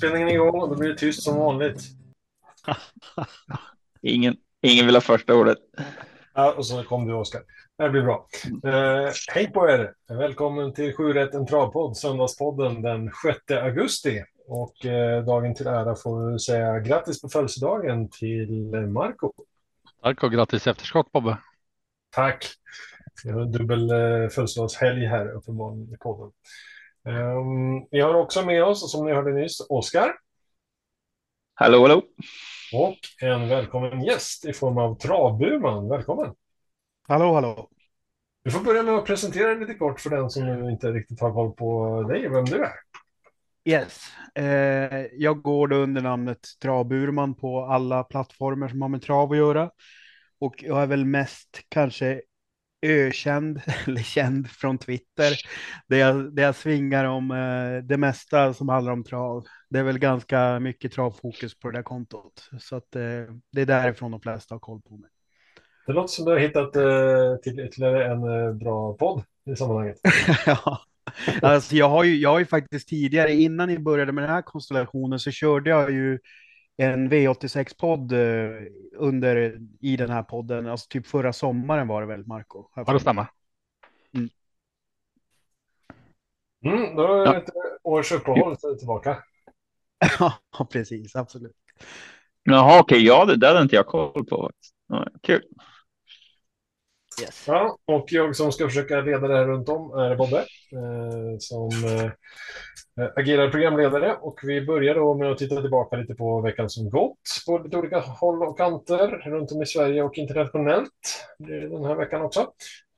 inspelningen igång och då blir det tyst som vanligt. ingen, ingen vill ha första ordet. Ja, och så kom du Oskar. Det blir bra. Eh, hej på er! Välkommen till 7 rätt en travpodd, Söndagspodden den 6 augusti. Och eh, dagen till ära får vi säga grattis på födelsedagen till Marco. Tack och grattis efterskott Bobbe. Tack! Vi har en dubbel eh, födelsedagshelg här uppenbarligen i podden. Vi har också med oss, som ni hörde nyss, Oskar. Hallå, hallå. Och en välkommen gäst i form av Travburman. Välkommen! Hallå, hallå. Du får börja med att presentera dig lite kort för den som inte riktigt har koll på dig och vem du är. Yes. Eh, jag går då under namnet Travburman på alla plattformar som har med trav att göra. Och jag är väl mest kanske ökänd eller känd från Twitter. Där jag, där jag svingar om eh, det mesta som handlar om trav. Det är väl ganska mycket travfokus på det där kontot. Så att eh, det är därifrån de flesta har koll på mig. Det låter som du har hittat eh, till ytterligare en eh, bra podd i sammanhanget. ja. Alltså jag har ju, jag har ju faktiskt tidigare, innan ni började med den här konstellationen, så körde jag ju en V86-podd eh, under i den här podden. Alltså typ förra sommaren var det väl, Marco? Ja, det stämmer. Mm. Mm, då är det ett års uppehåll så är tillbaka. ja, precis, absolut. Jaha, okej, ja, det där hade inte jag koll på. Ja, kul. Yes. Ja, och jag som ska försöka leda det här runt om är Bobbe eh, som eh, eh, agerar programledare och vi börjar då med att titta tillbaka lite på veckan som gått på lite olika håll och kanter runt om i Sverige och internationellt den här veckan också.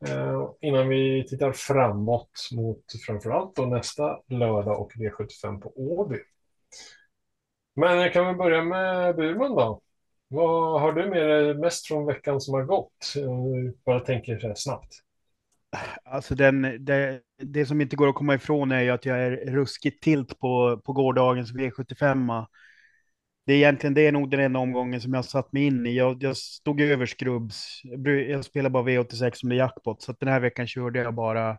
Eh, innan vi tittar framåt mot framförallt då nästa lördag och V75 på Åby. Men jag kan väl börja med Burman då. Vad har du med dig mest från veckan som har gått? Om du bara tänker så här snabbt. Alltså den, det, det som inte går att komma ifrån är ju att jag är ruskigt tilt på, på gårdagens V75. Det är egentligen det är nog den enda omgången som jag satt mig in i. Jag, jag stod över skrubbs. Jag spelar bara V86 som det är jackpot, så den här veckan körde jag bara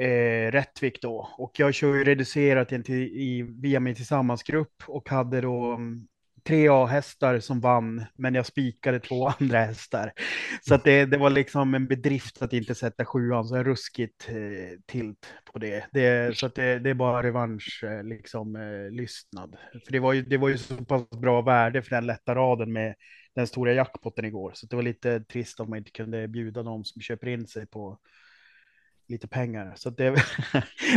eh, Rättvik då. Och jag kör ju reducerat till, i, via min tillsammansgrupp och hade då mm, tre A-hästar som vann, men jag spikade två andra hästar. Så att det, det var liksom en bedrift att inte sätta sjuan, så jag ruskigt eh, tilt på det. det så att det, det är bara revansch, eh, liksom eh, lystnad. För det var, ju, det var ju så pass bra värde för den lätta raden med den stora jackpotten igår, så det var lite trist om man inte kunde bjuda de som köper in sig på lite pengar. Så det,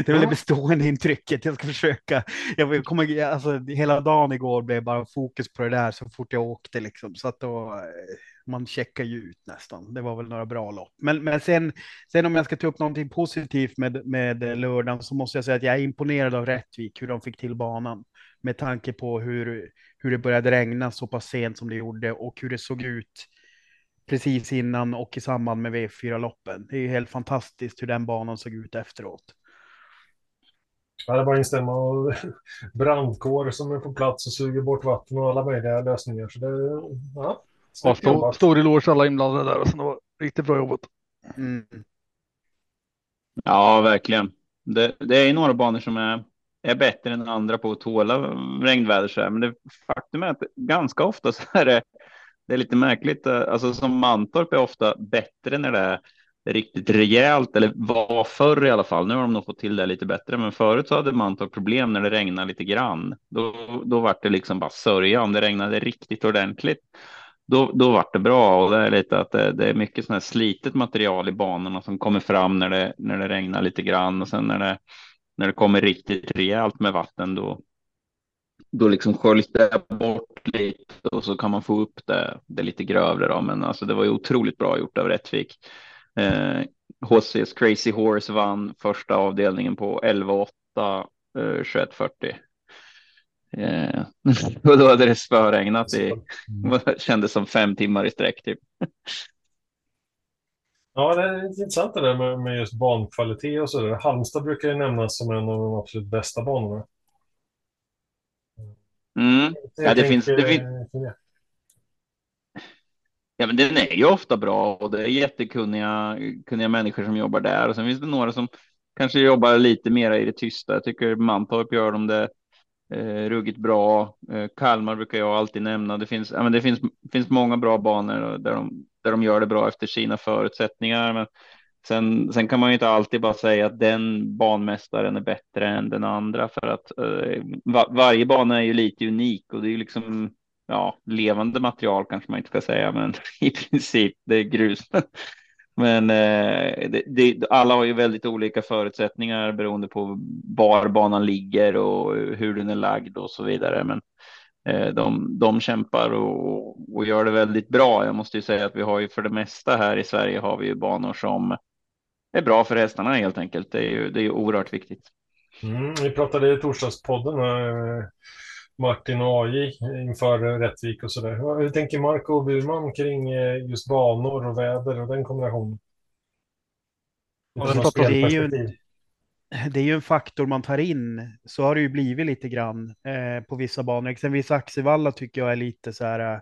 det är väl det bestående intrycket. Jag ska försöka. Jag kommer, alltså, hela dagen igår blev bara fokus på det där så fort jag åkte liksom. Så att då, eh, man checkar ju ut nästan. Det var väl några bra lopp. Men, men sen, sen om jag ska ta upp någonting positivt med, med lördagen så måste jag säga att jag är imponerad av Rättvik, hur de fick till banan. Med tanke på hur, hur det började regna så pass sent som det gjorde och hur det såg ut precis innan och i samband med V4-loppen. Det är helt fantastiskt hur den banan såg ut efteråt. Ja, det är bara instämma. Och brandkår som är på plats och suger bort vatten och alla möjliga lösningar. Så det, ja, ja, stor, stor eloge alla inblandade där. Och det var riktigt bra jobbat. Mm. Ja, verkligen. Det, det är några banor som är, är bättre än andra på att tåla regnväder. Så här. Men det, faktum är att ganska ofta så är det det är lite märkligt. Eh, alltså som Mantorp är ofta bättre när det är riktigt rejält, eller var förr i alla fall. Nu har de nog fått till det lite bättre, men förut så hade Mantorp problem när det regnade lite grann. Då, då var det liksom bara sörja om det regnade riktigt ordentligt. Då, då var det bra och det är lite att det, det är mycket sådant här slitet material i banorna som kommer fram när det, när det regnar lite grann och sen när det, när det kommer riktigt rejält med vatten då, då liksom sköljs bort lite och så kan man få upp det, det lite grövre då. Men alltså det var ju otroligt bra gjort av Rättvik. Eh, HCs Crazy Horse vann första avdelningen på 11-8, eh, 21-40. Eh, och då hade det spöregnat i, mm. kändes som fem timmar i sträck typ. Ja, det är intressant det där med, med just bankvalitet och så där. Halmstad brukar ju nämnas som en av de absolut bästa banorna. Mm. Ja, det finns. Det fin ja, men den är ju ofta bra och det är jättekunniga kunniga människor som jobbar där. Och sen finns det några som kanske jobbar lite mer i det tysta. Jag tycker Mantorp gör de det eh, ruggigt bra. Eh, Kalmar brukar jag alltid nämna. Det finns, ja, men det finns, finns många bra banor där de, där de gör det bra efter sina förutsättningar. Men sen, sen kan man ju inte alltid bara säga att den banmästaren är bättre än den andra för att eh, var, varje bana är ju lite unik och det är ju liksom ja, levande material kanske man inte ska säga, men i princip det är grus. Men eh, det, det, alla har ju väldigt olika förutsättningar beroende på var banan ligger och hur den är lagd och så vidare. Men eh, de, de kämpar och, och gör det väldigt bra. Jag måste ju säga att vi har ju för det mesta här i Sverige har vi ju banor som är bra för hästarna helt enkelt. Det är ju, det är ju oerhört viktigt. Mm, vi pratade i torsdagspodden eh, Martin och AJ inför Rättvik och sådär. Hur tänker Marco Burman kring eh, just banor och väder och den kombinationen? Det är, ju, det är ju en faktor man tar in. Så har det ju blivit lite grann eh, på vissa banor. Exempelvis Axevalla tycker jag är lite så här.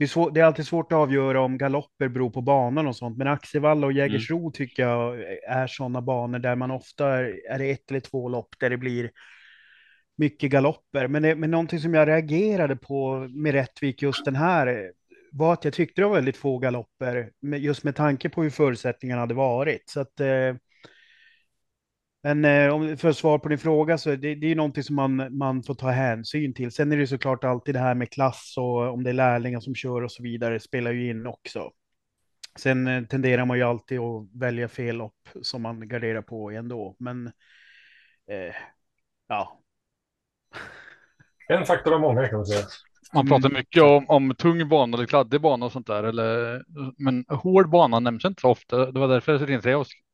Det är, svår, det är alltid svårt att avgöra om galopper beror på banan och sånt. Men Axevalla och Jägersro mm. tycker jag är sådana banor där man ofta är, är det ett eller två lopp där det blir mycket galopper. Men, det, men någonting som jag reagerade på med Rättvik just den här var att jag tyckte det var väldigt få galopper, just med tanke på hur förutsättningarna hade varit. Så att, eh, men eh, om för svar på din fråga så det, det är någonting som man, man får ta hänsyn till. Sen är det såklart alltid det här med klass och om det är lärlingar som kör och så vidare spelar ju in också. Sen eh, tenderar man ju alltid att välja fel lopp som man garderar på ändå, men eh, ja, en faktor av många kan man säga. Man pratar mm. mycket om, om tung bana eller kladdig bana och sånt där. Eller, men hård bana nämns inte så ofta. Det var därför jag ringde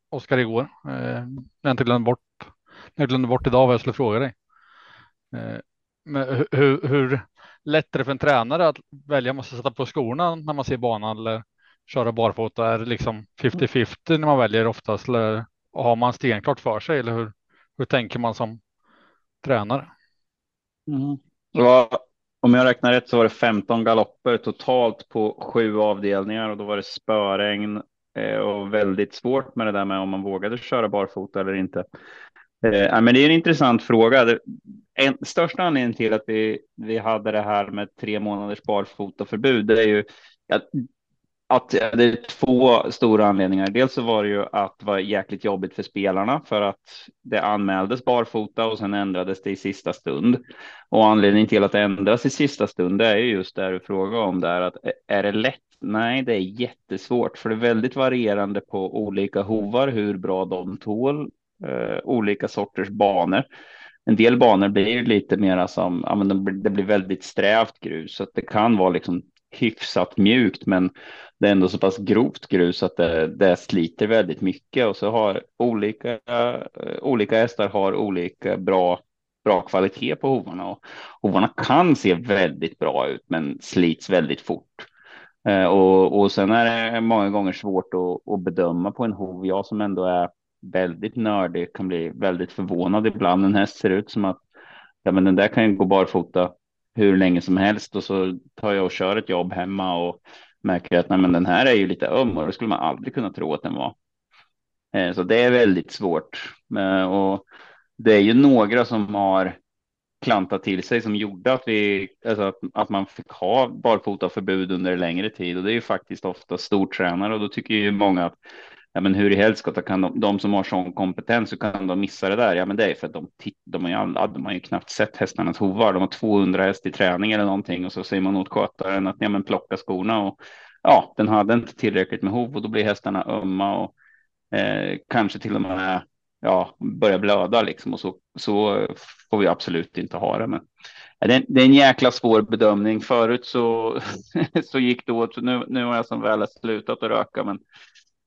Oskar igår. Eh, jag inte glömde bort. Jag glömde bort idag vad jag skulle fråga dig. Eh, men hur, hur lätt är det för en tränare att välja måste sätta på skorna när man ser banan eller köra barfota? Är det liksom 50-50 när man väljer oftast? Eller har man stenklart för sig? Eller hur, hur tänker man som tränare? Mm. Var, om jag räknar rätt så var det 15 galopper totalt på sju avdelningar och då var det spöregn Eh, och väldigt svårt med det där med om man vågade köra barfota eller inte. Eh, men det är en intressant fråga. En, största anledningen till att vi, vi hade det här med tre månaders barfotaförbud, det är ju att att det är två stora anledningar. Dels så var det ju att det var jäkligt jobbigt för spelarna för att det anmäldes barfota och sen ändrades det i sista stund. Och anledningen till att det ändras i sista stund det är ju just det du frågar om där att är det lätt? Nej, det är jättesvårt för det är väldigt varierande på olika hovar hur bra de tål eh, olika sorters banor. En del banor blir lite mera som, ja, men det blir väldigt strävt grus så att det kan vara liksom hyfsat mjukt, men det är ändå så pass grovt grus att det, det sliter väldigt mycket och så har olika, eh, olika hästar har olika bra, bra kvalitet på hovarna och hovarna kan se väldigt bra ut, men slits väldigt fort. Eh, och, och sen är det många gånger svårt att, att bedöma på en hov. Jag som ändå är väldigt nördig kan bli väldigt förvånad ibland. En häst ser ut som att ja, men den där kan ju gå barfota hur länge som helst och så tar jag och kör ett jobb hemma och märker att nej, men den här är ju lite öm och det skulle man aldrig kunna tro att den var. Eh, så det är väldigt svårt eh, och det är ju några som har klantat till sig som gjorde att vi alltså att, att man fick ha barfotaförbud under längre tid. Och det är ju faktiskt ofta stortränare. Och då tycker ju många att ja, men hur i helskotta kan de, de som har sån kompetens, så kan de missa det där? Ja, men det är för att de, de, har, ju, de har ju knappt sett hästarnas hovar. De har 200 häst i träning eller någonting. Och så säger man åt skötaren att ja, men plocka skorna. Och ja, den hade inte tillräckligt med hov. Och då blir hästarna ömma och eh, kanske till och med ja, börjar blöda liksom och så, så får vi absolut inte ha det. Men det är, det är en jäkla svår bedömning. Förut så, så gick det åt, nu, nu har jag som väl slutat att röka, men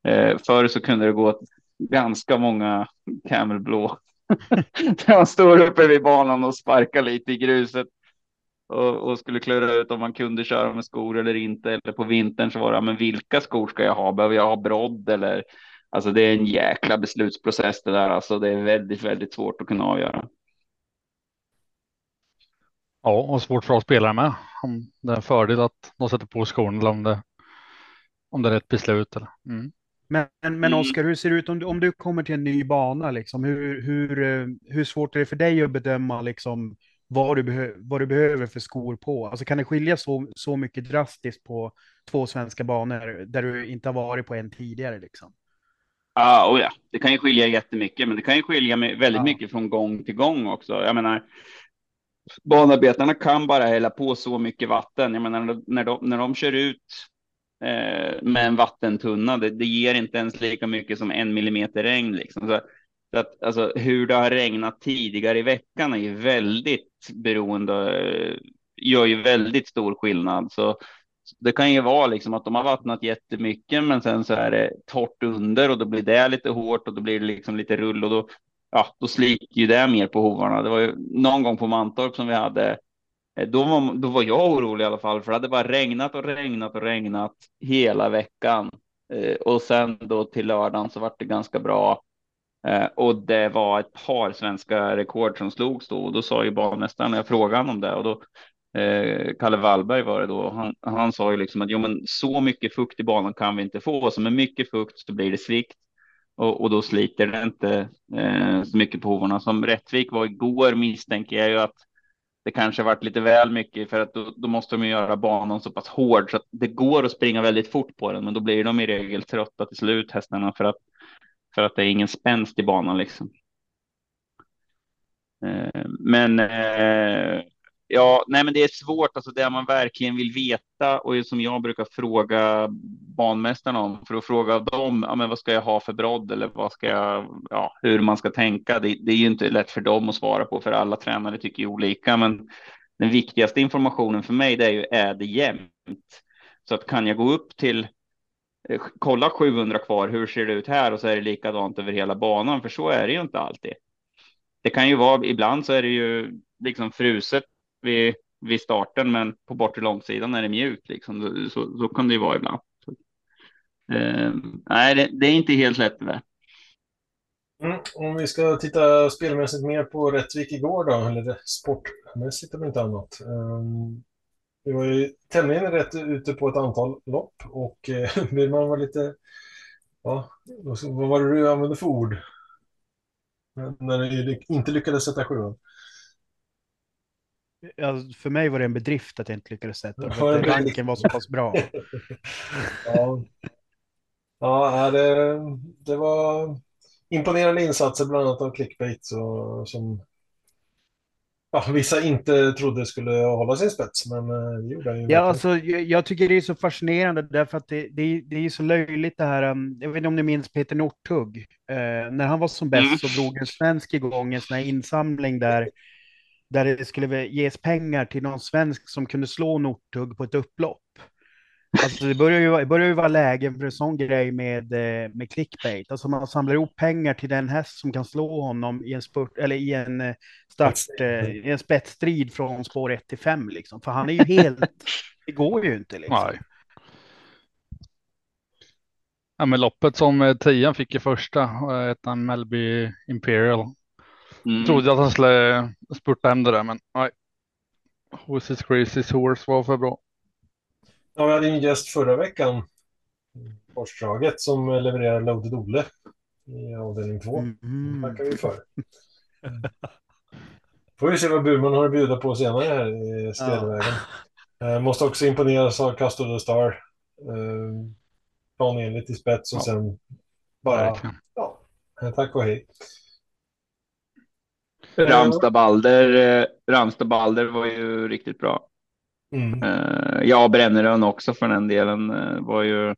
Eh, förr så kunde det gå åt ganska många Camelblå. Där man står uppe vid banan och sparkar lite i gruset och, och, skulle klura ut om man kunde köra med skor eller inte. Eller på vintern så var det, men vilka skor ska jag ha? Behöver jag ha brodd eller? Alltså det är en jäkla beslutsprocess det där. Alltså det är väldigt, väldigt svårt att kunna avgöra. Ja, och svårt för oss spelare med. Om det är en fördel att de sätter på skorna eller om det, om det är rätt beslut. Eller. Mm. Men, men mm. Oskar, hur ser det ut om du, om du kommer till en ny bana? Liksom, hur, hur, eh, hur svårt är det för dig att bedöma liksom, vad du, behö vad du behöver för skor på. Alltså kan det skilja så, så mycket drastiskt på två svenska banor där du inte har varit på en tidigare liksom? Ja, och ja, det kan ju skilja jättemycket, men det kan ju skilja väldigt ja. mycket från gång till gång också. Jag menar, banarbetarna kan bara hälla på så mycket vatten. Jag menar, när de, när de kör ut eh, med en vattentunna, det, det, ger inte ens lika mycket som en millimeter regn. Liksom. Så, så att, alltså, hur det har regnat tidigare i veckan är ju väldigt beroende, gör ju väldigt stor skillnad. Så det kan ju vara liksom att de har vattnat jättemycket, men sen så är det torrt under och då blir det lite hårt och då blir det liksom lite rull och då, ja, då sliter ju det mer på hovarna. Det var ju någon gång på Mantorp som vi hade. Eh, då var, då var jag orolig i alla fall, för det hade bara regnat och regnat och regnat hela veckan. Eh, och sen då till lördagen så var det ganska bra. Eh, och det var ett par svenska rekord som slogs då och då sa ju banmästaren, jag frågade honom om det och då eh, Kalle Wallberg var det då. Han, han sa ju liksom att jo, men så mycket fukt i banan kan vi inte få, så med mycket fukt så blir det svikt och, och då sliter det inte eh, så mycket på hovarna. Som Rättvik var igår misstänker jag ju att det kanske varit lite väl mycket för att då, då, måste de göra banan så pass hård så att det går att springa väldigt fort på den, men då blir de i regel trötta till slut hästarna för att för att det är ingen spänst i banan liksom. Eh, men eh, Ja, nej, men det är svårt. Alltså det man verkligen vill veta och som jag brukar fråga banmästarna om för att fråga dem. Ja, men vad ska jag ha för brodd eller vad ska jag? Ja, hur man ska tänka. Det, det är ju inte lätt för dem att svara på för alla tränare tycker ju olika, men den viktigaste informationen för mig det är ju är det jämnt? Så att kan jag gå upp till eh, kolla 700 kvar, hur ser det ut här? Och så är det likadant över hela banan, för så är det ju inte alltid. Det kan ju vara, ibland så är det ju liksom fruset vid, vid starten, men på bortre långsidan är det mjukt. Liksom. Så, så kan det ju vara ibland. Så, eh, nej, det, det, är inte helt lätt det där. Mm, om vi ska titta spelmässigt mer på Rättvik igår då, eller sportmässigt om inte annat. Ehm, um, vi var ju tämligen rätt ute på ett antal lopp och eh, vill man lite... Ja, vad var det du använde för ord? När du inte lyckades sätta sjuan? Alltså, för mig var det en bedrift att jag inte lyckades sätta den. För ranken var så pass bra. ja, ja det, det var imponerande insatser, bland annat av clickbait så, som ja, vissa inte trodde skulle hålla sin spets, men eh, det gjorde han ju. Ja, alltså, jag, jag, tycker det är så fascinerande därför att det, det, det är så löjligt det här. Um, jag vet inte om ni minns Peter Northug. Eh, när han var som bäst mm. så drog en svensk igång en sån här insamling där där det skulle ges pengar till någon svensk som kunde slå Northug på ett upplopp. Alltså det börjar ju, det börjar ju vara läge för en sån grej med, eh, med clickbait. Alltså man samlar ihop pengar till den häst som kan slå honom i en spurt, eller i en eh, start, eh, i en spetsstrid från spår 1 till 5 liksom. För han är ju helt, det går ju inte liksom. Nej. Ja, men loppet som tian fick i första, ettan Melby Imperial, Mm. Trodde att han skulle spurta hem det där, men nej. Who's is crazy horse var för bra. Ja, vi hade en gäst förra veckan. Korsdraget som levererar Loaded Olle i avdelning två. Mm. tackar vi för. Får vi se vad Burman har att bjuda på senare här i spelvägen. Ja. Eh, måste också imponeras av Castor the Star. Eh, planenligt i spets och ja. sen bara... Ja, tack och hej. Ramstad Balder, eh, Ramstad Balder var ju riktigt bra. Mm. Uh, ja, Brännerön också för den delen uh, var ju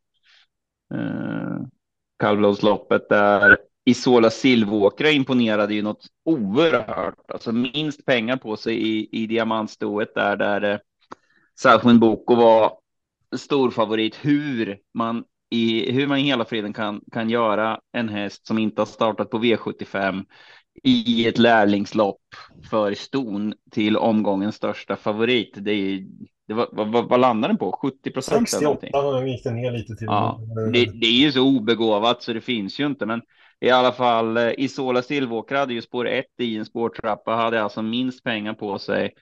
kallblodsloppet där Isola Silvåkra imponerade ju något oerhört, alltså minst pengar på sig i, i diamantstoet där, där Salchin Boko var stor favorit. Hur man i hur man i hela friden kan, kan göra en häst som inte har startat på V75 i ett lärlingslopp för ston till omgångens största favorit. Det, är, det var, vad, vad landar den på? 70 procent? 68 gick den ner lite till. Ja, det, det, är ju så obegåvat så det finns ju inte. Men i alla fall eh, Isola Silvåkra hade ju spår 1 i en spårtrappa, hade alltså minst pengar på sig.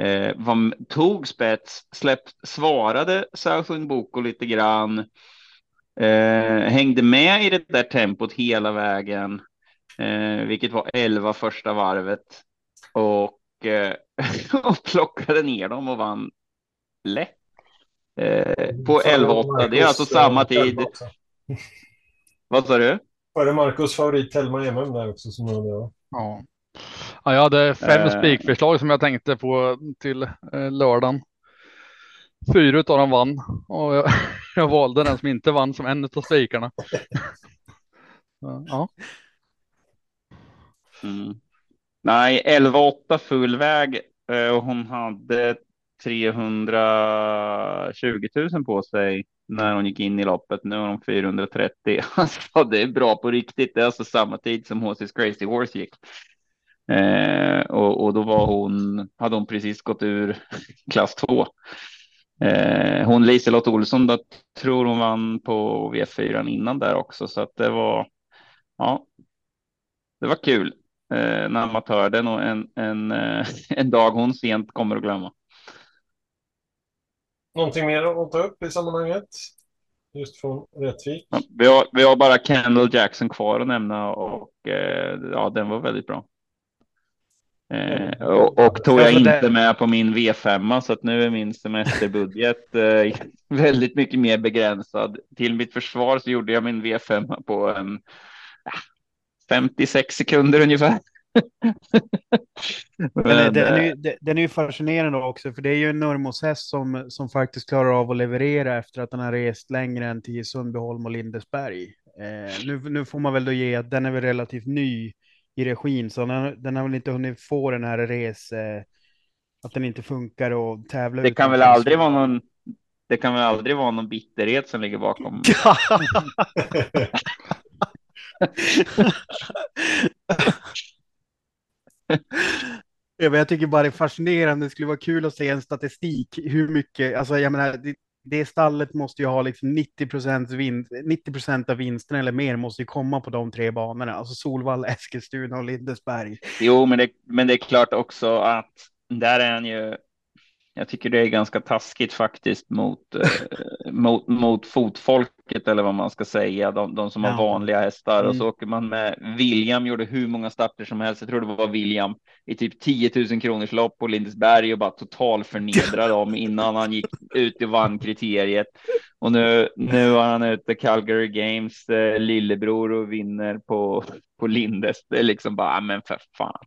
Eh, var, tog spets, släppt, svarade Saushung Boko lite grann. Eh, hängde med i det där tempot hela vägen eh, vilket var 11 första varvet. Och eh, och plockade ner dem och vann lätt. Eh, på 11-8, det är alltså samma eh, tid. Vad sa du? Före Marcus favorit Telma MM där också som jag ja. ja, jag hade fem eh. spikförslag som jag tänkte på till eh, lördagen. Fyra av dem vann och jag, jag, valde den som inte vann som en av spikarna. ja. Mm. Nej, 11-8 full väg eh, och hon hade 320 000 på sig när hon gick in i loppet. Nu har hon 430. Alltså, det är bra på riktigt. Det är alltså samma tid som HC's Crazy Horse gick. Eh, och, och, då var hon, hade hon precis gått ur klass 2. Eh, hon Liselott Olsson, då tror hon vann på V4 innan där också, så att det var. Ja, det var kul. En amatör, det är nog en, en, eh, en dag hon sent kommer att glömma. Någonting mer att ta upp i sammanhanget? Just från Rättvik? Ja, vi, har, vi har bara Kendall Jackson kvar att nämna och eh, ja, den var väldigt bra. Eh, och, och, tog jag inte med på min V5 så att nu är min semesterbudget eh, väldigt mycket mer begränsad. Till mitt försvar så gjorde jag min V5 på en, 56 sekunder ungefär. Men, den, är, ju, den är ju fascinerande också, för det är ju en Nurmos som, som faktiskt klarar av att leverera efter att den har rest längre än till Sundbyholm och Lindesberg. Eh, nu, nu får man väl då ge att den är väl relativt ny i regin, så den, den har väl inte hunnit få den här res, eh, att den inte funkar och tävla. Det kan väl aldrig vara någon det kan väl aldrig vara någon bitterhet som ligger bakom. jag tycker bara det är fascinerande. Det skulle vara kul att se en statistik. Hur mycket, alltså jag menar, det, det stallet måste ju ha liksom 90 procent vinst, 90 av vinsten eller mer måste ju komma på de tre banorna, alltså Solvalla, Eskilstuna och Lindesberg. Jo, men det, men det är klart också att där är han ju jag tycker det är ganska taskigt faktiskt mot, eh, mot, mot fotfolket eller vad man ska säga, de, de som ja. har vanliga hästar. Mm. Och så mm. åker man med William, gjorde hur många starter som helst. Jag tror det var William i typ 10 000 kronors lopp på Lindesberg och bara total förnedra dem innan han gick ut och vann kriteriet. Och nu, nu har han ute Calgary Games eh, lillebror och vinner på, på Lindes. Det är liksom bara, men för fan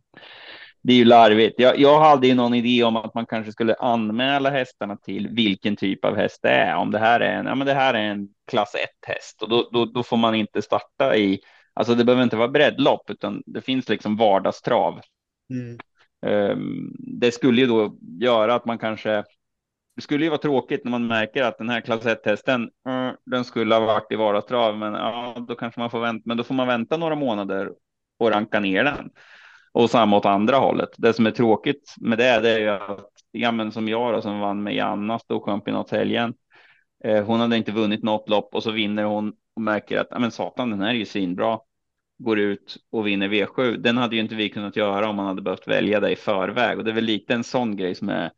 det är ju larvigt. Jag, jag hade ju någon idé om att man kanske skulle anmäla hästarna till vilken typ av häst det är. Om det här är en, ja, men det här är en klass 1 häst och då, då, då får man inte starta i, alltså det behöver inte vara breddlopp utan det finns liksom vardagstrav. Mm. Um, det skulle ju då göra att man kanske det skulle ju vara tråkigt när man märker att den här klass 1 hästen, uh, den skulle ha varit i vardagstrav, men ja, då kanske man får vänta, men då får man vänta några månader och ranka ner den och samma åt andra hållet. Det som är tråkigt med det, det är ju att, ja, men som jag då, som vann med Janna storchampionatshelgen. Eh, hon hade inte vunnit något lopp och så vinner hon och märker att, ja men satan, den här är ju svinbra. Går ut och vinner V7. Den hade ju inte vi kunnat göra om man hade behövt välja det i förväg och det är väl lite en sån grej som är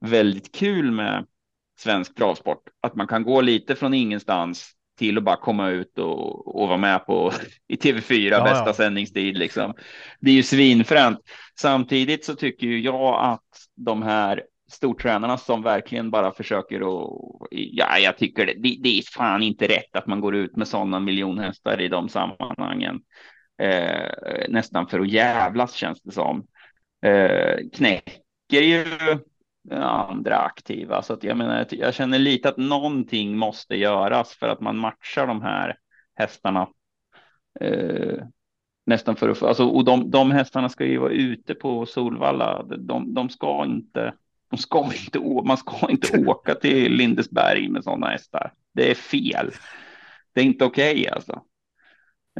väldigt kul med svensk travsport. Att man kan gå lite från ingenstans till att bara komma ut och, och vara med på i TV4 ja, bästa ja. sändningstid liksom. Det är ju svinfränt. Samtidigt så tycker ju jag att de här stortränarna som verkligen bara försöker och ja, jag tycker det, det, det är fan inte rätt att man går ut med sådana miljonhästar i de sammanhangen. Eh, nästan för att jävlas känns det som. Eh, knäcker ju andra aktiva. Så att jag menar, jag känner lite att någonting måste göras för att man matchar de här hästarna. Eh, nästan för att få, alltså, och de, de hästarna ska ju vara ute på Solvalla. De, de ska inte, de ska inte, man ska inte åka till Lindesberg med sådana hästar. Det är fel. Det är inte okej okay, alltså.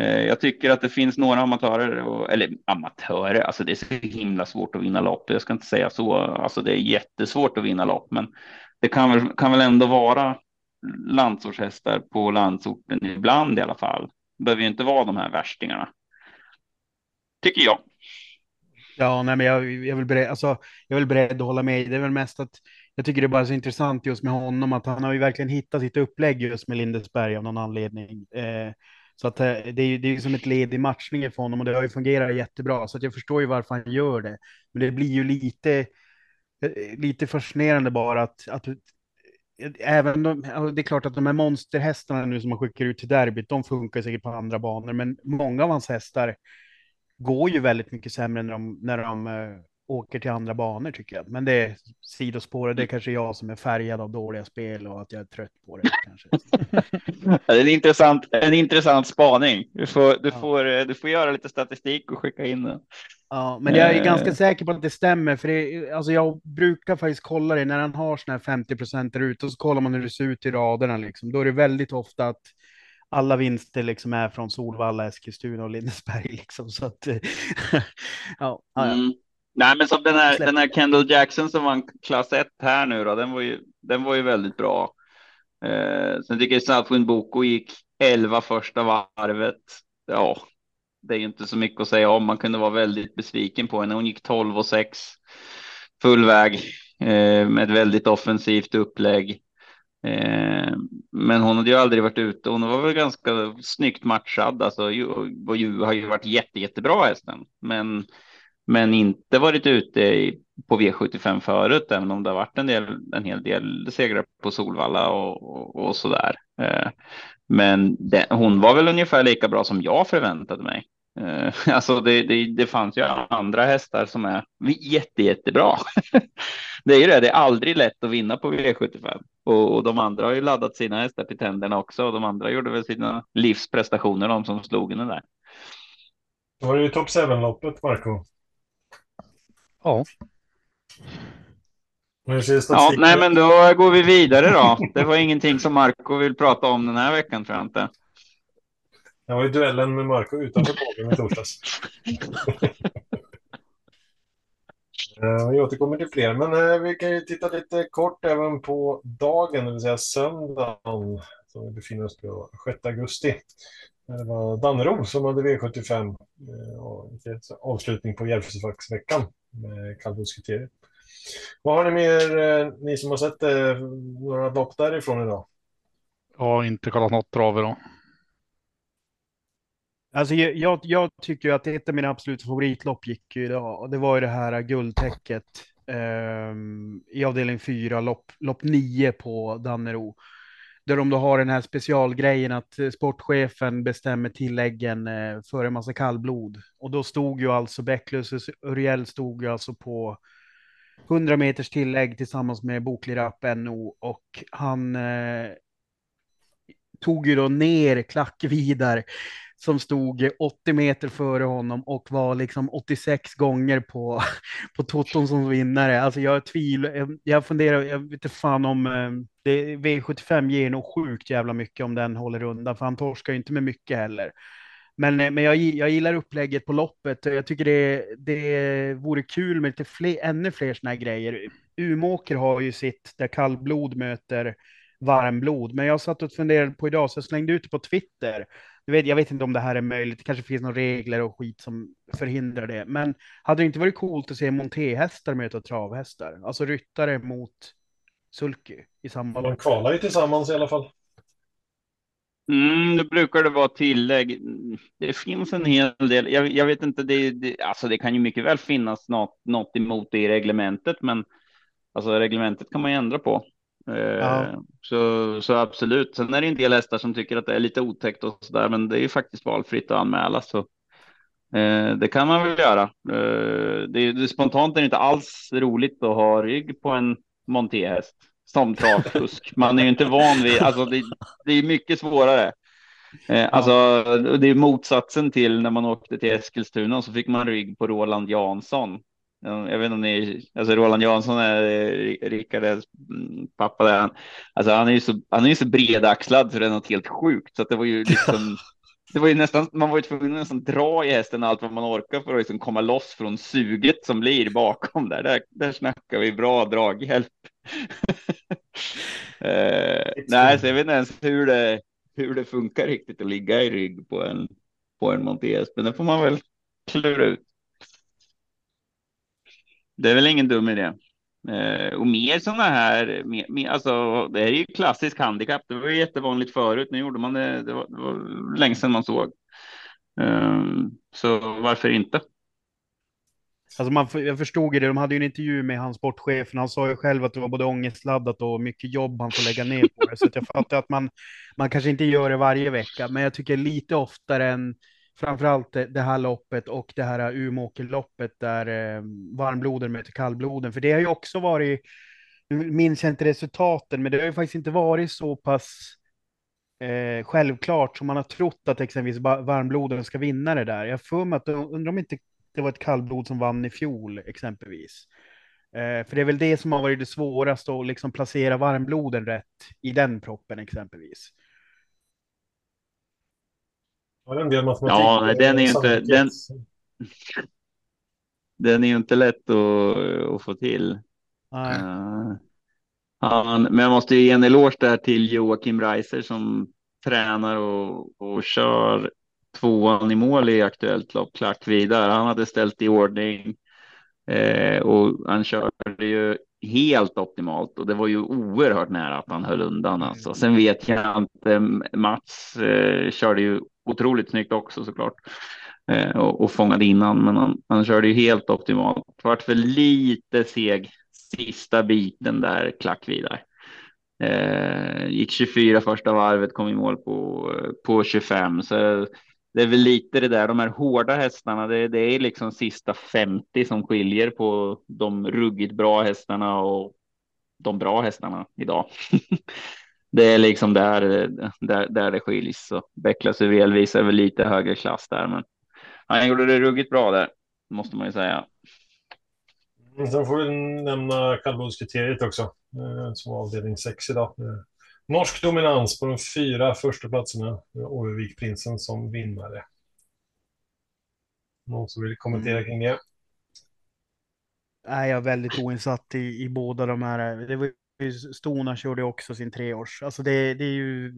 Eh, jag tycker att det finns några amatörer, eller amatörer, alltså det är så himla svårt att vinna lopp. Jag ska inte säga så, alltså det är jättesvårt att vinna lopp, men det kan väl, kan väl ändå vara landsortshästar på landsorten ibland i alla fall. Det behöver ju inte vara de här värstingarna. Tycker jag. Ja, nej, men jag, jag, vill beredd, alltså, jag vill beredd att hålla med. Det är väl mest att jag tycker det är bara så intressant just med honom att han har ju verkligen hittat sitt upplägg just med Lindesberg av någon anledning. Eh, så att eh, det är ju det är som ett led i matchningen för honom och det har ju fungerat jättebra. Så att jag förstår ju varför han gör det. Men det blir ju lite, eh, lite fascinerande bara att, att eh, även de, det är klart att de här monsterhästarna nu som man skickar ut till derbyt, de funkar säkert på andra banor, men många av hans hästar går ju väldigt mycket sämre när de, när de åker till andra banor tycker jag. Men det är sidospår, det är kanske jag som är färgad av dåliga spel och att jag är trött på det. Kanske. det är en intressant, en intressant spaning. Du får, du, ja. får, eh, du får göra lite statistik och skicka in den. Ja, men jag är ganska säker på att det stämmer, för det, alltså jag brukar faktiskt kolla det när han har sådana här 50 procent där ute och så kollar man hur det ser ut i raderna liksom. Då är det väldigt ofta att alla vinster liksom är från Solvalla, Eskilstuna och Lindesberg liksom. Så att, ja, ja. Mm. Nej, men som den här, den här Kendall Jackson som vann klass 1 här nu då, den var ju, den var ju väldigt bra. Eh, sen tycker jag Southwind Boko gick 11 första varvet. Ja, det är ju inte så mycket att säga om. Man kunde vara väldigt besviken på henne. Hon gick 12 och 6 full väg eh, med ett väldigt offensivt upplägg. Eh, men hon hade ju aldrig varit ute. Hon var väl ganska snyggt matchad. Alltså, ju, ju, har ju varit jätte, jättebra hästen, men men inte varit ute i, på V75 förut, även om det har varit en, del, en hel del segrar på Solvalla och, och, och så där. Eh, men det, hon var väl ungefär lika bra som jag förväntade mig. Eh, alltså det, det, det fanns ju andra hästar som är jätte, jättebra. det är ju det, det är aldrig lätt att vinna på V75 och, och de andra har ju laddat sina hästar till tänderna också och de andra gjorde väl sina livsprestationer, de som slog henne där. Då Var det ju Top 7-loppet, Marco? Ja. Ja, nej, men då går vi vidare då. Det var ingenting som Marco vill prata om den här veckan tror jag inte. Det var ju duellen med Marco utanför bågen i torsdags. Eh, vi återkommer till fler, men eh, vi kan ju titta lite kort även på dagen, det vill säga söndagen som vi befinner oss på 6 augusti. Det var Dannero som hade V75 eh, och avslutning på Järvsöfacksveckan med kallblodskriteriet. Vad har ni mer, eh, ni som har sett eh, några lopp därifrån idag? Jag har inte kollat något trav idag. Alltså jag, jag tycker att ett av mina absoluta favoritlopp gick ju idag och det var ju det här guldtäcket eh, i avdelning 4, lopp, lopp 9 på Dannero. Där de då har den här specialgrejen att eh, sportchefen bestämmer tilläggen eh, för en massa kallblod. Och då stod ju alltså Bäcklös Uriel stod ju alltså på 100 meters tillägg tillsammans med Boklirap, NO och han eh, tog ju då ner Klackvidar som stod 80 meter före honom och var liksom 86 gånger på, på Toton som vinnare. Alltså jag tvivlar, eh, jag funderar, jag vet inte fan om eh, det, V75 ger nog sjukt jävla mycket om den håller undan, för han torskar ju inte med mycket heller. Men, eh, men jag, jag gillar upplägget på loppet. Jag tycker det, det vore kul med lite fler, ännu fler sådana här grejer. Umåker har ju sitt där kallblod möter varmblod. Men jag satt och funderade på idag, så jag slängde ut det på Twitter. Jag vet, jag vet inte om det här är möjligt, det kanske finns några regler och skit som förhindrar det. Men hade det inte varit coolt att se montéhästar möta travhästar? Alltså ryttare mot sulky i samma De kvalar ju tillsammans i alla fall. Mm, det brukar det vara tillägg. Det finns en hel del. Jag, jag vet inte, det, det, alltså det kan ju mycket väl finnas något, något emot det i reglementet, men alltså reglementet kan man ju ändra på. Ja. Eh, så, så absolut. Sen är det en del hästar som tycker att det är lite otäckt och så där, men det är ju faktiskt valfritt att anmäla. Så eh, det kan man väl göra. Eh, det, det spontant är det inte alls roligt att ha rygg på en montéhäst som travfusk. Man är ju inte van vid, alltså det, det är mycket svårare. Eh, alltså, det är motsatsen till när man åkte till Eskilstuna så fick man rygg på Roland Jansson. Jag vet inte om ni, alltså Roland Jansson är Rickards pappa där. Han, alltså han är ju så, han är ju så bredaxlad så det är något helt sjukt. Så det var ju liksom, det var ju nästan, man var ju tvungen att nästan dra i hästen allt vad man orkar för att liksom komma loss från suget som blir bakom där. Där, där snackar vi bra draghjälp. eh, nej, så jag vet inte ens hur det, hur det funkar riktigt att ligga i rygg på en, på en montés, men det får man väl klura ut. Det är väl ingen dum idé. Eh, och mer sådana här, mer, mer, alltså det är ju klassisk handikapp. Det var ju jättevanligt förut. Nu gjorde man det, det var, det var länge sedan man såg. Eh, så varför inte? Alltså man, jag förstod ju det, de hade ju en intervju med hans sportchef, han sa ju själv att det var både ångestladdat och mycket jobb han får lägga ner på det. Så jag fattar att man, man kanske inte gör det varje vecka, men jag tycker lite oftare än framförallt det, det här loppet och det här Umeåkerloppet där eh, varmbloden möter kallbloden. För det har ju också varit, nu minns jag inte resultaten, men det har ju faktiskt inte varit så pass eh, självklart som man har trott att exempelvis varmbloden ska vinna det där. Jag får mig att, undrar om inte det var ett kallblod som vann i fjol exempelvis. Eh, för det är väl det som har varit det svåraste att liksom placera varmbloden rätt i den proppen exempelvis. Ja, en del matematik. Ja, den är ju inte, den, den är ju inte lätt att, att få till. Nej. Uh, han, men jag måste ju ge en eloge där till Joakim Reiser som tränar och, och kör tvåan i mål i aktuellt lopp, Klack vidare. Han hade ställt i ordning eh, och han körde ju helt optimalt och det var ju oerhört nära att han höll undan alltså. Sen vet jag inte, Mats eh, körde ju otroligt snyggt också såklart eh, och, och fångade innan, men han, han körde ju helt optimalt. Vart för lite seg sista biten där klack vidare. Eh, gick 24 första varvet, kom i mål på, på 25. Så det är väl lite det där, de här hårda hästarna, det, det är liksom sista 50 som skiljer på de ruggigt bra hästarna och de bra hästarna idag. det är liksom där, där, där det skiljs. Så Becklas Uvel visar väl lite högre klass där, men han gjorde det ruggigt bra där, måste man ju säga. Sen får vi nämna kallblodskriteriet också, eh, som var avdelning 6 idag. Eh, norsk dominans på de fyra första platserna. Årevik Prinsen som vinnare. Någon som vill kommentera kring det? Nej, jag är väldigt oinsatt i, i båda de här. Det var Stona körde också sin treårs. Alltså det, det är ju...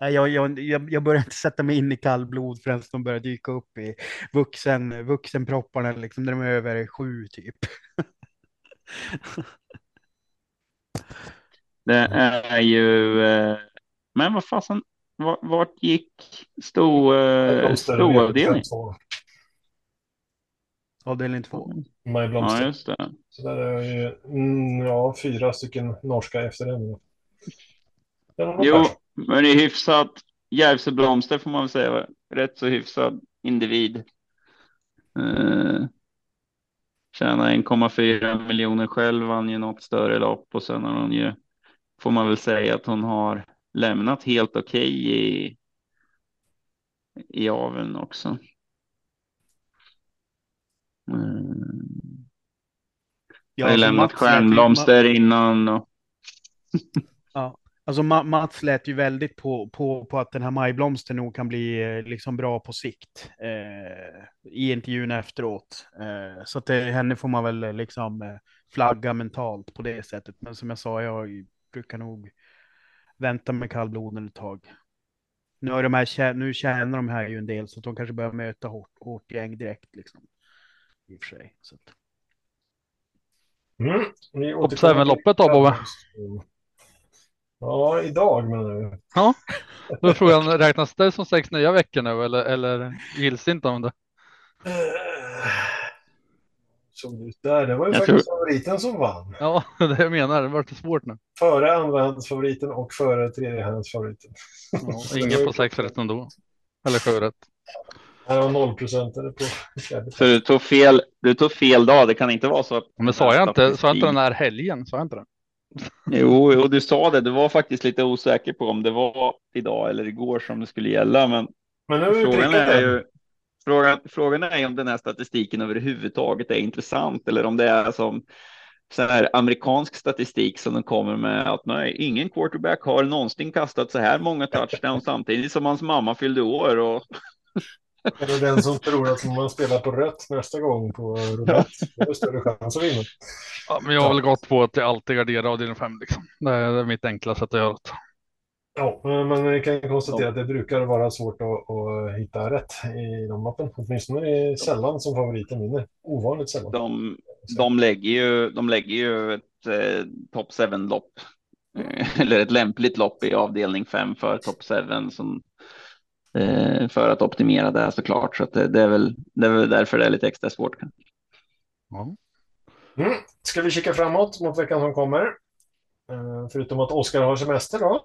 Nej, jag, jag, jag börjar inte sätta mig in i kallblod förrän de börjar dyka upp i vuxen, vuxenpropparna, liksom, när de är över sju typ. det är ju... Eh, men vad fasen, vart gick stå, eh, ståavdelningen? Avdelning två. Majblomster. Ja, just det. Så där är ju mm, ja, fyra stycken norska efter den. Jo, men det är hyfsat. Järvsö Blomster får man väl säga. Rätt så hyfsad individ. Eh, tjänar 1,4 miljoner själv, vann ju något större lopp och sen har hon ju, får man väl säga att hon har lämnat helt okej okay i, i aveln också. Mm. Jag har lämnat stjärnblomster innan. Och... ja, alltså Mats lät ju väldigt på, på, på att den här majblomsten nog kan bli eh, liksom bra på sikt eh, i intervjun efteråt. Eh, så att det, henne får man väl eh, liksom eh, flagga mentalt på det sättet. Men som jag sa, jag brukar nog vänta med kallbloden ett tag. Nu, har de här, nu tjänar de här ju en del så att de kanske börjar möta hårt, hårt gäng direkt. Liksom i och för sig. Så att... mm, Topp då Bobbe? Ja, idag menar du? Ja, då är frågan, räknas det som sex nya veckor nu eller, eller gills inte om det? Såg ut där, det var ju jag faktiskt tror... favoriten som vann. Ja, det jag menar, det var lite svårt nu. Före andrahandsfavoriten och före tredjehandsfavoriten. Ja, ingen på sex rätt ändå. Eller sju rätt. Han har nollprocentare på fjärde. Så du tog fel. Du tog fel dag. Det kan inte vara så. Men sa jag inte? Sa jag inte den här helgen? Sa jag inte det? Jo, jo, du sa det. Du var faktiskt lite osäker på om det var idag eller igår som det skulle gälla. Men, men nu frågan är ju. Frågan, frågan är om den här statistiken överhuvudtaget är intressant eller om det är som så här amerikansk statistik som de kommer med att nej, ingen quarterback har någonsin kastat så här många touchdowns samtidigt som hans mamma fyllde år och eller den som tror att man spelar på rött nästa gång på roulette, då är det större chans att vinna. Ja, men jag har väl gått på att jag alltid garderar avdelning 5 liksom. Det är mitt enkla sätt att göra det. Ja, men vi kan konstatera ja. att det brukar vara svårt att, att, hitta rätt i de mappen. Åtminstone är det sällan som favoriten vinner. Ovanligt sällan. De, de lägger ju, de lägger ju ett eh, top 7-lopp. Eller ett lämpligt lopp i avdelning 5 för top 7 som Eh, för att optimera det såklart. Så att det, det, är väl, det är väl därför det är lite extra svårt. Ja. Mm. Ska vi kika framåt mot veckan som kommer? Uh, förutom att Oskar har semester då,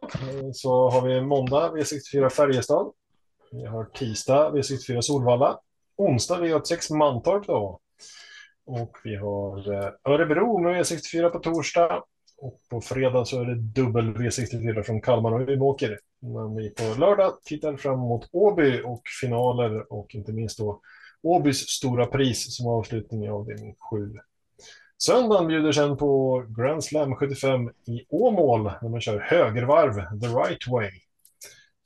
så har vi måndag V64 Färjestad. Vi har tisdag V64 Solvalla. Onsdag V86 Mantorp då. Och vi har uh, Örebro med V64 på torsdag. Och på fredag så är det dubbel V64 från Kalmar och Umeåker. Men vi på lördag tittar fram mot Åby och finaler och inte minst då Åbys stora pris som avslutning i avdelning 7. Söndagen bjuder sen på Grand Slam 75 i Åmål när man kör högervarv, the right way.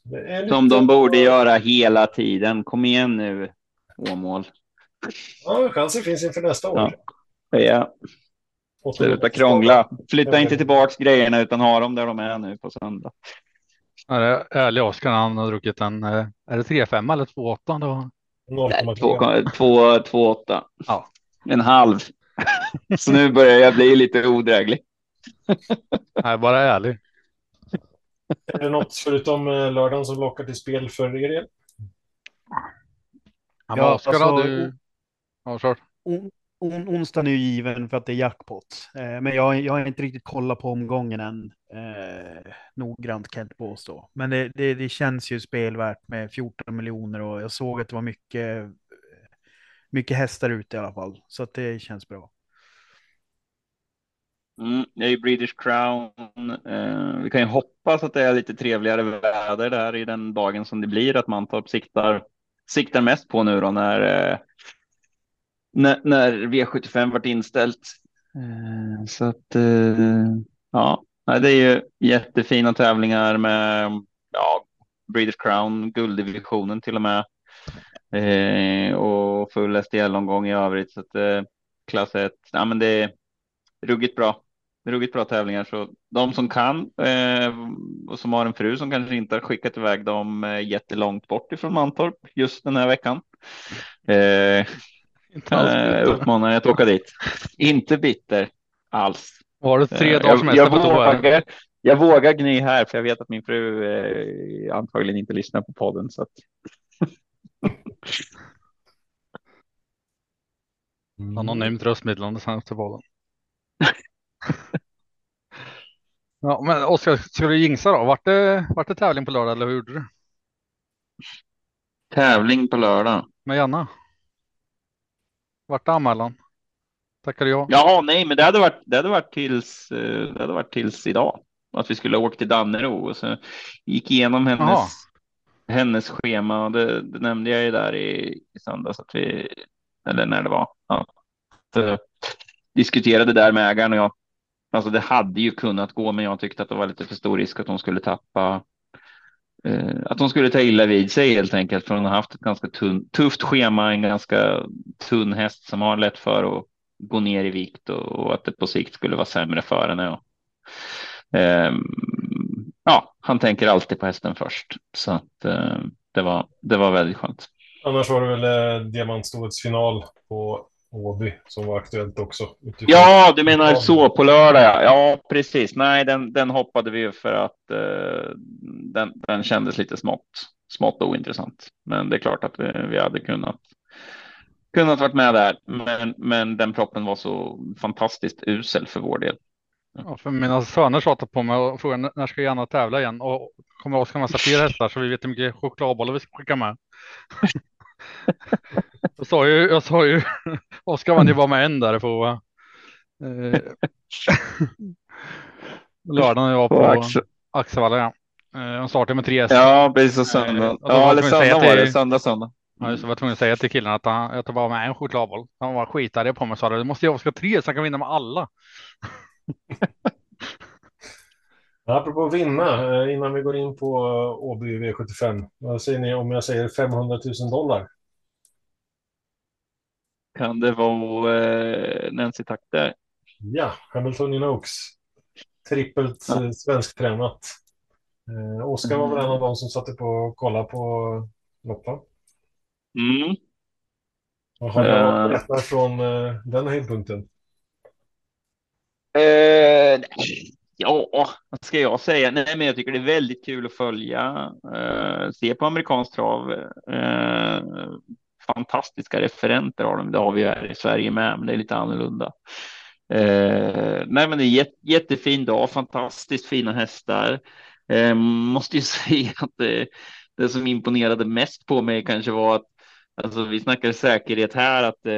Lite... Som de borde göra hela tiden. Kom igen nu, Åmål. Ja, chansen finns inför nästa år. Ja. ja. Sluta krångla. Flytta inte tillbaks grejerna utan ha dem där de är nu på söndag. Är det ärlig Oskar, han har druckit en, eh, är det 3,5 eller 2,8 då? 2,8. Ja. En halv. Så nu börjar jag bli lite odräglig. Nej, bara ärlig. Är det något förutom eh, lördagen som lockar till spel för er del? Ja, Oskar, alltså, du... Ja, on, onsdagen är ju given för att det är jackpot. Eh, men jag, jag har inte riktigt kollat på omgången än. Eh, noggrant kan jag inte påstå. Men det, det, det, känns ju spelvärt med 14 miljoner och jag såg att det var mycket, mycket hästar ute i alla fall. Så att det känns bra. Mm, det är ju British Crown. Eh, vi kan ju hoppas att det är lite trevligare väder där i den dagen som det blir, att Mantorp siktar, siktar mest på nu då när eh, när, när V75 vart inställt. Eh, så att eh, ja, det är ju jättefina tävlingar med ja, Breeders Crown, gulddivisionen till och med. Eh, och full STL-omgång i övrigt. Så att klass 1, ja men det är ruggigt bra. Ruggigt bra tävlingar. Så de som kan eh, och som har en fru som kanske inte har skickat iväg dem eh, jättelångt bort ifrån Mantorp just den här veckan. Eh, eh, uppmanar jag att åka dit. Inte bitter alls. Var det tre dagar semester jag, jag, vågar, jag vågar gny här för jag vet att min fru eh, antagligen inte lyssnar på podden. Så att... Han har nämnt röstmeddelande senaste podden. ja, men Oskar, ska du jinxa då? Vart det, vart det tävling på lördag eller hur gjorde du? Tävling på lördag. Med Janna? Vart anmälan? Tackar jag. Ja, nej, men det hade varit. Det hade varit tills. Eh, det hade varit tills idag att vi skulle åka till Dannero och så gick igenom hennes. Aha. Hennes schema och det, det, nämnde jag ju där i, i söndags att vi eller när det var. Ja, så, diskuterade där med ägaren och jag. Alltså, det hade ju kunnat gå, men jag tyckte att det var lite för stor risk att hon skulle tappa Eh, Eh, att de skulle ta illa vid sig helt enkelt för hon har haft ett ganska tunn, tufft schema, en ganska tunn häst som har lätt för att gå ner i vikt och, och att det på sikt skulle vara sämre för henne. Och, eh, ja, han tänker alltid på hästen först så att eh, det var. Det var väldigt skönt. Annars var det väl eh, diamantstoets final på Åby som var aktuellt också. Ja, du menar så på lördag. Ja, ja precis. Nej, den, den hoppade vi för att eh, den, den kändes lite smått, smått ointressant. Men det är klart att vi, vi hade kunnat kunnat varit med där, men, men den proppen var så fantastiskt usel för vår del. Ja, för mina söner tjatar på mig och frågar när ska Janna tävla igen och kommer Oskar massa fler hästar så vi vet hur mycket chokladbollar vi ska skicka med. jag sa ju, jag sa ju, Oskar vann ju bara med en där på eh, lördagen jag var på Axevalla. Ja. Eh, de startade med tre hästar. Ja, precis. Och söndag. Eh, ja, eller söndag var det. Söndag, söndag. Ja, just, jag var tvungen att säga till killen att han, jag tar bara med en chokladboll. Han var skitarg på mig och sa det. Du måste jag ska tre så han kan vinna med alla. Apropå vinna, eh, innan vi går in på Åby V75. Vad säger ni om jag säger 500 000 dollar? Kan det vara eh, Nancy Takter? Ja, Hamiltonian Oaks. Trippelt ja. Eh, svensktränat. Eh, Oskar var väl en av de som satte på och kollade på loppen. Mm. Vad har jag berättat från uh, den höjdpunkten? Uh, ja, vad ska jag säga? Nej, men jag tycker det är väldigt kul att följa, uh, se på amerikansk trav. Uh, fantastiska referenter har de. Det har vi här i Sverige med, men det är lite annorlunda. Eh, nej, men det är jätte, jättefin dag, fantastiskt fina hästar. Eh, måste ju säga att det, det som imponerade mest på mig kanske var att Alltså, vi snackar säkerhet här att eh,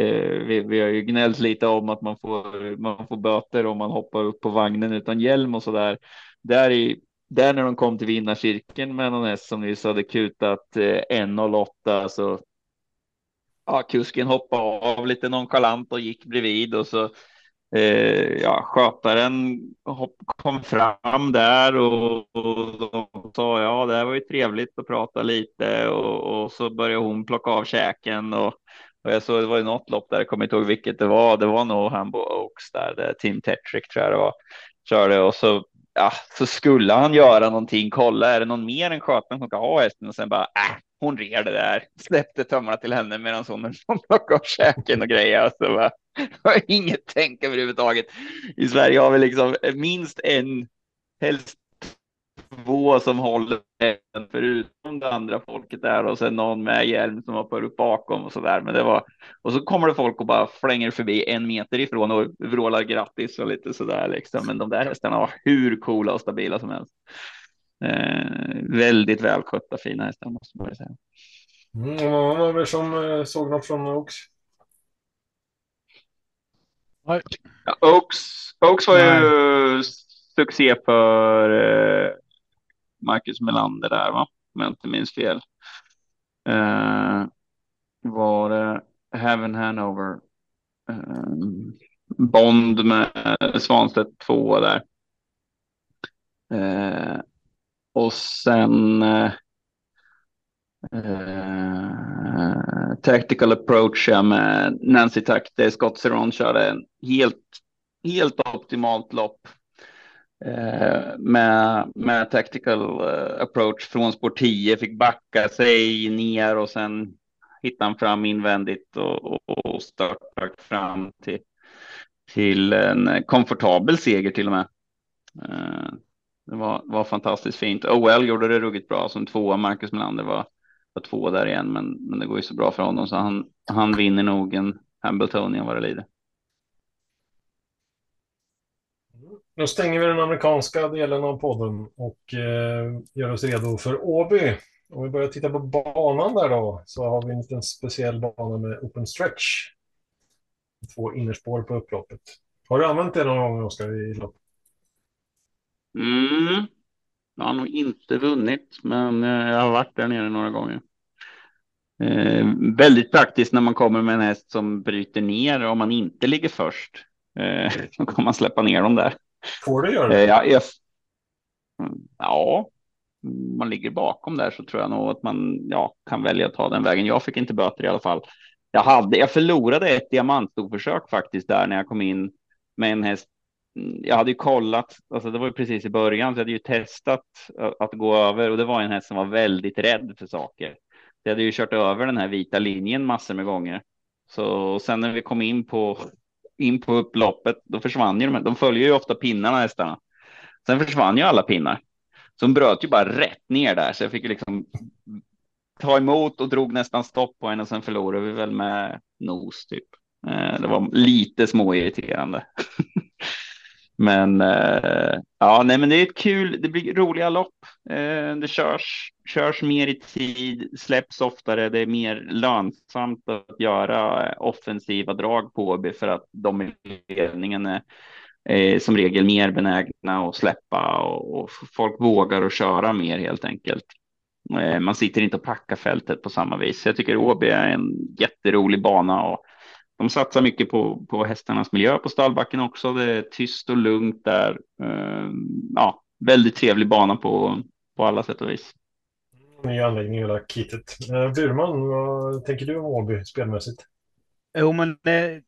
eh, vi, vi har ju gnällt lite om att man får, man får böter om man hoppar upp på vagnen utan hjälm och så där. Där, i, där när de kom till vinnarcirkeln med någon häst som nyss hade kutat eh, 1.08 så ja, kusken hoppade av lite nonchalant och gick bredvid och så eh, ja, skötaren kom fram där och, och de sa ja, det här var ju trevligt att prata lite och, och så började hon plocka av käken och, och jag såg det var ju något lopp där, jag kommer inte ihåg vilket det var. Det var nog Hambo Oaks där, där Tim Tetrick tror jag det var, körde och så ja, så skulle han göra någonting, kolla, är det någon mer än skötaren som ska ha hästen? Och sen bara, äh, hon red det där, släppte tömmarna till henne medan hon plockade av käken och grejer. Så bara, inget tänk överhuvudtaget. I Sverige har vi liksom minst en, helst två som håller förutom det andra folket där och sen någon med hjälm som hoppar upp bakom och så där. Men det var och så kommer det folk och bara flänger förbi en meter ifrån och vrålar grattis och lite så där liksom. Men de där hästarna var hur coola och stabila som helst. Eh, väldigt välskötta fina hästar måste man säga. Mm, vad var det som eh, såg något från Oaks? Ja, Oaks, Oaks var Nej. ju succé för eh, Marcus Melander där, va? Om jag inte minns fel. Eh, var det Heaven Hanover. Eh, Bond med Svanstedt 2 där. Eh, och sen eh, Tactical Approach med Nancy Tuck, det Scott Seron körde en helt, helt optimalt lopp. Eh, med, med tactical eh, approach från spår 10, fick backa sig ner och sen hittade han fram invändigt och, och, startade fram till, till en komfortabel seger till och med. Eh, det var, var fantastiskt fint. OL gjorde det ruggigt bra som tvåa. Marcus Melander var, var två där igen, men, men det går ju så bra för honom så han, han vinner nog en Hambletonian vad det lider. Då stänger vi den amerikanska delen av podden och eh, gör oss redo för Åby. Om vi börjar titta på banan där då, så har vi en liten speciell bana med open stretch. Två innerspår på upploppet. Har du använt det någon gång, Oskar, i lopp? Mm. Jag har nog inte vunnit, men eh, jag har varit där nere några gånger. Eh, väldigt praktiskt när man kommer med en häst som bryter ner om man inte ligger först. Eh, då kan man släppa ner dem där. Får du göra det? Eh, ja, jag, mm, ja, mm, man ligger bakom där så tror jag nog att man ja, kan välja att ta den vägen. Jag fick inte böter i alla fall. Jag, hade, jag förlorade ett diamantstoförsök faktiskt där när jag kom in med en häst. Mm, jag hade ju kollat, alltså det var ju precis i början, så jag hade ju testat att gå över och det var en häst som var väldigt rädd för saker. Jag hade ju kört över den här vita linjen massor med gånger. Så sen när vi kom in på in på upploppet, då försvann ju de. De följer ju ofta pinnarna hästarna. Sen försvann ju alla pinnar. Så de bröt ju bara rätt ner där, så jag fick ju liksom ta emot och drog nästan stopp på henne och sen förlorade vi väl med nos typ. Eh, det var lite småirriterande. men eh, ja, nej, men det är ett kul. Det blir roliga lopp. Eh, det körs, körs mer i tid, släpps oftare. Det är mer lönsamt att göra eh, offensiva drag på Åby för att de i ledningen är eh, som regel mer benägna att släppa och, och folk vågar att köra mer helt enkelt. Eh, man sitter inte och packar fältet på samma vis. Jag tycker Åby är en jätterolig bana och de satsar mycket på, på hästarnas miljö på stallbacken också. Det är tyst och lugnt där. Eh, ja, väldigt trevlig bana på, på alla sätt och vis. Ny anläggning, hela kittet. Eh, Burman, vad tänker du om Åby spelmässigt? Jo, men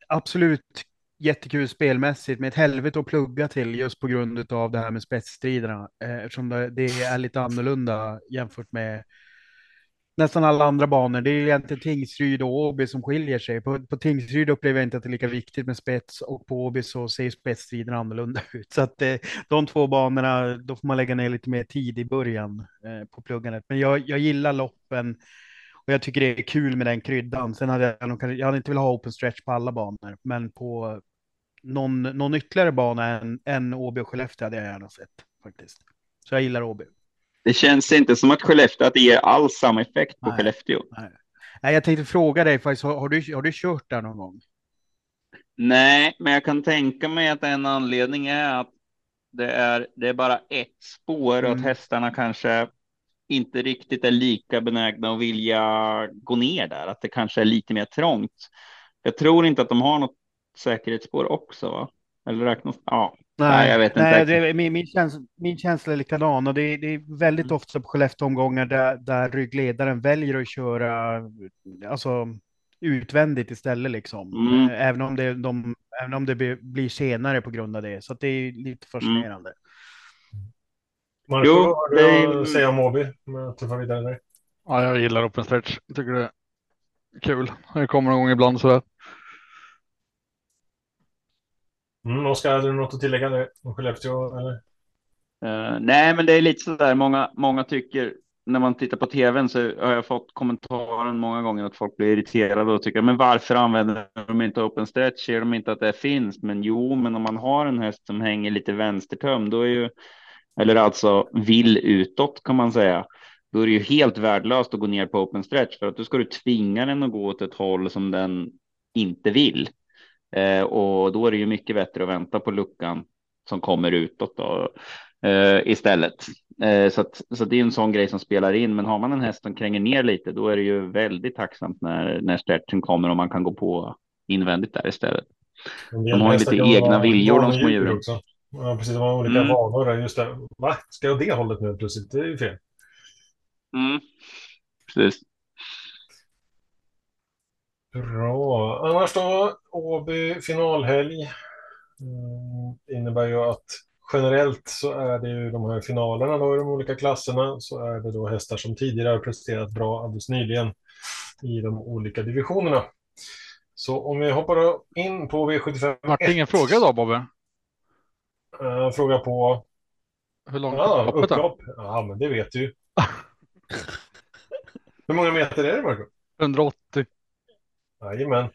absolut jättekul spelmässigt med ett helvete att plugga till just på grund av det här med spetsstriderna. Eh, eftersom det är lite annorlunda jämfört med nästan alla andra banor. Det är egentligen Tingsryd och Åby som skiljer sig. På, på Tingsryd upplever jag inte att det är lika viktigt med spets och på Åby så ser spetsstriden annorlunda ut. Så att eh, de två banorna, då får man lägga ner lite mer tid i början eh, på pluggandet. Men jag, jag gillar loppen Och jag tycker det är kul med den kryddan. Sen hade jag, nog, jag hade inte velat ha open stretch på alla banor, men på någon, någon ytterligare bana än, än Åby och Skellefteå hade jag gärna sett faktiskt. Så jag gillar Åby. Det känns inte som att Skellefteå att det ger alls samma effekt på Nej, Skellefteå. Nej. nej, jag tänkte fråga dig faktiskt, har, har, du, har du kört där någon gång? Nej, men jag kan tänka mig att en anledning är att det är, det är bara ett spår och att Mm. hästarna kanske inte riktigt är lika benägna att vilja gå ner där, att det kanske är lite mer trångt. Jag tror inte att de har något säkerhetsspår också, va? Eller räknas? Ja, Nej, jag vet inte Nej, exakt. det, är- min, min, känsla, min känsla är likadan och det, det är väldigt Mm. ofta på Skellefteå-omgångar där, där ryggledaren väljer att köra alltså, utvändigt istället liksom. Mm. Även om det, de, även om det blir, senare på grund av det. Så att det är lite fascinerande. Marco, Jo, vad har du det- att säga om Åby? Om jag tuffar vidare där. Ja, jag gillar open stretch. Jag tycker det är kul. Det kommer någon gång ibland sådär. Mm, Oskar, hade du något att tillägga där om Skellefteå? Eller? Uh, nej, men det är lite så där. Många, många tycker när man tittar på tvn så har jag fått kommentaren många gånger att folk blir irriterade och tycker men varför använder de inte open stretch? Ser de inte att det finns? Men jo, men om man har en häst som hänger lite vänstertöm, då är ju eller alltså vill utåt kan man säga. Då är det ju helt värdelöst att gå ner på open stretch för att då ska du tvinga den att gå åt ett håll som den inte vill. Eh, och då är det ju mycket bättre att vänta på luckan som kommer utåt då, eh, istället. Eh, så, att, så att det är en sån grej som spelar in. Men har man en häst som kränger ner lite, då är det ju väldigt tacksamt när, när stretchen kommer och man kan gå på invändigt där istället. De har ju lite egna viljor, de små djur djuren. Också. Ja, precis. De har olika Mm. vanor. Just det. Va? Ska jag det hållet nu plötsligt? Det är ju fel. Mm. Precis. Bra. Annars då, Åby finalhelg. Mm, innebär ju att generellt så är det ju de här finalerna då i de olika klasserna så är det då hästar som tidigare har presterat bra alldeles nyligen i de olika divisionerna. Så om vi hoppar då in på V75 Vart det ingen fråga idag Bobbe? Eh, fråga på Hur långt ja, är loppet då? upplopp. Ja, men det vet du. Hur många meter är det, Marco? 180. Jajamän.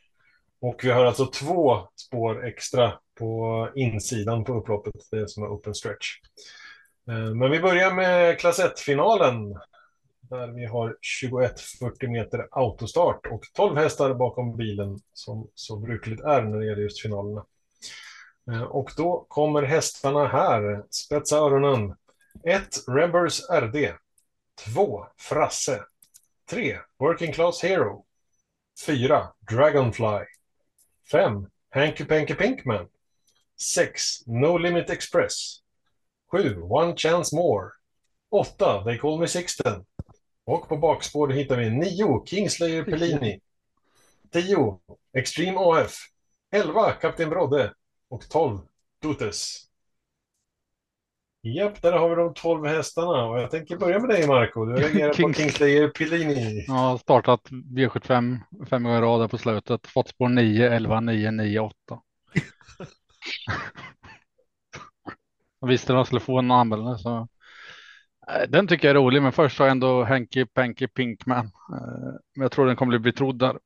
Och vi har alltså två spår extra på insidan på upploppet, det som är open stretch. Eh, men vi börjar med klass 1-finalen. Där vi har 21-40 meter autostart och 12 hästar bakom bilen som så brukligt är när det gäller just finalerna. Eh, och då kommer hästarna här. Spetsa öronen. 1. Rembers RD. 2. Frasse. 3. Working Class Hero. 4. Dragonfly. 5. Hanky Panky Pinkman. 6. No Limit Express. 7. One Chance More. 8. They Call Me Sixten. Och på bakspår hittar vi 9. Kingslayer Pellini. 10. Extreme AF. 11. Kapten Brodde. Och 12. Dutes. Japp, där har vi de 12 hästarna. Och jag tänker börja med dig, Marco. Du reagerar på Kings- Kingslayer Pellini. Har startat V75 fem gånger i rad på slutet. Fått spår 9, 11, 9, 9, 8. Jag visste att jag skulle få en anmälan så. Eh, Den tycker jag är rolig, men först har jag ändå Hanky Panky Pinkman. Eh, Men jag tror den kommer bli betrodd där.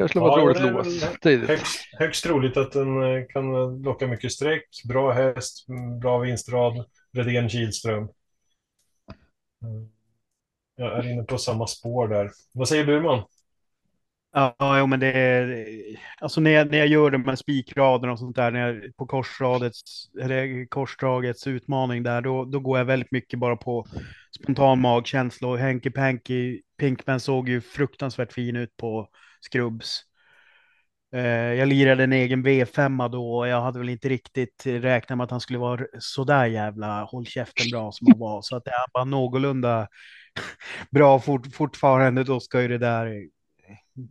Kanske skulle vara Ja, ett roligt lås tidigt. Högst, högst troligt att den eh, kan eh, locka mycket streck. Bra häst, mm, bra vinstrad. Redén Kihlström. Mm. Jag är inne på samma spår där. Vad säger Burman? Ja, jo, men det är, alltså när jag, när jag gör de här spikraderna och sånt där, när jag, på korsradets, eller korsdragets utmaning där, då, då går jag väldigt mycket bara på spontan magkänsla och Henky Panky Pinkman såg ju fruktansvärt fin ut på Skrubbs. Eh, jag lirade en egen V5 då och jag hade väl inte riktigt räknat med att han skulle vara sådär jävla håll käften bra som han var. Så att är han bara någorlunda bra fort, fortfarande, då ska ju det där eh,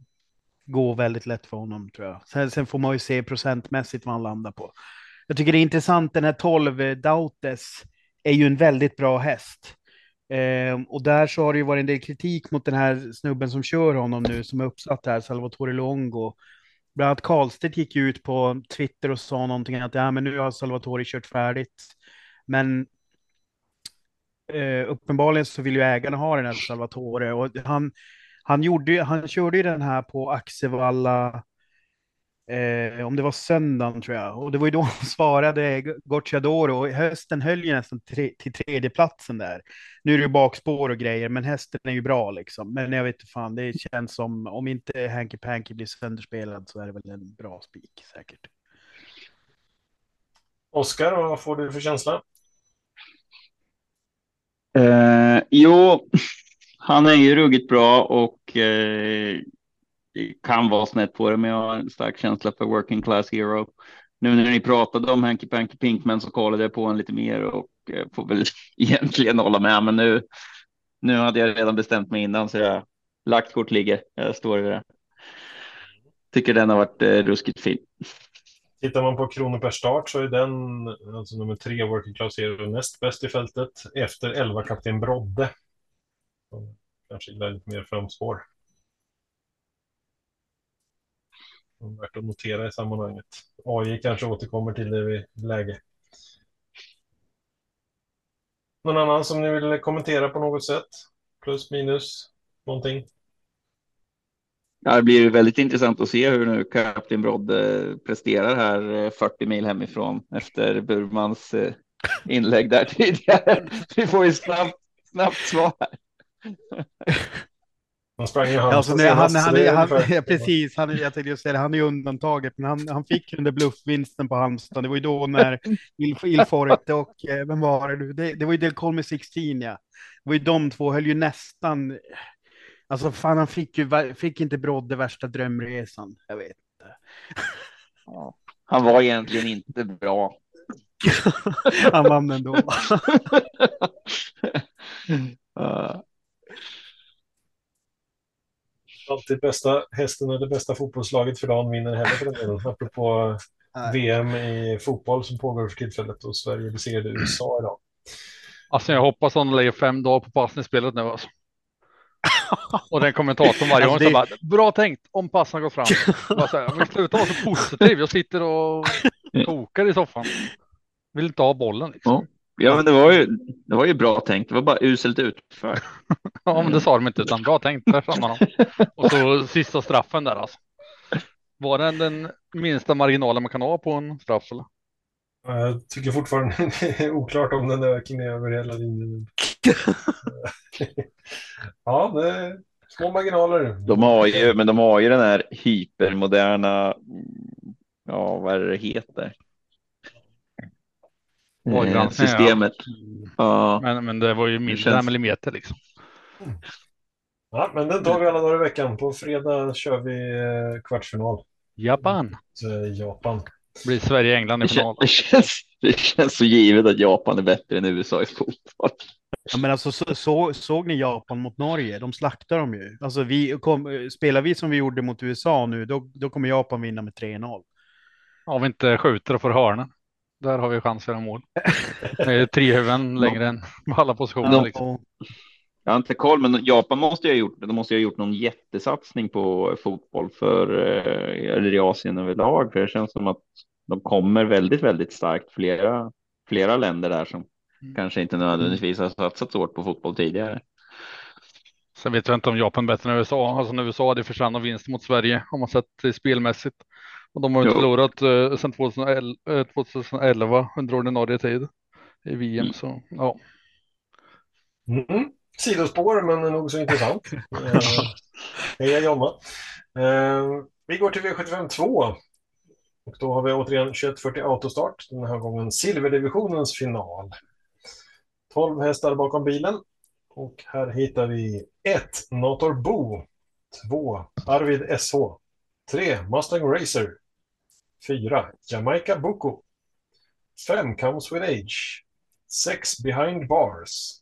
gå väldigt lätt för honom tror jag. Sen, sen får man ju se procentmässigt vad han landar på. Jag tycker det är intressant, den här 12 eh, Dautes är ju en väldigt bra häst. Eh, och där så har det ju varit en del kritik mot den här snubben som kör honom nu, som är uppsatt här, Salvatore Longo. Bland annat Karlstedt gick ju ut på Twitter och sa någonting att ja, men nu har Salvatore kört färdigt. Men eh, uppenbarligen så vill ju ägarna ha den här Salvatore och han, han, gjorde, han körde ju den här på Axevalla Eh, om det var söndagen tror jag. Och det var ju då han svarade Gocciadoro. Och hösten höll ju nästan tre, till tredjeplatsen där. Nu är det ju bakspår och grejer, men hästen är ju bra liksom. Men jag vet inte fan, det känns som om inte Hanky Panky blir sönderspelad så är det väl en bra spik säkert. Oskar, vad får du för känsla? Eh, jo, han är ju ruggigt bra och eh, det kan vara snett på det, men jag har en stark känsla för Working Class Hero. Nu när ni pratade om Hanky Panky Pinkman så kollade jag på en lite mer och eh, får väl egentligen hålla med. Men nu, nu hade jag redan bestämt mig innan så jag lagt kort ligger. Jag står i det. Tycker den har varit eh, ruskigt fin. Tittar man på kronor per start så är den, alltså nummer tre, Working Class Hero, näst bäst i fältet efter 11 kapten Brodde. Kanske lite mer framspår. Värt att notera i sammanhanget. AI kanske återkommer till det vid läge. Någon annan som ni vill kommentera på något sätt? Plus, minus, någonting? Ja, det blir väldigt intressant att se hur nu Kapten Brodde presterar här 40 eh, mil hemifrån efter Burmans eh, inlägg där tidigare. Vi får ju snabbt, snabbt svar. Han sprang i alltså, nej, han, han, han, han, ja, precis, han, jag tänkte just säga det, han är undantaget, men han, han fick den där bluffvinsten på Halmstad. Det var ju då när Il, Ilforte och, eh, vem var det Det, det var ju Del Colme 16, ja. Det var ju de två, höll ju nästan, alltså fan han fick ju, fick inte Brodde värsta drömresan, jag vet inte. Ja, han var egentligen inte bra. han vann ändå. uh. Alltid bästa hästen eller bästa fotbollslaget för dagen vinner heller för den delen. Apropå. VM i fotboll som pågår för tillfället och Sverige besegrade USA idag. Alltså jag hoppas att de lägger fem dagar på passningsspelet nu alltså. Och den kommentatorn varje alltså, gång det... så bara, bra tänkt om passen går fram. Jag vill sluta vara så positiv, jag sitter och kokar i soffan. Vill inte ha bollen liksom. Ja. Ja, men det var ju, det var ju bra tänkt. Det var bara uselt utfört. ja, men det sa de inte, utan bra tänkt. Där Och så sista straffen där alltså. Var den den minsta marginalen man kan ha på en straff? Eller? Jag tycker fortfarande det är oklart om den ökar över hela linjen. ja, det är små marginaler. De har ju, men de har ju den här hypermoderna, ja, vad är det heter? Eh, systemet. Ja. Men, men det var ju mindre känns... millimeter liksom. Ja, men den tar vi alla dagar i veckan. På fredag kör vi eh, kvartsfinal. Japan. Eh, Japan. Blir Sverige-England i final. Det känns, det känns så givet att Japan är bättre än USA i fotboll. Ja, men alltså, så, så, såg ni Japan mot Norge? De slaktar dem ju. Alltså, vi kom, spelar vi som vi gjorde mot USA nu, då, då kommer Japan vinna med 3-0. Om vi inte skjuter och får hörnen. Där har vi chans att göra mål. Det är tre huvuden längre än alla positioner. Liksom. Jag har inte koll, men Japan måste ju ha gjort, de måste ha gjort någon jättesatsning på fotboll för, eh, eller i Asien överlag, för det känns som att de kommer väldigt, väldigt starkt. Flera, flera länder där som mm. kanske inte nödvändigtvis har satsat så hårt på fotboll tidigare. Sen vet jag inte om Japan bättre än USA. Alltså när USA hade förtjänat vinst mot Sverige om man sett spelmässigt. Och de har inte förlorat uh, sedan 2011, uh, 2011 under ordinarie tid i VM. Mm. Så ja. Mm. Sidospår, men nog så intressant. uh, Heja Jonna. Uh, vi går till V75 2. Och då har vi återigen 2140 autostart. Den här gången silverdivisionens final. 12 hästar bakom bilen. Och här hittar vi 1. Notor Bo. 2. Arvid SH. 3. Mustang Racer. 4. Jamaica Buko. 5. Comes with Age. 6. Behind Bars.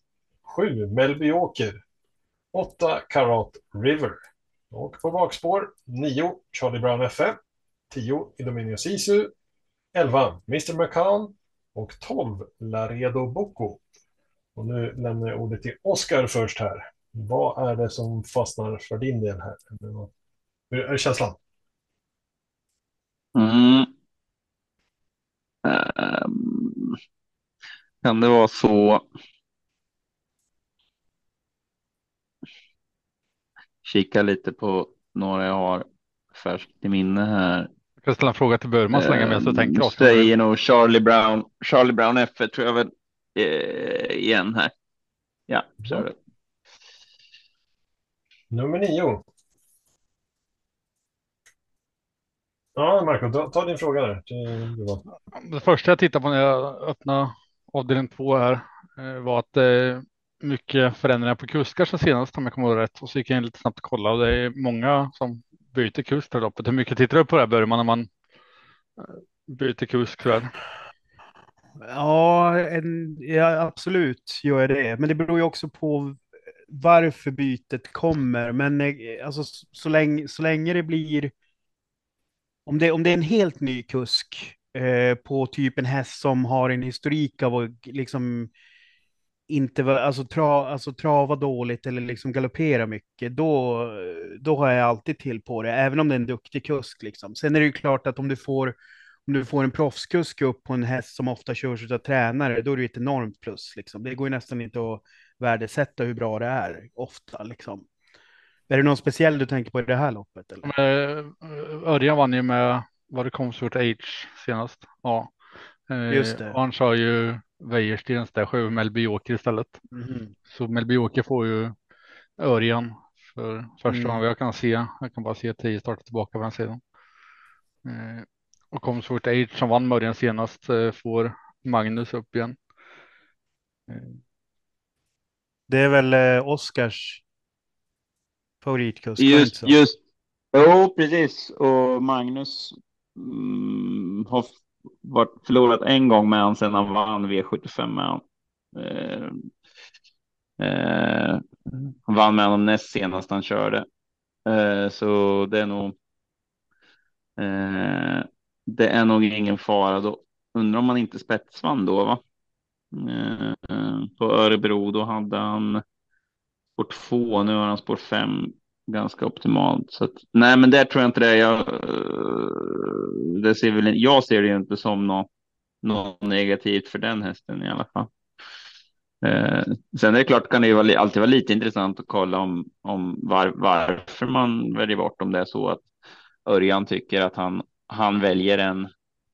7. Melby Åker. 8. Karat River. Och på bakspår 9. Charlie Brown FF. 10. Idomenio Sisu. 11. Mr. McCann. Och 12. Laredo Boko. Och nu lämnar jag ordet till Oskar först här. Vad är det som fastnar för din del här? Hur är känslan? Mm. Ehm. Kan det vara så? Kika lite på några jag har färskt i minne här. Jag kan ställa en fråga till Burman så länge medan du tänker. Ehm, du säger nog Charlie Brown. Charlie Brown F tror jag väl eh, igen här. Ja, kör du. Nummer nio. Ja, Marco, ta, ta din fråga där. Det, det första jag tittade på när jag öppnade avdelning två här eh, var att eh, mycket förändringar på kuskar sen senast om jag kommer ihåg rätt. Och så gick jag in lite snabbt och kollade och det är många som byter kusk det loppet. Hur mycket tittar du på det här Börjar man när man eh, byter kusk? Där? Ja, en, ja, absolut gör jag det. Men det beror ju också på varför bytet kommer. Men alltså, så, länge, så länge det blir... Om det, om det är en helt ny kusk eh, på typ en häst som har en historik av att liksom inte alltså, tra, alltså trava dåligt eller liksom galoppera mycket, då, då har jag alltid till på det, även om det är en duktig kusk. Liksom. Sen är det ju klart att om du får, om du får en proffskusk upp på en häst som ofta körs av tränare, då är det ett enormt plus. Liksom. Det går ju nästan inte att värdesätta hur bra det är, ofta. Liksom. Är det någon speciell du tänker på i det här loppet? Eller? Örjan vann ju med, var det Comfort Age senast? Ja. Just det. Och han sa ju Wäjerstens där sju Melby Joker istället. Mm. Så Melby Joker får ju Örjan för första mm. gången jag kan se. Jag kan bara se tio starta tillbaka på den sidan. Eh, och Comfort Age som vann Mörjan senast eh, får Magnus upp igen. Eh. Det är väl eh, Oskars favoritkusk? Just, just. Jo, precis. Och Magnus mm, har varit förlorat en gång med honom sedan han vann V75 med honom. Eh, eh, han vann med honom näst senast han körde. Eh, så det är nog. Eh, det är nog ingen fara då. Undrar om han inte spetsvann då, va? Eh, på Örebro, då hade han spår två. Nu har han spår fem ganska optimalt. Så att, nej, men där tror jag inte det. Jag, eh, det ser väl, jag ser det inte som något, något negativt för den hästen i alla fall. Eh, sen är det klart kan det ju alltid vara lite intressant att kolla om, om var, varför man väljer bort om det är så att Örjan tycker att han, han väljer en,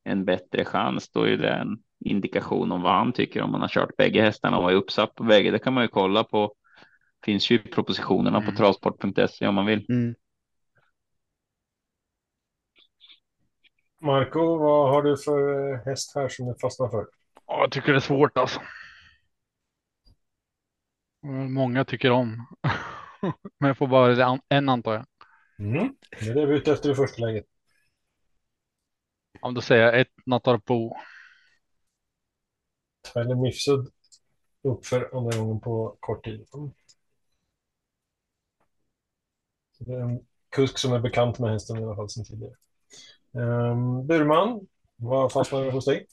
en bättre chans. Då är det en indikation om vad han tycker om man har kört bägge hästarna och är uppsatt på bägge. Det kan man ju kolla på finns ju propositionerna mm. på travsport.se om man vill. Mm. Marco, vad har du för häst här som du fastnar för? Ja, jag tycker det är svårt alltså. Många tycker om. Men jag får bara en antar jag. Mm. Det är det vi är ute efter i första läget. Om då säger jag ett Natarpo. Tyler Mifsud upp för andra gången på kort tid. Det är en kusk som är bekant med hästen i alla fall sedan tidigare. Um, Burman, vad fastnar hos dig?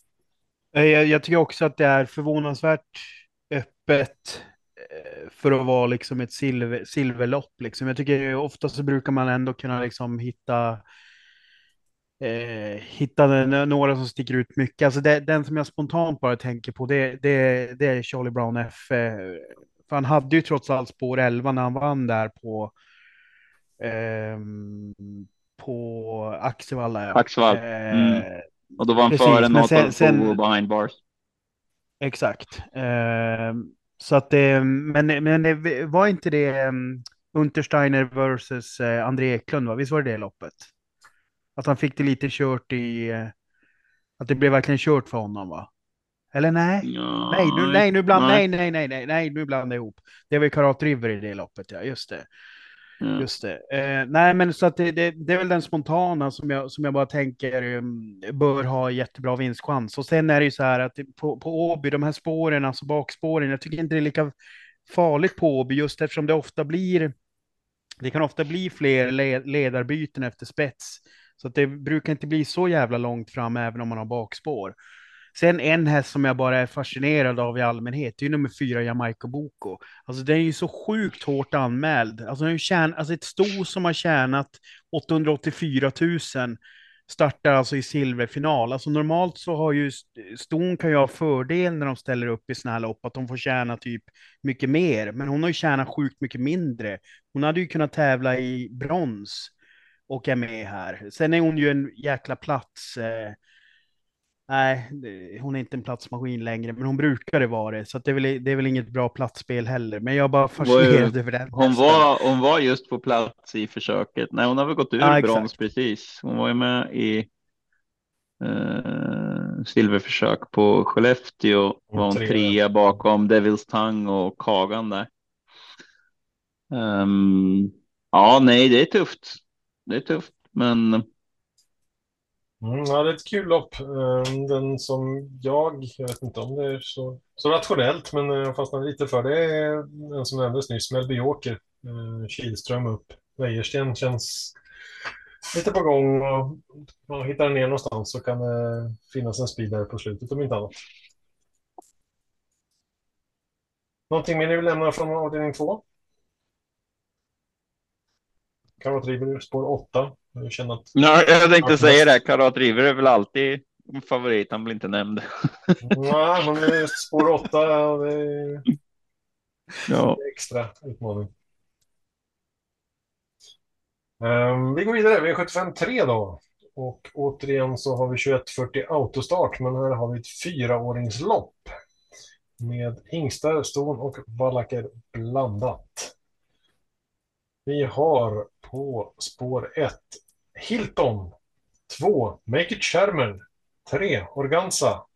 Eh, jag, jag, tycker också att det är förvånansvärt öppet eh, för att vara liksom ett silver, silverlopp. Liksom. Jag tycker ofta så brukar man ändå kunna liksom hitta eh, hitta några som sticker ut mycket. Alltså det, den som jag spontant bara tänker på det, det, det är Charlie Brown F. Eh, för han hade ju trots allt spår 11 när han vann där på Ehm, på Axevalla. Ja. Axevall. Mm. Eh, och då var han före Nathan och behind bars. Exakt. Eh, så att det, men, men var inte det um, Untersteiner versus uh, André Eklund, va? visst var det det loppet? Att han fick det lite kört i, uh, att det blev verkligen kört för honom va? Eller nej? Ja, nej, nu, nej, nu bland, nej. nej, nej, nej, nej, nu blandar jag ihop. Det var ju Karat River i det loppet, ja, just det. Mm. Just det. Eh, nej, men så att det, det, det, är väl den spontana som jag, som jag bara tänker um, bör ha jättebra vinstchans. Och sen är det ju så här att på, på Åby, de här spåren, alltså bakspåren, jag tycker inte det är lika farligt på Åby just eftersom det ofta blir, det kan ofta bli fler led, ledarbyten efter spets. Så att det brukar inte bli så jävla långt fram även om man har bakspår. Sen en häst som jag bara är fascinerad av i allmänhet, det är nummer fyra, Jamaica Boko. Alltså den är ju så sjukt hårt anmäld. Alltså, den tjän, alltså ett sto som har tjänat 884 000 startar alltså i silverfinal. Alltså normalt så har ju Ston kan ju ha fördel när de ställer upp i sådana här lopp, att de får tjäna typ mycket mer. Men hon har ju tjänat sjukt mycket mindre. Hon hade ju kunnat tävla i brons och är med här. Sen är hon ju en jäkla plats. Eh, nej, hon är inte en platsmaskin längre, men hon brukade vara det. Så det är, väl, det är väl inget bra platsspel heller. Men jag bara fascinerad över den. Hon var, hon var just på plats i försöket. Nej, hon har väl gått ur ja, brons precis. Hon var ju med i eh, silverförsök på Skellefteå. Var hon trea bakom Devils Tang och Kagan där. Um, ja, nej, det är tufft. Det är tufft, men Mm, ja, det är ett kul lopp. Ehm, den som jag, jag vet inte om det är så, så rationellt, men eh, jag fastnade lite för det är den som nämndes nyss, Melby Åker. Ehm, Kihlström upp. Wäjersten känns lite på gång och man hittar ner någonstans så kan det finnas en speed där på slutet om inte annat. Någonting mer ni vill lämna från avdelning två? Karot River spår 8. Jag, känner att... ja, jag tänkte säga det, Karat River är väl alltid favorit, han blir inte nämnd. Nej, men det är spår 8. Det är... Ja. extra utmaning. Um, vi går vidare, vi är 75-3 då. Och återigen så har vi 2140 autostart, men här har vi ett fyraåringslopp. Med hingstar, ston och vallacker blandat. Vi har på spår 1 Hilton. 2 Make It Sherman. 3 Organza.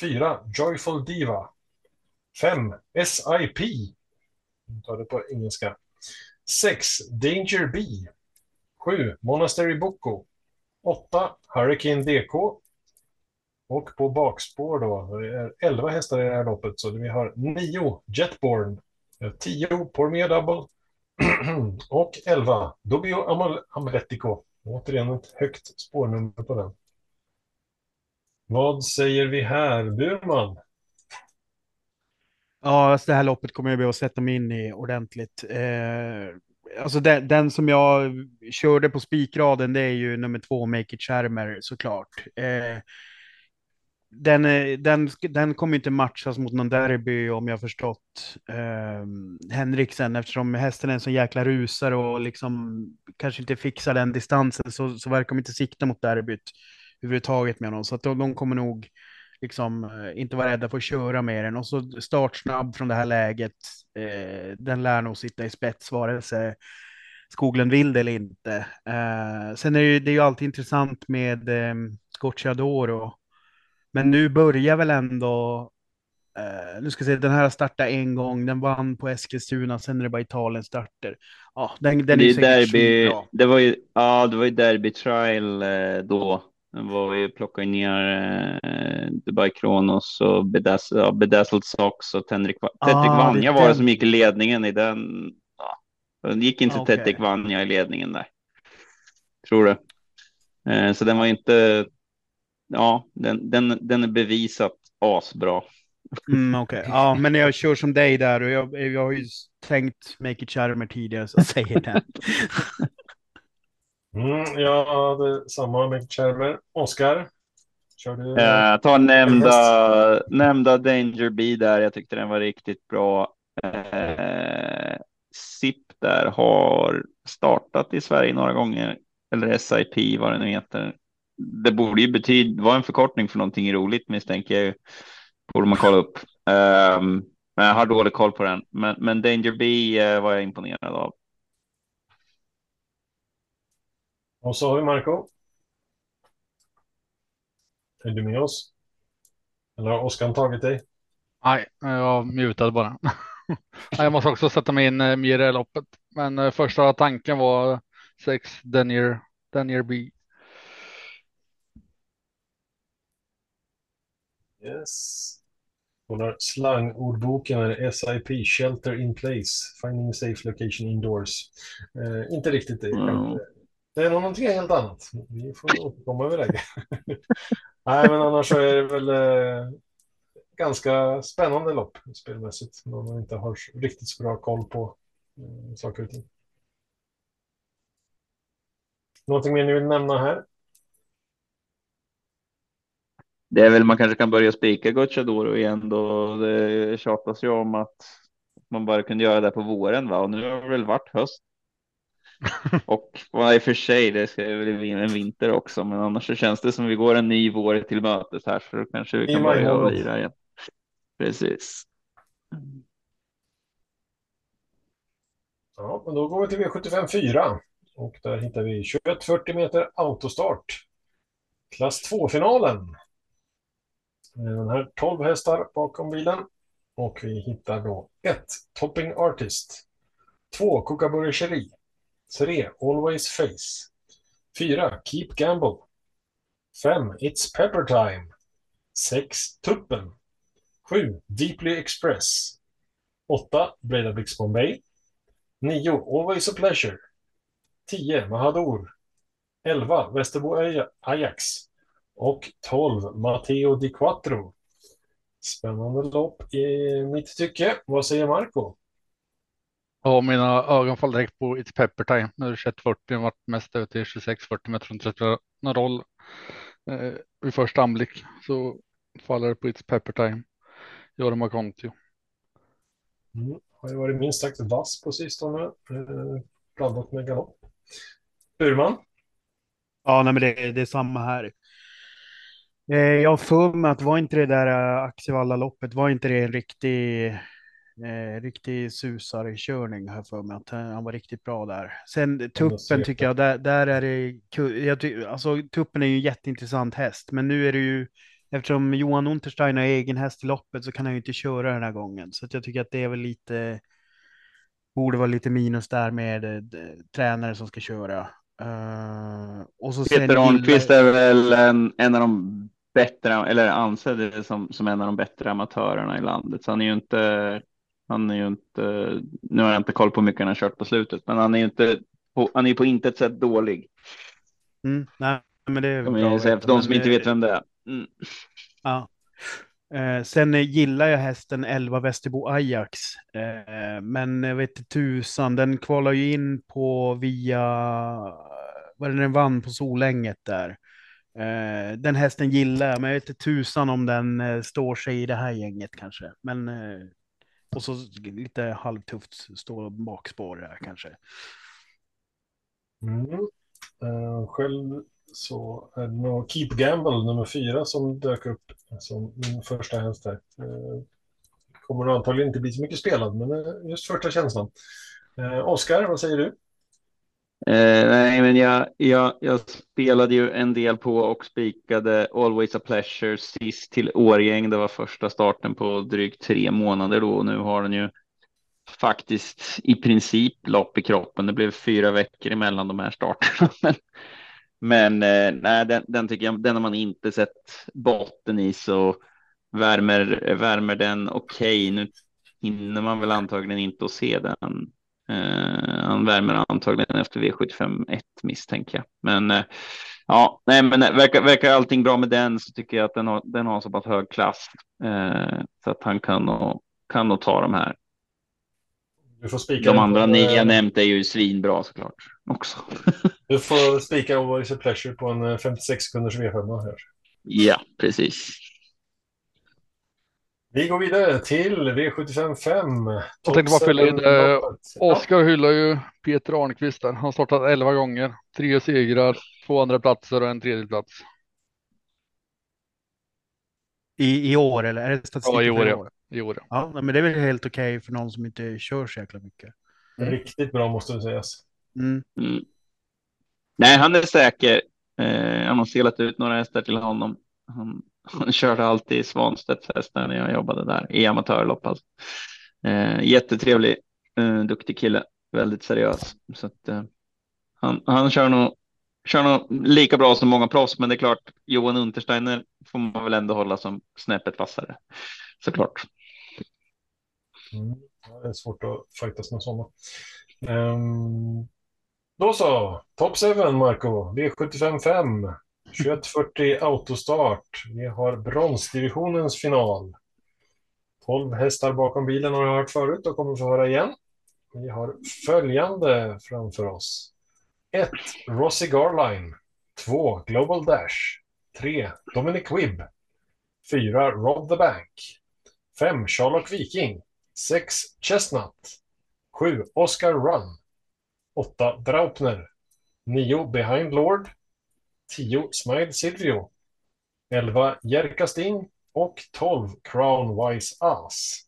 4 Joyful Diva. 5 SIP. Jag tar det på engelska. 6 Danger B. 7 Monastery Boko. 8 Hurricane DK. Och på bakspår då, det är 11 hästar i det här loppet, så vi har 9 Jetborn, 10 Pormia Double, och 11, Dobio Amletico. Återigen ett högt spårnummer på den. Vad säger vi här, Burman? Ja, alltså det här loppet kommer jag behöva sätta mig in i ordentligt. Eh, alltså den, den, som jag körde på spikraden, det är ju nummer två, Make It Charmer, såklart. Eh, den, eh, den, den kommer inte matchas mot någon derby om jag förstått eh, Henriksen eftersom hästen är en sån jäkla rusare och liksom kanske inte fixar den distansen så, så verkar de inte sikta mot derbyt överhuvudtaget med honom. Så att de, de kommer nog liksom eh, inte vara rädda för att köra med den. Och så startsnabb från det här läget. Eh, den lär nog sitta i spets vare sig Skoglund vill det eller inte. Eh, sen är det, ju, det är ju alltid intressant med eh, Scocciadoro men nu börjar väl ändå, eh, nu ska jag säga, den här startade en gång, den vann på Eskilstuna, sen är det bara Italien starter. Ja, den, den det är, derby, det var ju, ja, det var ju derby trial eh, då. Den var ju plockade ner eh, Dubai Kronos och Bedazzled, ja, Bedazzled Sox och Tedrick, ah, Vanja var det som gick i ledningen i den. Ja, det gick inte okay. Tedrick Vanja i ledningen där. Tror du? Eh, så den var inte ja, den, den, den är bevisat asbra. Mm, Okej, okay. ja, men jag kör som dig där och jag, jag har ju tänkt Make It Charmer tidigare så jag säger den. mm, jag hade samma Make It Charmer. Oskar? Kör du? Jag tar nämnda, nämnda Danger B där. Jag tyckte den var riktigt bra. Eh, SIP där har startat i Sverige några gånger. Eller SIP vad det nu heter det borde ju betyda, vara en förkortning för någonting roligt misstänker jag. Borde man kolla upp. Um, men jag har dålig koll på den. Men, men Danger B uh, var jag imponerad av. Och så har vi Marco. Är du med oss? Eller har Oskar tagit dig? Nej, jag mutade bara. jag måste också sätta mig in eh, mer i loppet. Men eh, första tanken var sex Denier, Denier B. Yes. Hon har slangordboken är SIP, Shelter in Place, Finding a Safe Location Indoors. Eh, inte riktigt det mm. Det är nog någonting helt annat. Vi får återkomma över det. Nej, men annars är det väl eh, ganska spännande lopp spelmässigt. När man inte har riktigt så bra koll på eh, saker och ting. Någonting mer ni vill nämna här? Det är väl man kanske kan börja spika Gucciadoro igen då. Det tjatas ju om att man bara kunde göra det på våren va? och nu har det väl varit höst. och vad i och för sig, det ska väl bli en vinter också, men annars så känns det som vi går en ny vår till mötes här så då kanske vi kan börja lira igen. Precis. Ja, men då går vi till V75 4 och där hittar vi 2140 meter autostart. Klass 2-finalen. Eh, den här 12 hästar bakom bilen. Och vi hittar då 1. Topping Artist. 2. Kookaburra Cherie. 3. Always Face. 4. Keep Gamble. 5. It's Pepper Time. 6. Tuppen. 7. Deeply Express. 8. Breda Bredablix Bombay. 9. Always a Pleasure. 10. Mahador. 11. Västerbo Ajax. Och 12. Matteo Di Quattro. Spännande lopp i mitt tycke. Vad säger Marco? Ja, mina ögon faller direkt på It's Pepper Time. Nu 2140 varit mest över till 2640 men jag tror inte det spelar någon roll eh, vid första anblick. Så faller det på It's Pepper Time. Jorma Kontio. Mm. Har ju varit minst sagt vass på sistone. Eh, blandat med galopp. Burman? Ja, nej, men det, det är samma här. Eh, jag har för mig att var inte det där eh, Axevalla-loppet, var inte det en riktig, eh, riktig susarkörning här för mig, att han var riktigt bra där. Sen tuppen tycker jag, där, där är det, jag ty, alltså tuppen är ju en jätteintressant häst, men nu är det ju, eftersom Johan Unterstein har egen häst i loppet så kan han ju inte köra den här gången, så jag tycker att det är väl lite, borde vara lite minus där med eh, tränare som ska köra. Uh, och så Peter Holmqvist är väl en, en av de bättre, eller ansedd som, som en av de bättre amatörerna i landet. Så han är ju inte, han är ju inte, nu har jag inte koll på hur mycket han har kört på slutet, men han är ju inte, på, han är på intet sätt dålig. Mm, nej, men det är de, bra, för de som inte vet vem det är. Mm. Ja. Eh, sen gillar jag hästen 11 Västerbo Ajax, eh, men jag vet tusan, den kvalar ju in på via, vad är det den vann på Solänget där. Eh, den hästen gillar jag, men jag vet inte tusan om den eh, står sig i det här gänget kanske. Men eh, och så lite halvtufft stå bakspår där kanske. Mm. Uh, själv så är det nog Keep Gamble nummer fyra som dök upp som min första häst där. Uh, kommer antagligen inte bli så mycket spelad, men uh, just första känslan. Uh, Oskar, vad säger du? Eh, nej, men jag, jag, jag spelade ju en del på och spikade Always a Pleasure sist till Årgäng. Det var första starten på drygt tre månader då och nu har den ju faktiskt i princip lopp i kroppen. Det blev fyra veckor emellan de här starterna. men men eh, nej, den, den, tycker jag, den har man inte sett botten i så värmer, värmer den okej. Okay. Nu hinner man väl antagligen inte att se den han värmer antagligen efter V75 1 misstänker jag. Men eh, ja, nej, men verkar, verkar allting bra med den så tycker jag att den har, den har så pass hög klass eh, så att han kan nog, kan nog ta de här. Du får spika de andra ni jag nämnt är ju svinbra såklart också. du får spika Always a Pleasure på en 56 sekunders V5 här. Ja, precis. Vi går vidare till V75 5. Jag tänkte bara fylla in. Eh, Oskar ja. hyllar ju Peter Arnqvist där. Han startat 11 gånger, tre segrar, två andra platser och en tredje plats. I, I år eller? Är det ja, i år, ja. I år, ja. ja. men det är väl helt okej okay för någon som inte kör så jäkla mycket. Mm. Riktigt bra måste det sägas. Mm. Mm. Nej, han är säker. Eh, han har selat ut några hästar till honom. Han han körde alltid i Svanstedts hästar när jag jobbade där i amatörlopp. Alltså. Eh, jättetrevlig, eh, duktig kille, väldigt seriös. Så att, eh, han, han kör nog, kör nog lika bra som många proffs, men det är klart, Johan Untersteiner får man väl ändå hålla som snäppet vassare. Såklart. Mm, det är svårt att fightas med sådana. Um, då så, Top 7 Marco, V75 5. 2140 autostart. Vi har bronsdivisionens final. 12 hästar bakom bilen har jag hört förut och kommer få höra igen. Vi har följande framför oss. 1. Rossi Garline. 2. Global Dash. 3. Dominic Wibb. 4. Rob the Bank. 5. Charlotte Viking. 6. Chestnut. 7. Oscar Run. 8. Draupner. 9. Behind Lord. 10. Smile Silvio. 11. Jerka Sting. Och 12. Crown Wise Ass.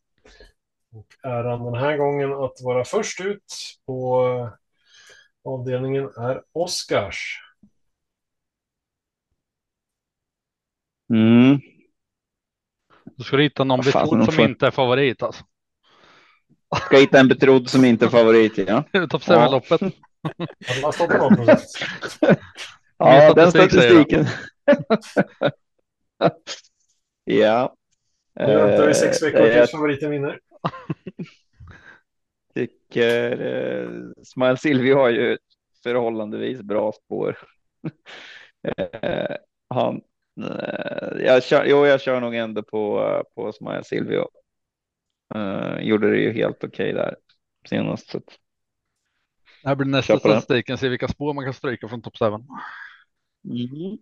Och äran den här gången att vara först ut på avdelningen är Oscars. Mm. Du ska hitta någon fan, betrodd som får- inte är favorit alltså. Ska hitta en betrodd som inte är favorit. Ja, Topp 7-loppet. Alla står på 0 procent. ja den statistik säger statistiken. ja. Nu väntar vi sex Eh, veckor jag tills favoriten vinner. tycker eh, Smile Silvio har ju förhållandevis bra spår. eh, han, eh, jag, kör, jo, jag kör nog ändå på, på Smile Silvio. Eh, gjorde det ju helt okej där senast. Det här blir nästa den. statistiken. Se vilka spår man kan stryka från topp 7. Mm.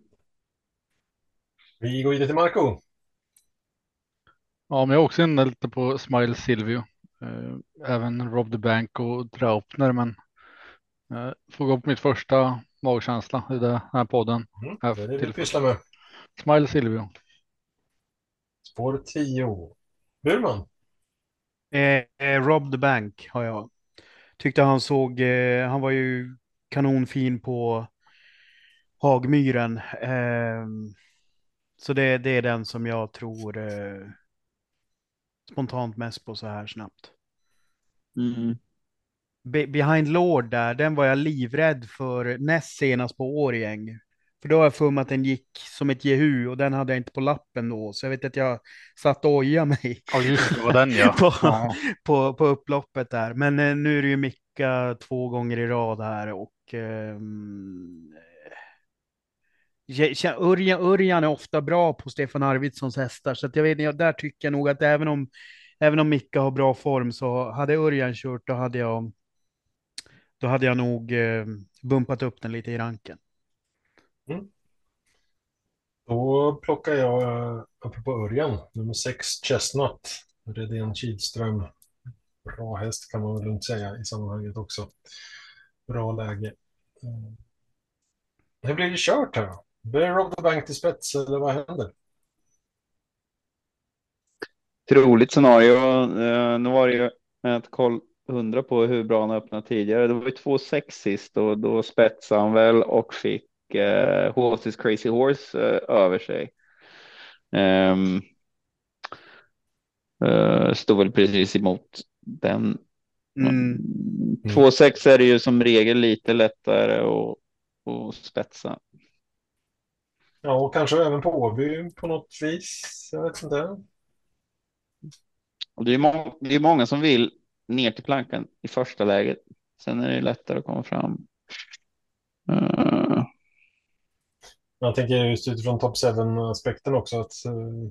Vi går vidare till Marco. Ja, men jag är också inne lite på Smile Silvio. Eh, Även Rob the Bank och Draupner, men eh, får gå på mitt första magkänsla i den här podden. Mm, Här det är det vi pysslar med. Smile Silvio. Spår 10. Burman. Eh, eh, Rob the Bank har jag. Tyckte han såg, eh, han var ju kanonfin på Hagmyren. Eh, så det, det är den som jag tror eh, spontant mest på så här snabbt. Mm. Be Behind Lord där, den var jag livrädd för näst senast på Årjäng. För då har jag för mig att den gick som ett jehu och den hade jag inte på lappen då. Så jag vet att jag satt och ojade mig Ja, just det, var den ja. på, ja. på, på upploppet där. Men eh, nu är det ju Micka två gånger i rad här och ehm, jag- Örjan, Örjan är ofta bra på Stefan Arvidssons hästar, så att jag vet, jag, där tycker jag nog att även om, även om Micke har bra form så hade Örjan kört, då hade jag, då hade jag nog eh, bumpat upp den lite i ranken. Mm. Då plockar jag, apropå Örjan, nummer 6, Chestnut. Redén Kihlström. Bra häst kan man väl lugnt säga i sammanhanget också. Bra läge. Eh, mm. Hur blir det kört här då? Blir det Rob the Bank till spets eller vad händer? Troligt scenario. Eh, nu var det ju ett koll hundra på hur bra han öppnade tidigare. Det var ju 2-6 sist och då spetsade han väl och fick eh, Horses Crazy Horse eh, över sig. Um, eh, stod väl precis emot den. Mm. 2-6 är det ju som regel lite lättare att, att spetsa. Ja, och kanske även på Åby på något vis. Jag vet inte. Det är, må- det är många som vill ner till plankan i första läget. Sen är det lättare att komma fram. Eh, Jag tänker just utifrån top 7-aspekten också att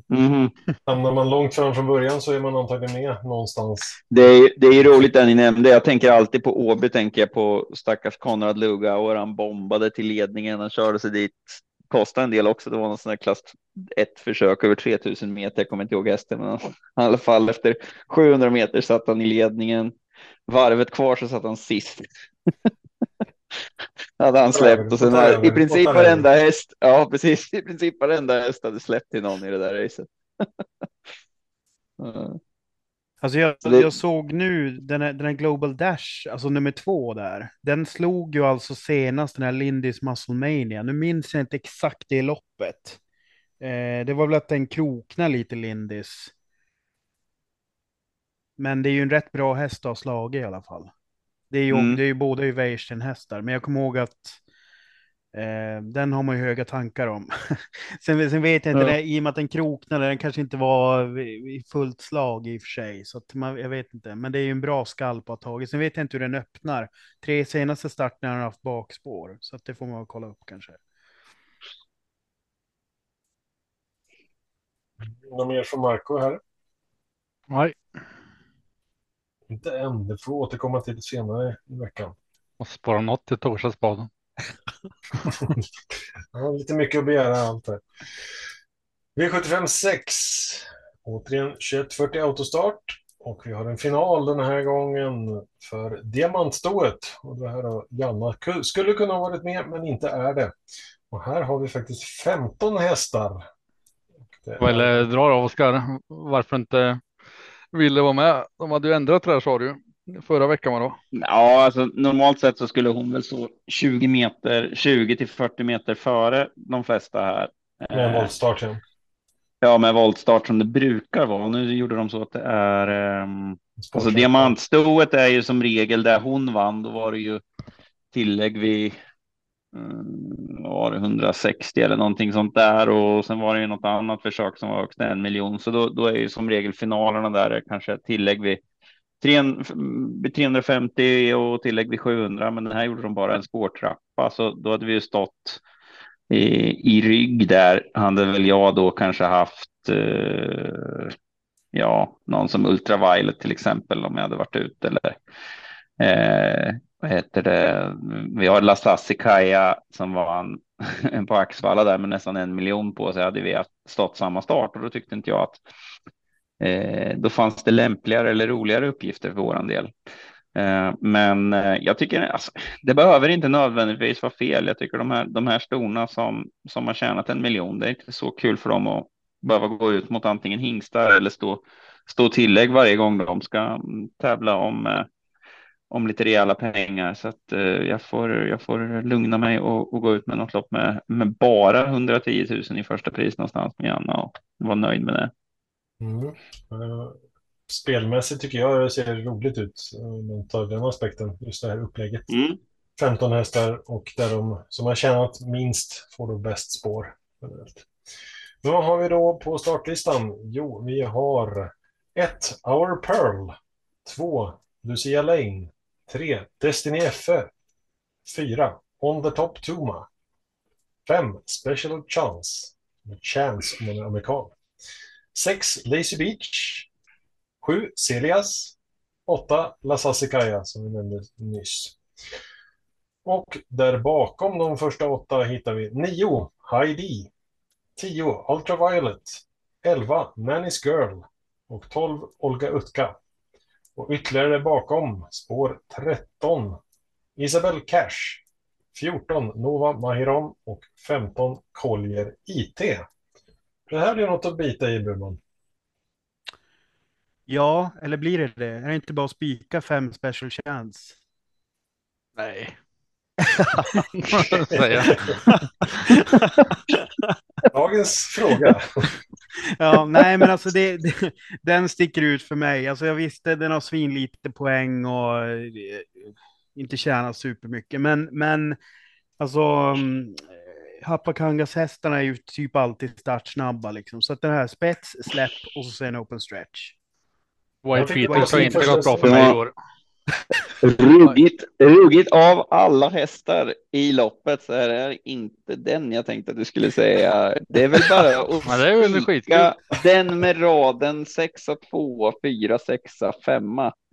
mhm. hamnar man långt fram från början så är man antagligen med någonstans. Det är, det är ju roligt det ni nämnde. Jag tänker alltid på Åby, tänker jag på stackars Konrad Luga och han bombade till ledningen. Han körde sig dit. Kostade en del också. Det var någon sån här klass ett försök över 3000 meter. Jag kommer inte ihåg hästen, men i alla fall efter 700 meter satt han i ledningen. Varvet kvar så satt han sist. hade han släppt och sen i princip varenda häst. Ja, precis. I princip varenda häst hade släppt till någon i det där racet. Alltså jag, det- jag såg nu den här, den här Global Dash, alltså nummer två där. Den slog ju alltså senast den här Lindys Musclemania. Nu minns jag inte exakt det loppet. Eh, det var väl att den kroknade lite Lindys. Men det är ju en rätt bra häst att ha slagit i alla fall. Det är ju, Mm. det är ju båda ju Weirsten-hästar, men jag kommer ihåg att eh, den har man ju höga tankar om. sen, sen vet jag inte, Ja. det, i och med att den kroknade, den kanske inte var i fullt slag i och för sig, så att man, jag vet inte. Men det är ju en bra skalp att ha tagit. Sen vet jag inte hur den öppnar. Tre senaste starterna har den haft bakspår, så att det får man kolla upp kanske. Något mer från Marco här? Nej, Inte än. Det får återkomma till senare i veckan. måste spara något till torsdagsbaden. Ja, lite mycket att begära allt här. V75 6. Återigen 2140 autostart. Och vi har en final den här gången för diamantstoet. Och det här då, Janna skulle kunna ha varit med, men inte är det. Och här har vi faktiskt 15 hästar. Är... Eller drar av Oskar varför inte ville vara med. De hade ju ändrat det här sa du förra veckan var då. Ja, alltså normalt sett så skulle hon väl stå 20 meter, 20 till 40 meter före de flesta här. Med en voltstart. Ja. Ja, med voltstart som det brukar vara. Nu gjorde de så att det är. Um, alltså diamantstoet är ju som regel där hon vann. Då var det ju tillägg vid um, var det 160 eller någonting sånt där och sen var det ju något annat försök som var högst en miljon. Så då, då är ju som regel finalerna där kanske tillägg vid 350 och tillägg vid 700. Men den här gjorde de bara en spårtrappa så då hade vi ju stått i, i rygg där hade väl jag då kanske haft eh, ja, någon som Ultraviolet till exempel om jag hade varit ute eller eh, vad heter det? Vi har Lasassi Kaja som vann på Axvalla där med nästan en miljon på sig hade vi haft stått samma start och då tyckte inte jag att Eh, då fanns det lämpligare eller roligare uppgifter för våran del. Eh, men eh, jag tycker alltså, det behöver inte nödvändigtvis vara fel. Jag tycker de här, de här storna som, som har tjänat en miljon, det är inte så kul för dem att behöva gå ut mot antingen hingstar eller stå, stå tillägg varje gång de ska mm, tävla om, om lite rejäla pengar. Så att jag får, jag får lugna mig och, och gå ut med något lopp med, med bara 110 000 i första pris någonstans med Anna och vara nöjd med det. Mm spelmässigt tycker jag ser det roligt ut om man tar den aspekten, just det här upplägget. Mm. 15 hästar och där de som har tjänat minst får då bäst spår. Vad har vi då på startlistan? Jo, vi har 1. Our Pearl 2. Lucia Lane 3. Destiny FE 4. On the Top Tuma 5. Special Chance Chance om man är amerikan 6. Lazy Beach 7. Celias. 8. La Sassicaia som vi nämnde nyss. Och där bakom de första åtta hittar vi 9. Heidi. 10. Ultraviolet. 11. Nanny's Girl. Och 12. Olga Utka. Och ytterligare bakom spår 13. Isabel Cash. 14. Nova Mahiron och 15. Collier IT. Det här blir något att bita i, Burman. Ja, eller blir det det? Är det inte bara att spika fem special chance? Nej. Dagens fråga. ja, nej, men alltså det, det, den sticker ut för mig. Alltså jag visste den har svin lite poäng och eh, inte tjänar supermycket, men, men alltså um, Hapakangas hästarna är ju typ alltid startsnabba liksom. Så att den här spets, släpp och så sen open stretch. White Peters har inte gått bra för mig i år. Ruggigt, ruggigt av alla hästar i loppet så är det inte den jag tänkte att du skulle säga. Det är väl bara att ja, det är väl skitkul. den med raden 6, 2, 4, 6, 5.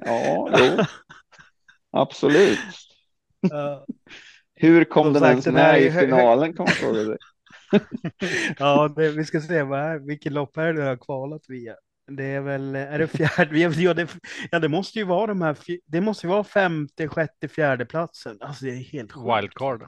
Ja, jo. absolut. Hur kom den ens med i finalen? Kom fråga sig. ja, det, vi ska se vad, vilket lopp är det du har kvalat via. Det är väl, är det fjärde? Ja det, ja, det måste ju vara de här, det måste ju vara femte, sjätte, fjärde platsen. Alltså det är helt sjukt. Wildcard.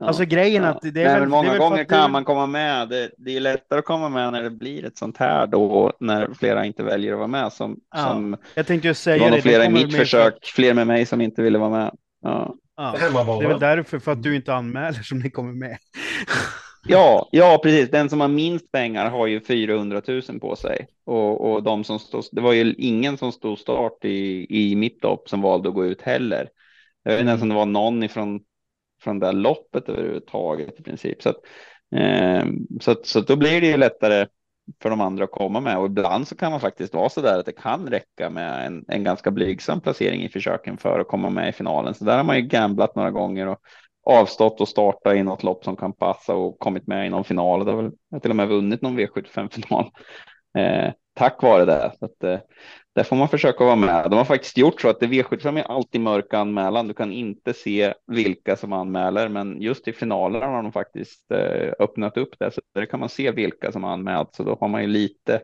Ja. Alltså grejen ja. att det är, Nej, väl, många det är gånger kan du... man komma med. Det, det, är lättare att komma med när det blir ett sånt här då, när flera inte väljer att vara med. Som, ja. som jag tänkte ju säga det. flera i mitt försök, för... fler med mig som inte ville vara med. Ja. Ja. Det är väl därför, för att du inte anmäler som ni kommer med. Ja, ja, precis. Den som har minst pengar har ju 400 000 på sig och, och de som stod, det var ju ingen som stod start i, i mitt lopp som valde att gå ut heller. Jag vet inte ens om det var någon ifrån från det här loppet överhuvudtaget i princip. Så, att, eh, så, att, så att då blir det ju lättare för de andra att komma med och ibland så kan man faktiskt vara så där att det kan räcka med en, en ganska blygsam placering i försöken för att komma med i finalen. Så där har man ju gamblat några gånger och avstått och starta i något lopp som kan passa och kommit med i någon final. Det har väl till och med vunnit någon V75 final eh, tack vare det. Så att, eh, där får man försöka vara med. De har faktiskt gjort så att det V75 är alltid mörk anmälan. Du kan inte se vilka som anmäler, men just i finalerna har de faktiskt eh, öppnat upp det. Så där kan man se vilka som anmält. Så då har man ju lite,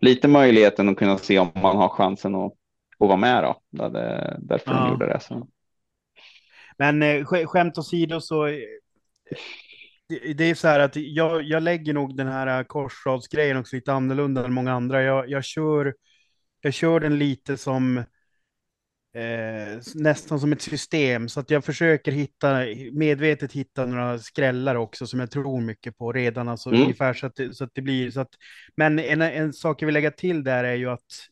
lite möjligheten att kunna se om man har chansen att, att vara med då. Det, därför ja. de gjorde det. Så. Men eh, skämt åsido så eh, det, det är så här att jag, jag lägger nog den här korsradsgrejen också lite annorlunda än många andra. Jag, jag kör jag kör den lite som eh, nästan som ett system så att jag försöker hitta medvetet hitta några skrällar också som jag tror mycket på redan. Alltså mm. ungefär så att, så att det blir så att. Men en, en sak jag vill lägga till där är ju att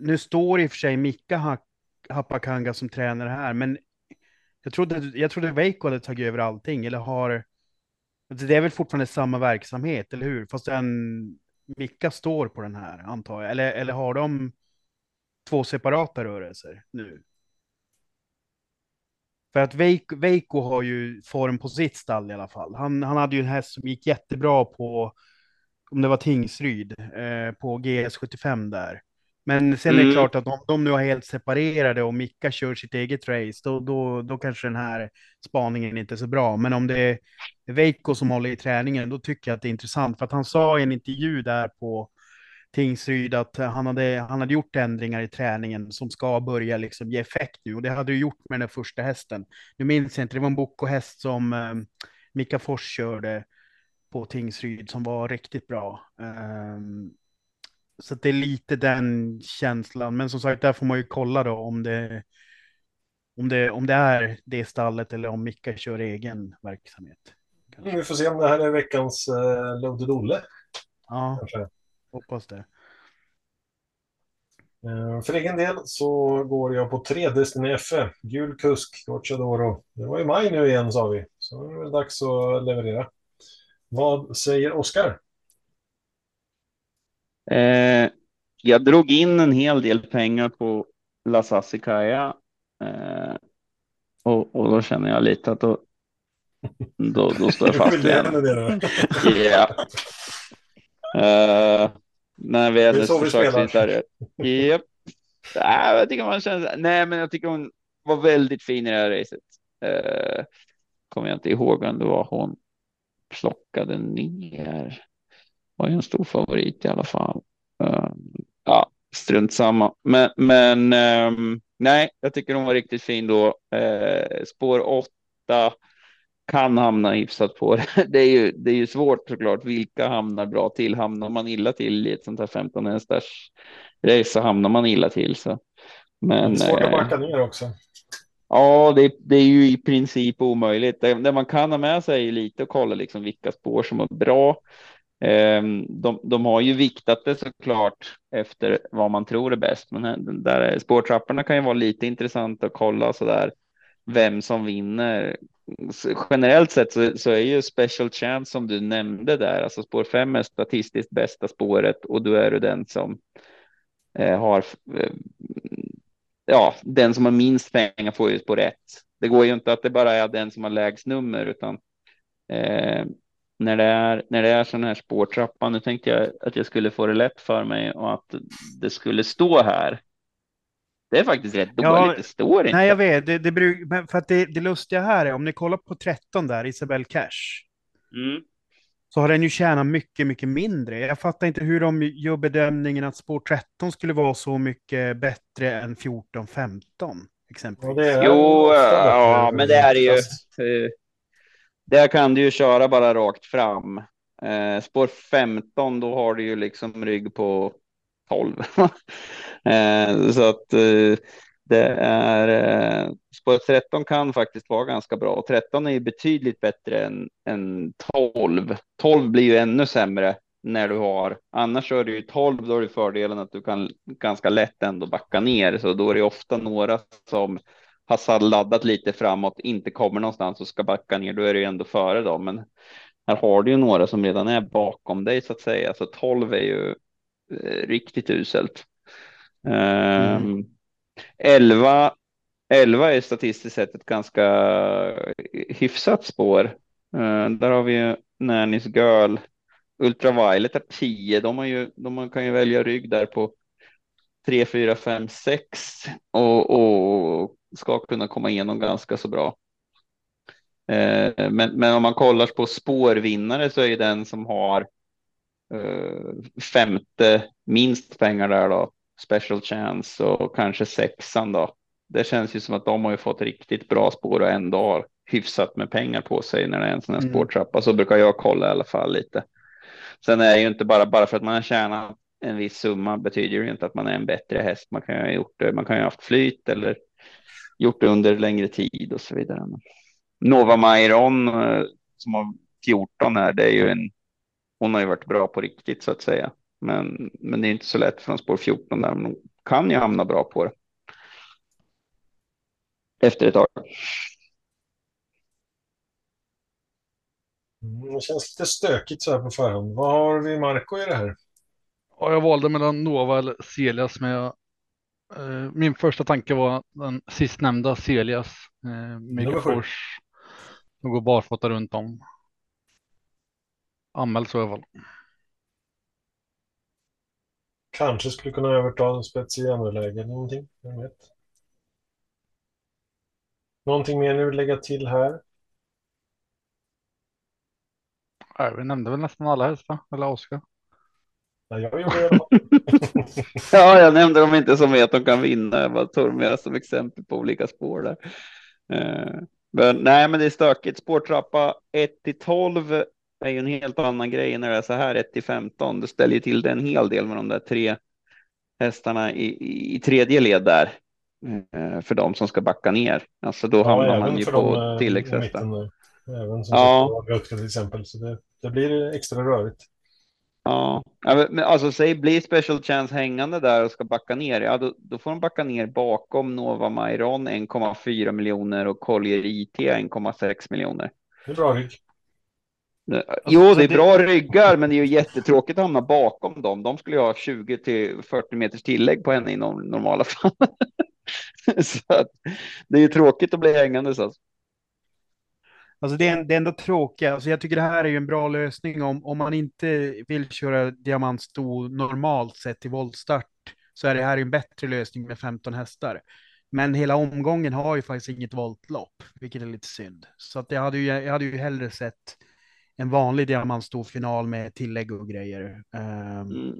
nu står i och för sig Mika Happakanga som tränare här, men jag trodde, jag trodde Veiko hade tagit över allting eller har. Alltså, det är väl fortfarande samma verksamhet, eller hur? Fast den vilka står på den här, antar jag. Eller, eller har de två separata rörelser nu? För att Veiko, Veiko har ju form på sitt stall i alla fall. Han, han hade ju en häst som gick jättebra på, om det var Tingsryd, eh, på GS75 där. Men sen mm. är det mm. klart att om de nu är helt separerade och Micka kör sitt eget race, då, då, då kanske den här spaningen inte är så bra. Men om det är Veiko som håller i träningen, då tycker jag att det är intressant. För att han sa i en intervju där på Tingsryd att han hade, han hade gjort ändringar i träningen som ska börja liksom ge effekt nu. Och det hade du gjort med den första hästen. Nu minns jag inte, det var en Boko-häst som eh, Mika Fors körde på Tingsryd som var riktigt bra. Um, så det är lite den känslan. Men som sagt, där får man ju kolla då om det, om det, om det är det stallet eller om Micka kör egen verksamhet. Kanske. Vi får se om det här är veckans uh, Loaded Olle. Ja, Kanske. hoppas det. Uh, för egen del så går jag på 3 Destiny FE, gul kusk, Gocciadoro. Det var i maj nu igen sa vi, så det är väl dags att leverera. Vad säger Oskar? Eh, jag drog in en hel del pengar på La Sassicaia. Eh, och, och då känner jag lite att då, då, då står jag fast igen. Ja. Uh, när vi hade försöksvisare. Yep. Nej, jag tycker man känner, nej, men jag tycker hon var väldigt fin i det här racet. Uh, kommer jag inte ihåg om det var hon plockade ner var ju en stor favorit i alla fall. Uh, ja, strunt samma. Men, men um, nej, jag tycker hon var riktigt fin då. Uh, spår åtta kan hamna hyfsat på det. Det är ju, det är ju svårt såklart. Vilka hamnar bra till? Hamnar man illa till i ett sånt här 15 hästars race så hamnar man illa till. Så. Men, det är svårt att backa eh, ner också. Ja, det, det, är ju i princip omöjligt. Det, det, man kan ha med sig lite och kolla liksom vilka spår som är bra. Ehm, de, de har ju viktat det såklart efter vad man tror är bäst, men eh, där spårtrapporna kan ju vara lite intressant att kolla så där vem som vinner. Generellt sett så, så, är ju special chance som du nämnde där, alltså spår 5 är statistiskt bästa spåret och då är du den som eh, har eh, ja, den som har minst pengar får ju spår 1. Det går ju inte att det bara är den som har lägst nummer utan eh, när det är när det är sån här spårtrappa. Nu tänkte jag att jag skulle få det lätt för mig och att det skulle stå här. Det är faktiskt rätt ja, dåligt. Det står inte. Nej, jag vet. Det, det bruk, för att det, det lustiga här är om ni kollar på 13 där, Isabel Cash. Mm. Så har den ju tjänat mycket, mycket mindre. Jag fattar inte hur de gör bedömningen att spår 13 skulle vara så mycket bättre än 14, 15 exempelvis. Ja, jo, ja, men det är det ju. Där kan du ju köra bara rakt fram. Eh, spår 15, då har du ju liksom rygg på 12. eh, så att eh, det är eh, spår 13 kan faktiskt vara ganska bra. och 13 är ju betydligt bättre än, än 12. 12 blir ju ännu sämre när du har. Annars är det ju 12, då har du fördelen att du kan ganska lätt ändå backa ner. Så då är det ofta några som har laddat lite framåt, inte kommer någonstans och ska backa ner, då är det ju ändå före dem. Men här har du ju några som redan är bakom dig så att säga, så 12 är ju eh, riktigt uselt. Mm. 11, 11 är statistiskt sett ett ganska hyfsat spår. Uh, där har vi ju Nannys Girl Ultraviolet är 10. De, har ju, de kan ju välja rygg där på 3, 4, 5, 6 och, och ska kunna komma igenom ganska så bra. Eh, men, men om man kollar på spårvinnare så är den som har eh, femte minst pengar där då, special chance och kanske sexan då. Det känns ju som att de har ju fått riktigt bra spår och ändå har hyfsat med pengar på sig när det är en sån här mm. spårtrappa. Så brukar jag kolla i alla fall lite. Sen är det ju inte bara, bara för att man har tjänat en viss summa betyder det inte att man är en bättre häst. Man kan ju ha gjort det, man kan ju ha haft flyt eller gjort det under längre tid och så vidare. Nova Mairon eh, som har 14 här, det är ju en. Hon har ju varit bra på riktigt så att säga, men, men det är inte så lätt från spår 14 där. Men hon kan ju hamna bra på det. Efter ett tag. Mm, det känns lite stökigt så här på förhand. Vad har vi Marco i det här? Ja, jag valde mellan Nova eller Celias, men jag, min första tanke var den sistnämnda Celias. Eh, Mega Force. De går barfota runt om. Anmäld så i alla fall. Kanske skulle kunna överta spets i läge eller någonting. Jag vet. Någonting mer ni vill lägga till här? Ja, vi nämnde väl nästan alla hästar, eller Oskar. Ja, jag gjorde det. ja, jag nämnde dem inte som vet att de kan vinna. Jag bara tog dem som exempel på olika spår där. Uh, men, nej, men det är stökigt. Spårtrappa 1 till 12 är ju en helt annan grej när det är så här 1 till 15. Det ställer ju till det en hel del med de där tre hästarna i, i, i tredje led där. Uh, för de som ska backa ner. Alltså då ja, hamnar man ju på eh, tilläggshästar. Även som ja. till exempel. Så det, det blir extra rörigt. Ja, men alltså säg blir special chance hängande där och ska backa ner. Ja, då, då får de backa ner bakom Nova Mairon 1,4 miljoner och Collier IT 1,6 miljoner. Det är bra rygg. Alltså, jo, det är bra ryggar, men det är ju jättetråkigt att hamna bakom dem. De skulle ju ha 20 till 40 meters tillägg på henne i normala fall. så att, det är ju tråkigt att bli hängande. Så. Alltså det är, det är ändå tråkigt. Alltså jag tycker det här är ju en bra lösning om, om man inte vill köra diamantsto normalt sett i voltstart så är det här en bättre lösning med 15 hästar. Men hela omgången har ju faktiskt inget voltlopp, vilket är lite synd. Så att jag, hade ju, jag hade ju hellre sett en vanlig diamantstor-final med tillägg och grejer. Um, mm.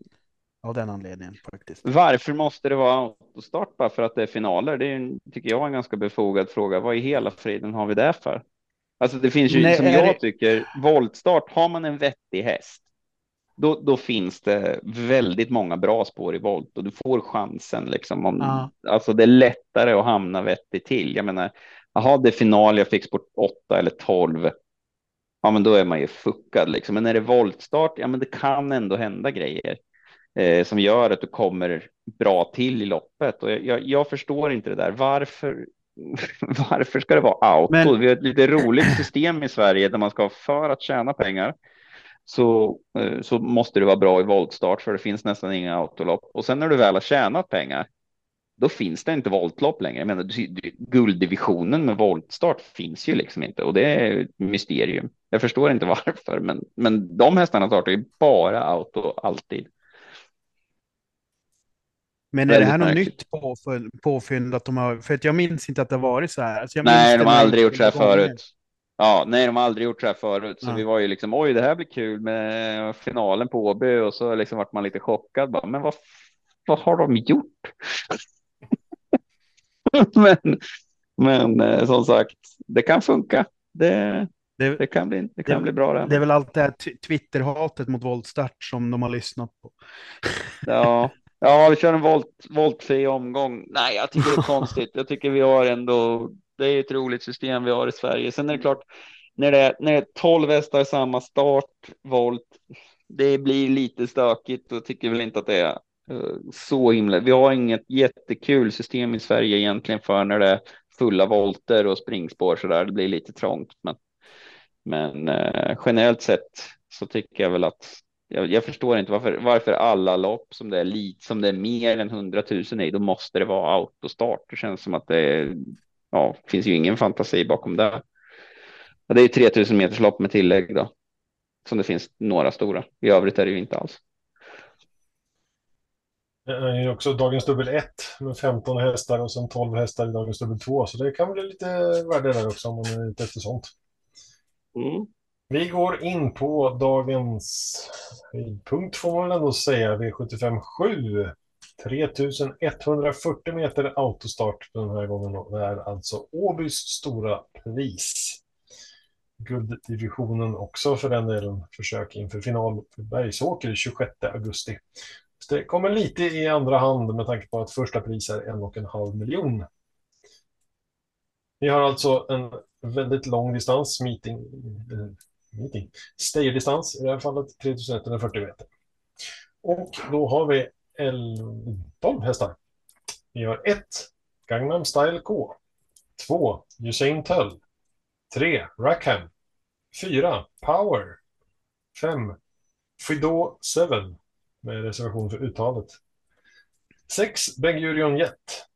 Av den anledningen faktiskt. Varför måste det vara autostart bara för att det är finaler? Det är, tycker jag är en ganska befogad fråga. Vad i hela friden har vi det för? Alltså det finns ju, Nej, som jag det... tycker, voltstart, har man en vettig häst, då, då finns det väldigt många bra spår i volt och du får chansen liksom. Om, ja. Alltså det är lättare att hamna vettigt till. Jag menar, jaha, det är final, jag fick sport 8 eller 12. Ja, men då är man ju fuckad liksom. Men när det är voltstart, ja, men det kan ändå hända grejer eh, som gör att du kommer bra till i loppet. Och jag, jag, jag förstår inte det där. Varför varför ska det vara auto? Men... Vi har ett lite roligt system i Sverige där man ska för att tjäna pengar så, eh, så måste det vara bra i voltstart för det finns nästan inga autolopp. Och sen när du väl har tjänat pengar, då finns det inte voltlopp längre. Jag menar, gulddivisionen med voltstart finns ju liksom inte och det är ett mysterium. Jag förstår inte varför, men, men de hästarna startar ju bara auto alltid. Men är det här något nytt påfynd att de har, för att jag minns inte att det varit så här. Alltså nej, de har aldrig gjort så här förut. Ja, nej, de har aldrig gjort så här förut, så ja. vi var ju liksom oj, det här blir kul med finalen på Åby och så liksom vart man lite chockad. Bara, men vad, vad har de gjort? men, men eh, som sagt, det kan funka. Det, det, det kan bli, det kan det, bli bra. Det. det är väl allt det här Twitter-hatet mot våldstart som de har lyssnat på. ja, Ja, vi kör en volt, voltfri omgång. Nej, jag tycker det är konstigt. Jag tycker vi har ändå, det är ett roligt system vi har i Sverige. Sen är det klart, när det är, när det är 12 hästar samma start, volt, det blir lite stökigt och tycker väl inte att det är eh, så himla. Vi har inget jättekul system i Sverige egentligen för när det är fulla volter och springspår så där. Det blir lite trångt, men, men eh, generellt sett så tycker jag väl att jag, jag, förstår inte varför, varför alla lopp som det är lite som det är mer än 100 000 i, då måste det vara autostart. Det känns som att det ja, finns ju ingen fantasi bakom det. Ja, det är 3000 meters lopp med tillägg då. som det finns några stora. I övrigt är det ju inte alls. Det är också dagens dubbel 1 med 15 hästar och sen 12 hästar i dagens dubbel 2. Så det kan bli lite värde där också om man är ute efter sånt. Mm. Vi går in på dagens höjdpunkt får man väl ändå säga, V75 7. 3140 meter autostart den här gången och det är alltså Åbys stora pris. Gulddivisionen också för den delen. Försök inför final för Bergsåker 26 augusti. Så det kommer lite i andra hand med tanke på att första pris är en och en halv miljon. Vi har alltså en väldigt lång distans, meeting, eh, meeting stay-distans i det här fallet 3140 meter. Och då har vi 12 hästar. Vi har 1 Gangnam Style K. 2 Usain Tull. 3 Rackham. 4 Power. 5 Fido 7 med reservation för uttalet. 6 Bengurion Jet.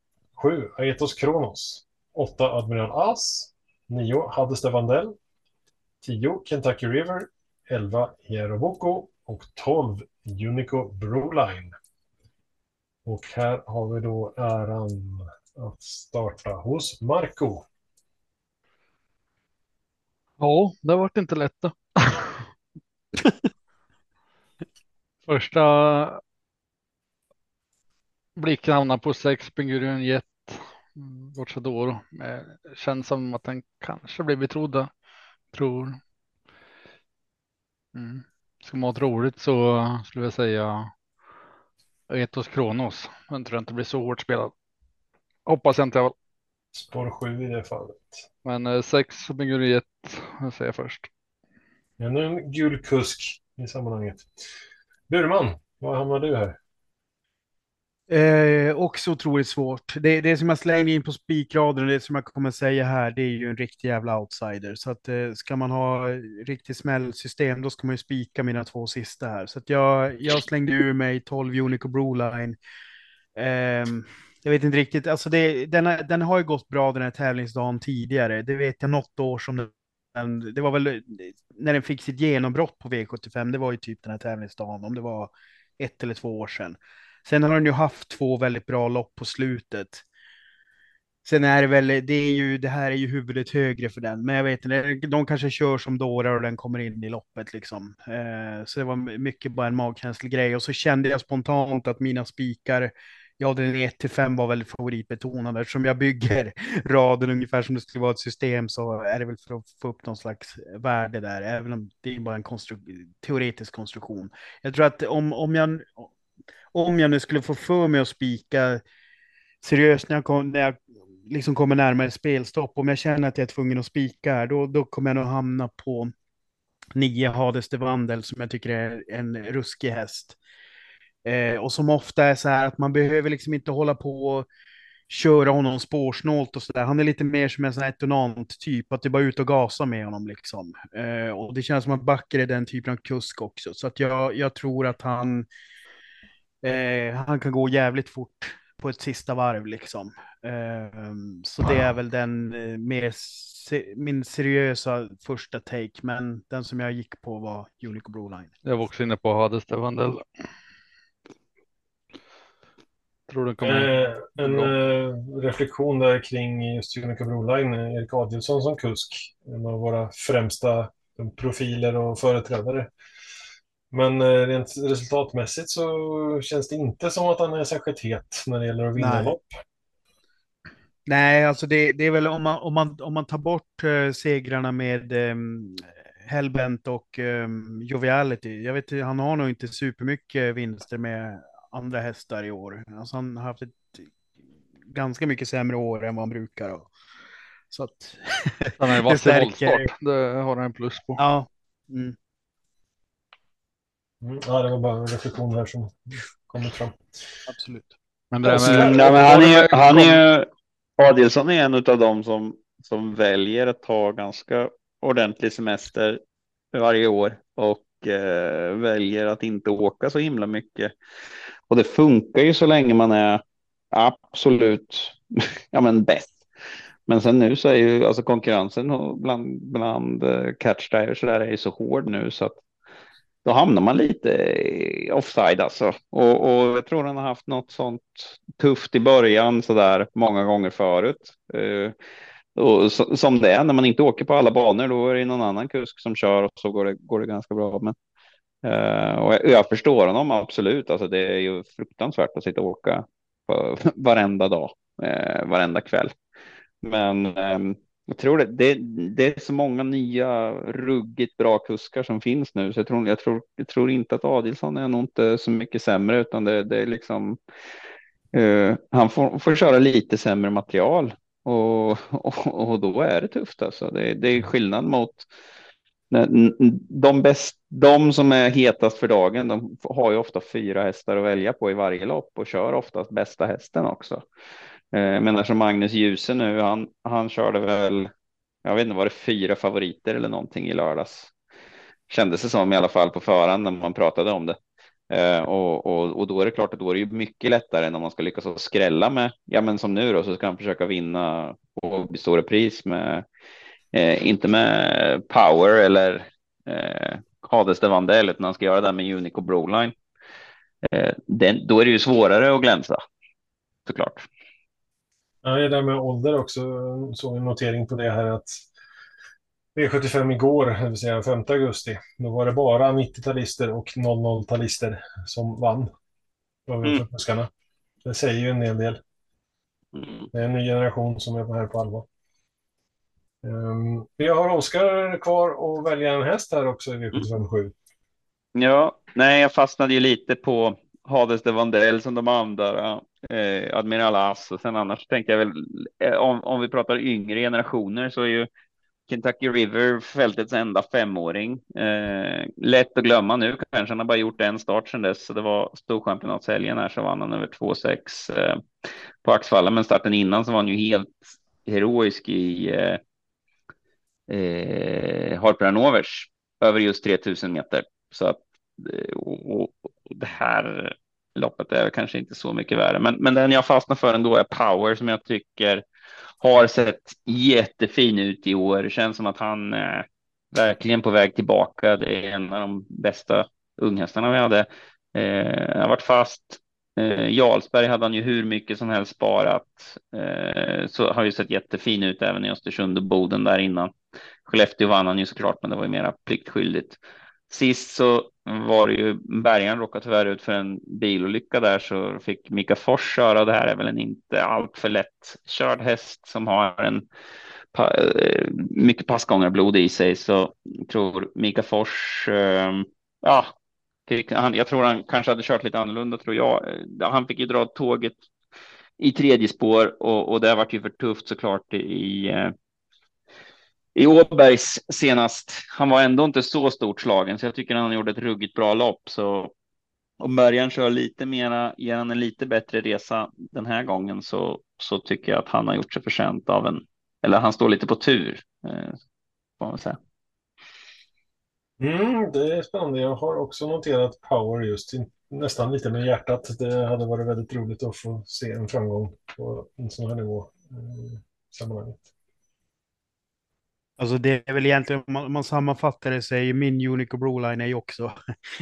7 Aetos Kronos. 8 Admiral As. 9 Hades de Vandell. 10 Kentucky River. 11 Hieroboko och 12 Unico Broline. Och här har vi då äran att starta hos Marco. Ja, det varit inte lätt då. Första blicken hamnar på sex Bengurion Jet. Gocciadoro. Känns som att den kanske blir betrodd. Tror. Mm. Ska man ha roligt så skulle jag säga Etos Kronos. Den tror jag inte blir så hårt spelad. Hoppas jag inte alla Spår 7 i det fallet. Men eh, sex Benguri 1 säger jag först. Ännu en gul kusk i sammanhanget. Burman, var hamnar du här? Eh, också otroligt svårt. Det, det som jag slänger in på spikraden och det som jag kommer säga här, det är ju en riktig jävla outsider. Så att eh, ska man ha riktigt smällsystem, då ska man ju spika mina två sista här. Så att jag, jag slängde ur mig 12 Unico Broline. Eh, jag vet inte riktigt, alltså det, den, den har ju gått bra den här tävlingsdagen tidigare. Det vet jag något år som den, det var väl när den fick sitt genombrott på V75, det var ju typ den här tävlingsdagen, om det var ett eller två år sedan. Sen har den ju haft två väldigt bra lopp på slutet. Sen är det väl, det är ju, det här är ju huvudet högre för den, men jag vet inte, de kanske kör som dårar och den kommer in i loppet liksom. Eh, så det var mycket bara en magkänslig grej och så kände jag spontant att mina spikar, ja den 1 till 5 var väldigt favoritbetonad eftersom jag bygger raden ungefär som det skulle vara ett system så är det väl för att få upp någon slags värde där, även om det är bara en konstru teoretisk konstruktion. Jag tror att om, om jag om jag nu skulle få för mig att spika seriöst när jag, kom, när jag liksom kommer närmare spelstopp, om jag känner att jag är tvungen att spika här, då, då kommer jag nog hamna på nio Hades de Vandel som jag tycker är en ruskig häst. Eh, och som ofta är så här att man behöver liksom inte hålla på och köra honom spårsnålt och så där. Han är lite mer som en sån här etonant typ, att det bara ut och gasa med honom liksom. Eh, och det känns som att Backer är den typen av kusk också, så att jag, jag tror att han Eh, han kan gå jävligt fort på ett sista varv liksom. Eh, så det är väl den eh, mer se min seriösa första take, men den som jag gick på var Unico Broline. Jag var också inne på Hades Vandell. Tror den kommer... Eh, en eh, reflektion där kring just Unico Broline, Erik Adielsson som kusk, en av våra främsta profiler och företrädare. Men eh, rent resultatmässigt så känns det inte som att han är särskilt het när det gäller att vinna Nej. lopp. Nej, alltså det, det är väl om man, om man, om man tar bort uh, segrarna med um, Hellbent och um, Joviality. Jag vet han har nog inte supermycket vinster med andra hästar i år. Alltså han har haft ett ganska mycket sämre år än vad han brukar. Och, så att han är vass i voltstart. Det har han en plus på. Ja. Mm. Mm, ja, det var bara en reflektion här som kommit fram. Absolut. Men, med... ja, men han är ju, han är ju, Adelsson är en av dem som, som väljer att ta ganska ordentlig semester varje år och eh, väljer att inte åka så himla mycket. Och det funkar ju så länge man är absolut ja, men bäst. Men sen nu så är ju alltså konkurrensen bland, bland uh, catchdivers där är ju så hård nu så att då hamnar man lite eh, offside alltså. Och, och jag tror han har haft något sånt tufft i början så där många gånger förut. Eh, och så, som det är när man inte åker på alla banor, då är det någon annan kusk som kör och så går det, går det ganska bra. Men, eh, och jag, jag, förstår honom absolut. Alltså det är ju fruktansvärt att sitta och åka på, varenda dag, eh, varenda kväll. Men ehm, jag tror det, det, det, är så många nya ruggigt bra kuskar som finns nu, så jag tror, jag tror, jag tror inte att Adilsson är nog inte så mycket sämre, utan det, det är liksom uh, han får, får köra lite sämre material och, och, och då är det tufft alltså. Det, det är skillnad mot de, bäst, de som är hetast för dagen, de har ju ofta fyra hästar att välja på i varje lopp och kör oftast bästa hästen också. Eh, jag menar som Magnus Djuse nu, han, han körde väl, jag vet inte, var det fyra favoriter eller någonting i lördags? Kändes det som i alla fall på förhand när man pratade om det. Eh, och, och, och då är det klart att då är det ju mycket lättare än om man ska lyckas skrälla med, ja men som nu då, så ska han försöka vinna på stora pris med, eh, inte med power eller eh, Hades de Vandel, utan han ska göra det med Unico Broline. Eh, den, då är det ju svårare att glänsa, såklart. Ja, det där med ålder också, såg en notering på det här att V75 igår, det vill säga 5 augusti, då var det bara 90-talister och 00-talister som vann. Mm. Det säger ju en hel del. Mm. Det är en ny generation som är här på allvar. Um, vi har Oskar kvar att välja en häst här också i V75 7. Ja, nej, jag fastnade ju lite på Hades de Vandel som de andra, eh, Admiral As och sen annars tänker jag väl eh, om, om vi pratar yngre generationer så är ju Kentucky River fältets enda femåring. Eh, lätt att glömma nu kanske. Han har bara gjort en start sedan dess. Så det var storchampionatshelgen här så vann han över 2-6 eh, på Axfalla. Men starten innan så var han ju helt heroisk i eh, eh, Harper Hanovers över just 3000 meter. Så att eh, och, och det här loppet är kanske inte så mycket värre. Men, men den jag fastnar för ändå är Power som jag tycker har sett jättefin ut i år. Det känns som att han är verkligen på väg tillbaka. Det är en av de bästa unghästarna vi hade. Eh, har varit fast. Eh, Jarlsberg hade han ju hur mycket som helst sparat. Eh, så har ju sett jättefin ut även i Östersund och Boden där innan. Skellefteå vann han ju såklart, men det var ju mera pliktskyldigt. Sist så var det ju bärgaren råkade tyvärr ut för en bilolycka där så fick Mika Fors köra. Det här är väl en inte alltför lätt körd häst som har en pa, eh, mycket passgångarblod i sig så jag tror Mika Fors, ehm, ja, han, jag tror han kanske hade kört lite annorlunda tror jag. Eh, han fick ju dra tåget i tredje spår och, och det har varit ju för tufft såklart i, eh, i Åbergs senast. Han var ändå inte så stort slagen, så jag tycker han gjorde ett ruggigt bra lopp. Så om Början kör lite mera, ger han en lite bättre resa den här gången så, så tycker jag att han har gjort sig förtjänt av en, eller han står lite på tur, eh, får man säga. Mm, det är spännande. Jag har också noterat power just nästan lite med hjärtat. Det hade varit väldigt roligt att få se en framgång på en sån här nivå eh, i sammanhanget. Alltså det är väl egentligen, om man, om man sammanfattar det så är ju min Unico Broline är ju också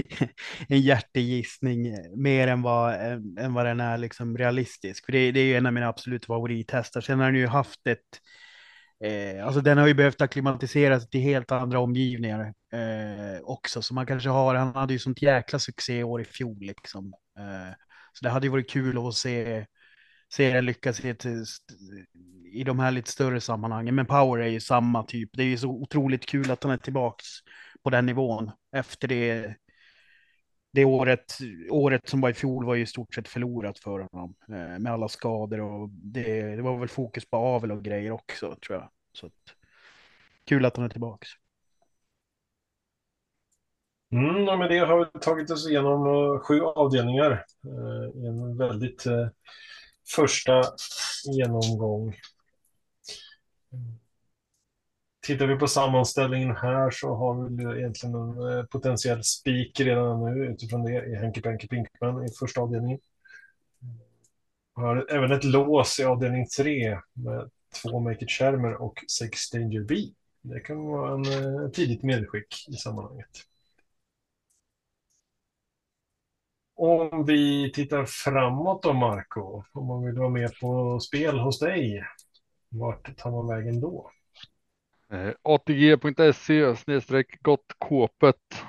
en hjärtegissning eh, mer än vad, än vad den är liksom realistisk. För det, det är ju en av mina absolut favorithästar. Sen har den ju haft ett, eh, alltså den har ju behövt acklimatisera sig till helt andra omgivningar eh, också. Så man kanske har, han hade ju sånt jäkla succé år i fjol liksom. Eh, så det hade ju varit kul att se serien lyckas i, ett, i de här lite större sammanhangen. Men Power är ju samma typ. Det är ju så otroligt kul att han är tillbaks på den nivån efter det. Det året, året som var i fjol var ju i stort sett förlorat för honom eh, med alla skador och det, det var väl fokus på avel och grejer också tror jag. Så att, kul att han är tillbaks. Mm, och med det har vi tagit oss igenom eh, sju avdelningar eh, i en väldigt eh, första genomgång. Tittar vi på sammanställningen här så har vi egentligen en eh, potentiell spik redan nu utifrån det i Henke Penke Pinkman i första avdelningen. Vi har även ett lås i avdelning tre med två Make It Shermer och sex Danger B. Det kan vara en, eh, tidigt medskick i sammanhanget. Om vi tittar framåt då, Marco, om man vill vara med på spel hos dig, vart tar man vägen då? Eh, ATG.se snedstreck gottkåpet.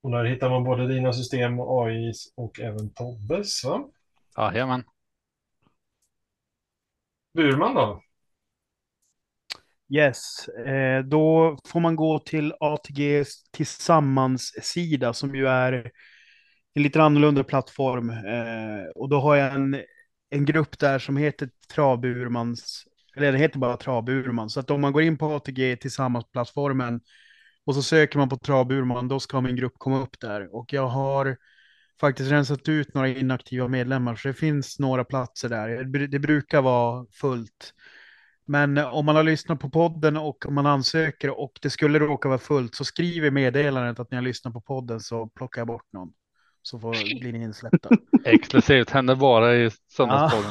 Och där hittar man både dina system, AIs och även Tobbes, va? Jajamän. Burman då? Yes, eh, då får man gå till ATGs tillsammans-sida som ju är en lite annorlunda plattform. Eh, och då har jag en, en grupp där som heter Traburmans, eller den heter bara Traburman. Så att om man går in på ATG tillsammans-plattformen och så söker man på Traburman, då ska min grupp komma upp där. Och jag har faktiskt rensat ut några inaktiva medlemmar, så det finns några platser där. Det brukar vara fullt. Men eh, om man har lyssnat på podden och om man ansöker och det skulle råka vara fullt så skriv i meddelandet att ni har lyssnat på podden så plockar jag bort någon. Så får, blir ni insläppta. Exklusivt, händer bara i Söndagspodden.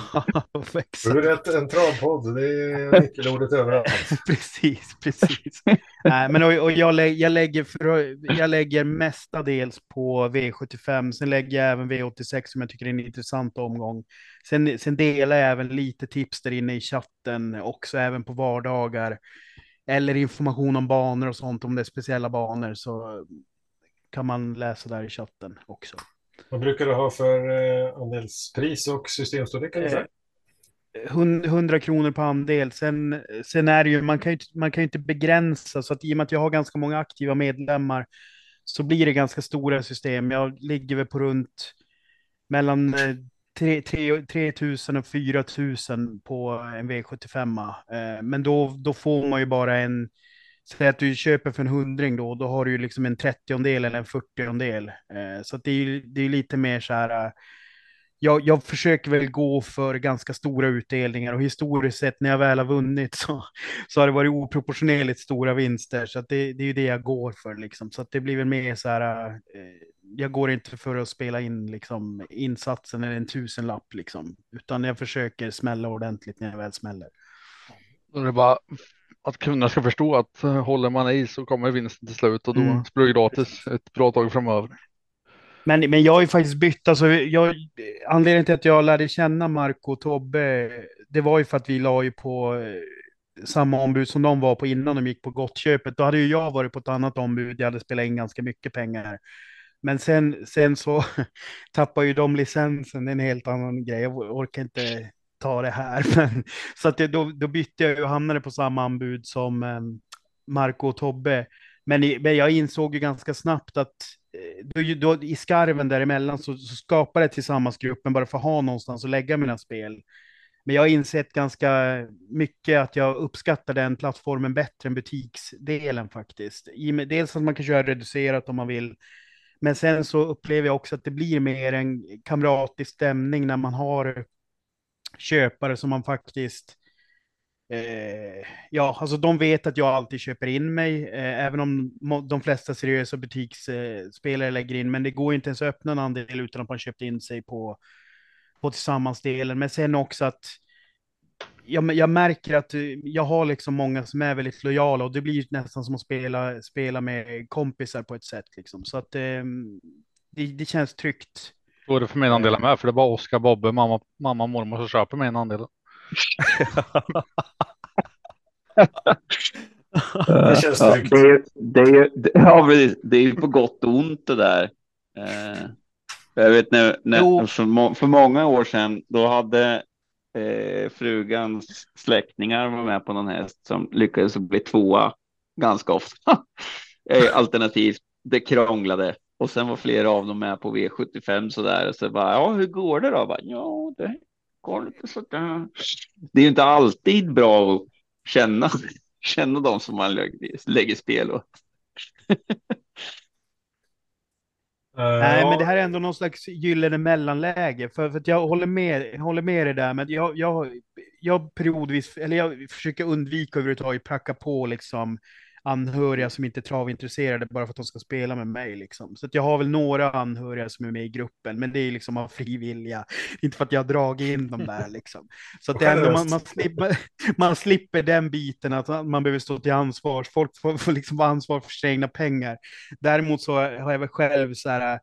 Du är rätt, en travpodd, det är nyckelordet överallt. precis, precis. Nej, men och, och jag, lä jag, lägger för, jag lägger mestadels på V75, sen lägger jag även V86 som jag tycker är en intressant omgång. Sen, sen delar jag även lite tips där inne i chatten också, även på vardagar. Eller information om banor och sånt, om det är speciella banor. Så kan man läsa där i chatten också. Vad brukar du ha för eh, andelspris och systemstorlek? Eh, 100 kronor på andel. Sen, sen är det ju, man kan ju, man kan ju inte begränsa, så att i och med att jag har ganska många aktiva medlemmar så blir det ganska stora system. Jag ligger väl på runt mellan 3, 3, 3 000 och 4 000 på en V75. Eh, men då, då får man ju bara en Säg att du köper för en hundring då, då har du ju liksom en trettiondel eller en fyrtiondel. Eh, så det är ju det är lite mer så här. Eh, jag, jag försöker väl gå för ganska stora utdelningar och historiskt sett när jag väl har vunnit så, så har det varit oproportionerligt stora vinster. Så att det, det är ju det jag går för liksom. Så att det blir väl mer så här. Eh, jag går inte för att spela in liksom insatsen eller en tusenlapp liksom, utan jag försöker smälla ordentligt när jag väl smäller. Då är det bara att kunderna ska förstå att eh, håller man i så kommer vinsten till slut och då mm. spelar det gratis ett bra tag framöver. Men, men jag har ju faktiskt bytt, alltså jag, anledningen till att jag lärde känna Marco och Tobbe, det var ju för att vi la ju på eh, samma ombud som de var på innan de gick på gottköpet. Då hade ju jag varit på ett annat ombud, jag hade spelat in ganska mycket pengar. Men sen, sen så tappar ju de licensen, det är en helt annan grej. Jag orkar inte ta det här. Men, så att det, då, då bytte jag och hamnade på samma anbud som eh, Marco och Tobbe. Men, i, men jag insåg ju ganska snabbt att eh, då, då, i skarven däremellan så, så skapade jag tillsammansgruppen bara för att ha någonstans att lägga mina spel. Men jag har insett ganska mycket att jag uppskattar den plattformen bättre än butiksdelen faktiskt. I, dels att man kan köra reducerat om man vill. Men sen så upplever jag också att det blir mer en kamratisk stämning när man har köpare som man faktiskt Eh, ja, alltså de vet att jag alltid köper in mig, eh, även om de flesta seriösa butiksspelare eh, lägger in, men det går inte ens att öppna en andel utan att man köpt in sig på, på tillsammansdelen. Men sen också att jag, jag märker att eh, jag har liksom många som är väldigt lojala och det blir nästan som att spela, spela med kompisar på ett sätt. Liksom. Så att eh, det, det känns tryggt. Det för min andel med, för det är bara Oskar, Bobbe, mamma, mamma och mormor som köper min andel. det känns tryggt. Ja, det, är, det, ja, det är ju på gott och ont det där. Eh, jag vet när, när för, för, många år sedan, då hade eh, frugans släktingar var med på någon häst som lyckades bli tvåa ganska ofta. eh, alternativt, det krånglade och sen var flera av dem med på V75 så där. Så bara, ja, hur går det då? Bara, ja, det går lite så där. Det är ju inte alltid bra att känna, känna dem som man lägger, lägger spel åt. Nej, men det här är ändå någon slags gyllene mellanläge. För, för att jag håller med, jag håller med dig där, men jag, jag, jag periodvis, eller jag försöker undvika överhuvudtaget pracka på liksom anhöriga som inte är travintresserade bara för att de ska spela med mig. Liksom. Så att jag har väl några anhöriga som är med i gruppen, men det är liksom av fri vilja. Inte för att jag har dragit in dem där. Liksom. Så att det ändå, man, man, slipper, man slipper den biten att man behöver stå till ansvar. Folk får, får liksom vara ansvar för sina egna pengar. Däremot så har jag väl själv så här,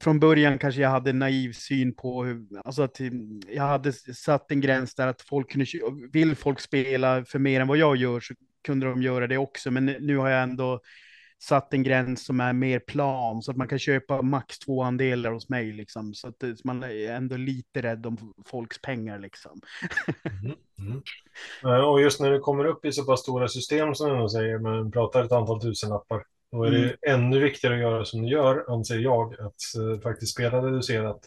från början kanske jag hade en naiv syn på hur, alltså att mm, jag hade satt en gräns där att folk kunde, vill folk spela för mer än vad jag gör så kunde de göra det också. Men nu har jag ändå satt en gräns som är mer plan så att man kan köpa max två andelar hos mig liksom. Så att man är ändå lite rädd om folks pengar liksom. Mm, mm. Och just när det kommer upp i så pass stora system som du säger, man pratar ett antal tusenlappar, då är det mm. ännu viktigare att göra som du gör, anser jag, att uh, faktiskt spela reducerat.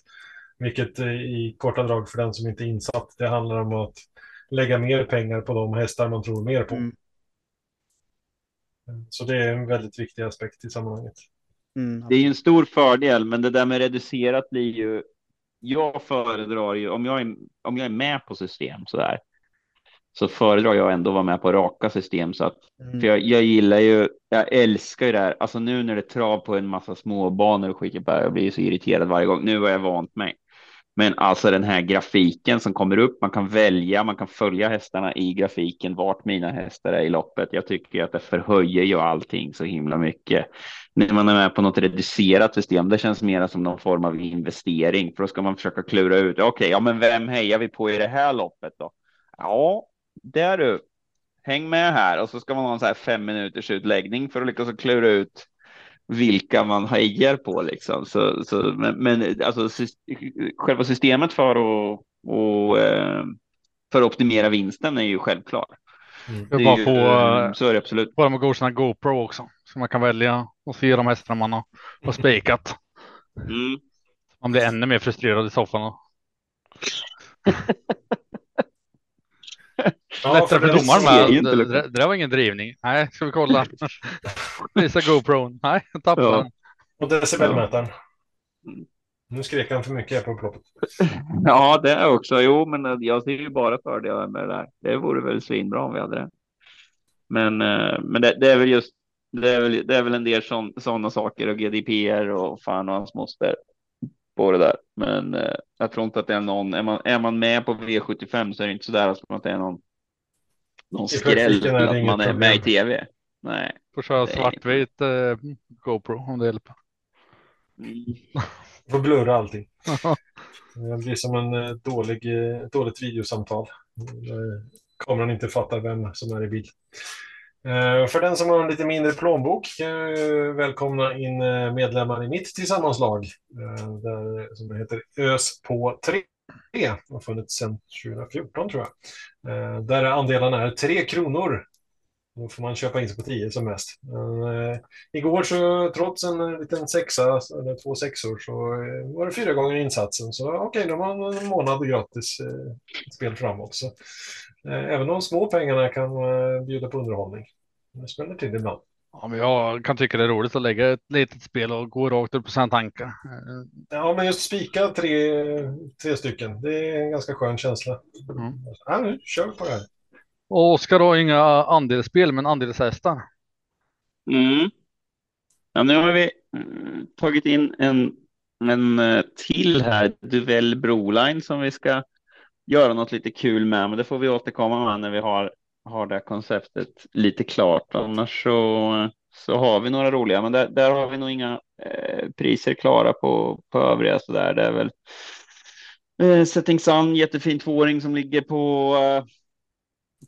Vilket uh, i korta drag för den som inte är insatt, det handlar om att lägga mer pengar på de hästar man tror mer på. Så det är en väldigt viktig aspekt i sammanhanget. Mm. Det är en stor fördel, men det där med reducerat blir ju. Jag föredrar ju om jag är, om jag är med på system så där. Så föredrar jag ändå att vara med på raka system så att mm. för jag, jag gillar ju. Jag älskar ju det här. Alltså nu när det är trav på en massa småbanor och skit. Jag blir så irriterad varje gång. Nu har jag vant mig. Men alltså den här grafiken som kommer upp, man kan välja, man kan följa hästarna i grafiken, vart mina hästar är i loppet. Jag tycker att det förhöjer ju allting så himla mycket. När man är med på något reducerat system, det känns mer som någon form av investering, för då ska man försöka klura ut, okej, okay, ja men vem hejar vi på i det här loppet då? Ja, där du, häng med här och så ska man ha en så här fem minuters utläggning för att lyckas klura ut vilka man hejar på liksom. Så, så, men, men alltså själva systemet för att och, eh, för att optimera vinsten är ju självklar. Mm. Det är bara ju, på, eh, så är det absolut. Bara med godkänna GoPro också, så man kan välja och se de hästarna man har, har spikat. Mm. Man blir ännu mer frustrerad i soffan. Ja, Lättare för domaren med. Det, det, det var ingen drivning. Nej, ska vi kolla. Visa GoPro. Nej, jag tappade ja. den. Och decibelmätaren. Nu skrek han för mycket på upploppet. Ja, det är också. Jo, men jag ser ju bara fördelar med det där. Det vore väl svinbra om vi hade det. Men, eh, men det, det är väl just. Det är väl, det är väl en del sådana saker och GDPR och fan och hans moster på det där. Men eh, jag tror inte att det är någon. Är man, är man med på V75 så är det inte så där att det är någon. Någon skräll att man är med i tv. Nej. Får köra svartvit eh, GoPro om det hjälper. Mm. Får blurra allting. det blir som en eh, dålig, eh, dåligt videosamtal. Eh, kameran inte fattar vem som är i bild. Eh, för den som har en lite mindre plånbok, eh, välkomna in eh, medlemmar i mitt tillsammanslag. Där, som heter ÖS på 3. har funnits sedan 2014 tror jag. Där andelarna är 3 kronor. Då får man köpa in sig på 10 som mest. Men, igår så trots en liten sexa, eller två sexor, så var det fyra gånger insatsen. Så okej, okay, då har man en månad gratis spel framåt. Så, även de små pengarna kan bjuda på underhållning. Det smäller till ibland. Ja, men jag kan tycka det är roligt att lägga ett litet spel och gå rakt upp på sina tankar. Ja, men just spika tre, tre stycken. Det är en ganska skön känsla. Mm. Ja, nu kör vi på det här. Och Oskar har inga andelsspel, men andelshästar. Mm. Ja, nu har vi mm, tagit in en, en eh, till här, Duell Broline som vi ska göra något lite kul med, men det får vi återkomma med när vi har har det konceptet lite klart. Annars så, så har vi några roliga, men där, där har vi nog inga eh, priser klara på, på övriga så där. Det är väl eh, Setting Sun, jättefin tvååring som ligger på eh,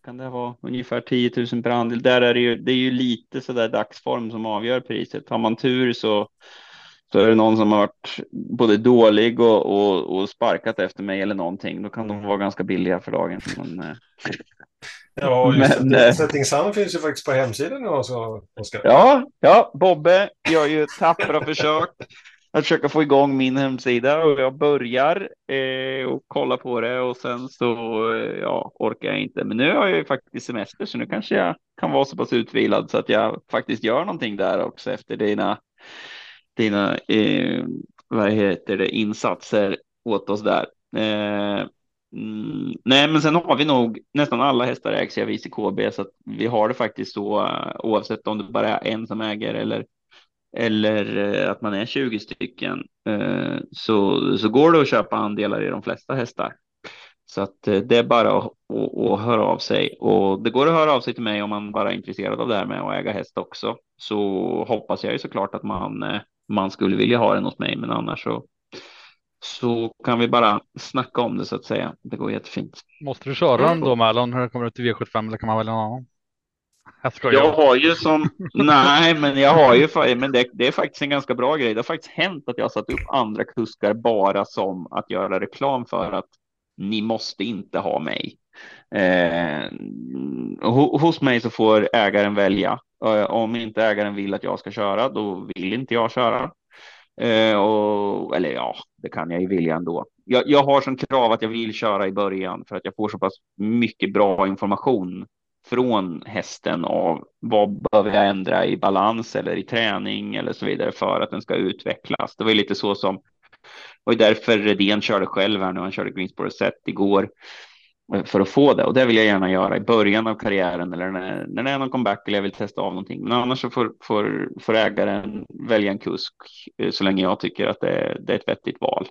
kan det vara ungefär 10 000 per andel. Där är det ju, det är ju lite så där dagsform som avgör priset. Har man tur så så är det någon som har varit både dålig och, och, och sparkat efter mig eller någonting. Då kan de vara ganska billiga för dagen. Men, eh, Ja, just Men, det. Eh, Setting Sun finns ju faktiskt på hemsidan nu också, Oskar. Ja, ja, Bobbe gör ju tappra försök att försöka få igång min hemsida och jag börjar eh, och kolla på det och sen så eh, ja, orkar jag inte. Men nu har jag ju faktiskt semester så nu kanske jag kan vara så pass utvilad så att jag faktiskt gör någonting där också efter dina, dina eh, vad heter det, insatser åt oss där. Eh, Mm, nej, men sen har vi nog nästan alla hästar ägs av ICKB så att vi har det faktiskt så eh, oavsett om det bara är en som äger eller eller eh, att man är 20 stycken eh, så, så går det att köpa andelar i de flesta hästar. Så att det är bara att, att, att, höra av sig och det går att höra av sig till mig om man bara är intresserad av det här med att äga häst också. Så hoppas jag ju såklart att man, man skulle vilja ha den hos mig, men annars så så kan vi bara snacka om det så att säga. Det går jättefint. Måste du köra den då Mälon när det kommer ut till V75 eller kan man välja en annan? Jag, jag har ju som, nej men jag har ju, men det, det, är faktiskt en ganska bra grej. Det har faktiskt hänt att jag har satt upp andra kuskar bara som att göra reklam för att ni måste inte ha mig. Eh, hos mig så får ägaren välja. Eh, om inte ägaren vill att jag ska köra, då vill inte jag köra. Eh, och, eller ja, det kan jag ju vilja ändå. Jag, jag har som krav att jag vill köra i början för att jag får så pass mycket bra information från hästen av vad behöver jag ändra i balans eller i träning eller så vidare för att den ska utvecklas. Det var ju lite så som och därför Redén körde själv här nu. Han körde Greensboro set igår för att få det och det vill jag gärna göra i början av karriären eller när, när det är någon comeback eller jag vill testa av någonting. Men annars så får, får, får ägaren välja en kusk eh, så länge jag tycker att det, det är ett vettigt val.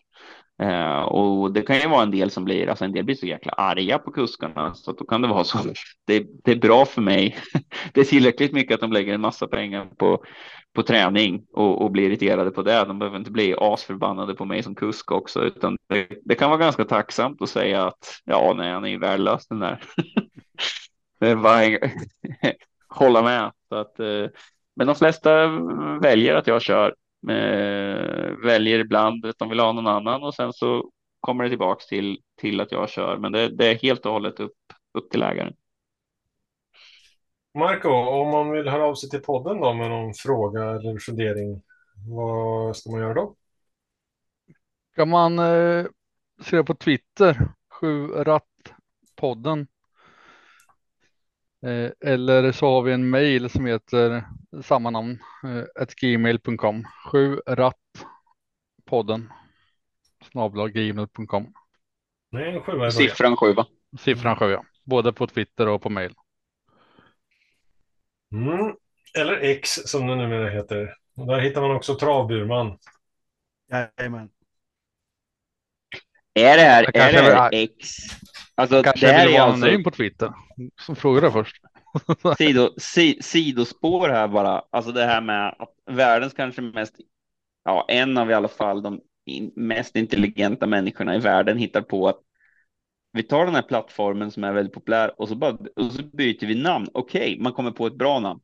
Uh, och det kan ju vara en del som blir, alltså en del blir så jäkla arga på kuskarna så då kan det vara så. Det, det är bra för mig. det är tillräckligt mycket att de lägger en massa pengar på, på träning och, och blir irriterade på det. De behöver inte bli asförbannade på mig som kusk också, utan det, det kan vara ganska tacksamt att säga att ja, nej, han är ju värdelös den där. det är bara hålla med. Så att, eh, men de flesta väljer att jag kör Eh, väljer ibland att de vill ha någon annan och sen så kommer det tillbaks till, till att jag kör. Men det, det är helt och hållet upp, upp till ägaren. Marco, om man vill höra av sig till podden då med någon fråga eller fundering, vad ska man göra då? Kan man eh, se på Twitter, sju ratt podden. Eh, eller så har vi en mail som heter samma namn, eh, gmail.com. Sju ratt podden snabla gmail.com. Nej, sju Siffran sju va? Siffran sju ja. Både på Twitter och på mail. Mm. Eller X som det numera heter. Och där hittar man också Travburman. Jajamän. Är det här, är det här X? Alltså, Kanske det vill vara alltså... in på Twitter. Som frågade först. Sido, si, sidospår här bara. Alltså det här med att världens kanske mest, ja, en av i alla fall de mest intelligenta människorna i världen hittar på att vi tar den här plattformen som är väldigt populär och så, bara, och så byter vi namn. Okej, okay, man kommer på ett bra namn.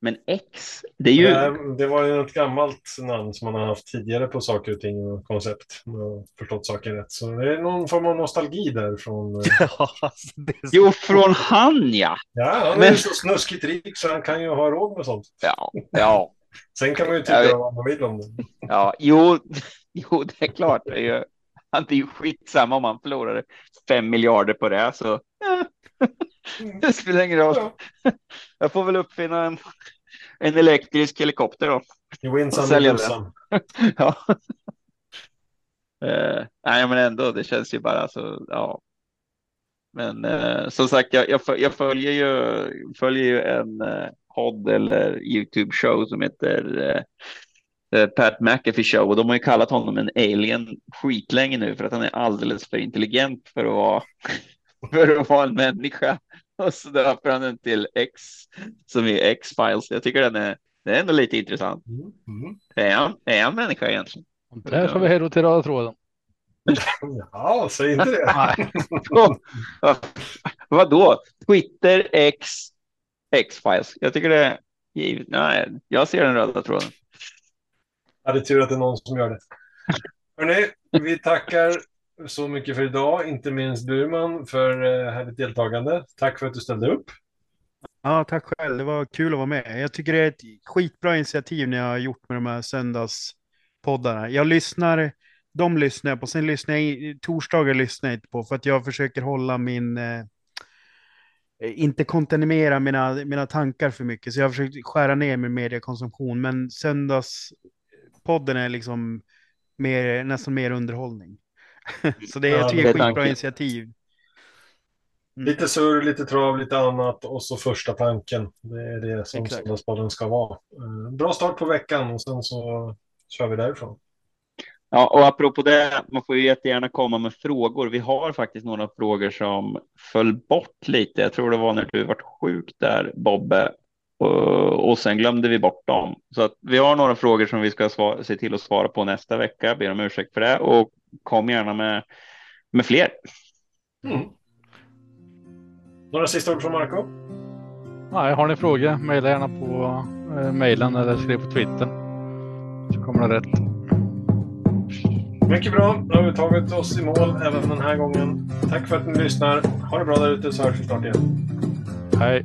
Men X, det är ju... Det, det var ju ett gammalt namn som man har haft tidigare på saker och ting och koncept. Om jag förstått saken rätt. Så det är någon form av nostalgi där från... Eh, alltså, jo, från han ja. Ja, han Men... är ju så snuskigt rik så han kan ju ha råd med sånt. Ja, ja. Sen kan man ju tycka vad man vill om det. Ja, jo, jo, det är klart. Det är ju, det är ju skitsamma om man förlorar fem miljarder på det. Så det spelar ingen roll. Ja. Jag får väl uppfinna en, en elektrisk helikopter då. You win some, sälja den. ja. uh, nej, men ändå, det känns ju bara så, ja. Men uh, som sagt, jag, jag, jag, följer ju, följer ju en uh, podd eller YouTube show som heter Pat McAfee show och de har ju kallat honom en alien skitlänge nu för att han är alldeles för intelligent för att vara för att vara en människa. Och så döper han den till X som är X-Files. Jag tycker den är, den är ändå lite intressant. Mm. Mm. Är, han, är han människa egentligen? Där får vi hej till röda tråden. Ja, säg inte det. Vadå? Twitter X X-Files. Jag tycker det är givet. Nej, jag ser den röda tråden. Ja, det är tur att det är någon som gör det. Hörrni, vi tackar så mycket för idag, inte minst Burman för eh, härligt deltagande. Tack för att du ställde upp. Ja, tack själv. Det var kul att vara med. Jag tycker det är ett skitbra initiativ ni har gjort med de här söndagspoddarna. Jag lyssnar, de lyssnar jag på, sen lyssnar jag, torsdagar lyssnar jag inte på för att jag försöker hålla min, eh, inte kontaminera mina, mina tankar för mycket, så jag har försökt skära ner min mediekonsumtion, men söndags söndagspodden är liksom mer, nästan mer underhållning. Så det är Ja, tre det är skitbra tanken. initiativ. Mm. Lite surr, lite trav, lite annat och så första tanken. Det är det som Exakt. Söndagsbollen ska vara. Eh, Bra start på veckan och sen så kör vi därifrån. Ja, och apropå det, man får ju jättegärna komma med frågor. Vi har faktiskt några frågor som föll bort lite. Jag tror det var när du var sjuk där, Bobbe. Och, och sen glömde vi bort dem. Så att vi har några frågor som vi ska svara, se till att svara på nästa vecka. Ber om ursäkt för det. Och kom gärna med, med fler. Mm. Några sista ord från Marco? Nej, har ni frågor, mejla gärna på eh, mejlen eller skriv på Twitter. Så kommer det rätt. Mycket bra. Då har vi tagit oss i mål även den här gången. Tack för att ni lyssnar. Ha det bra där ute så hörs vi snart igen. Hej!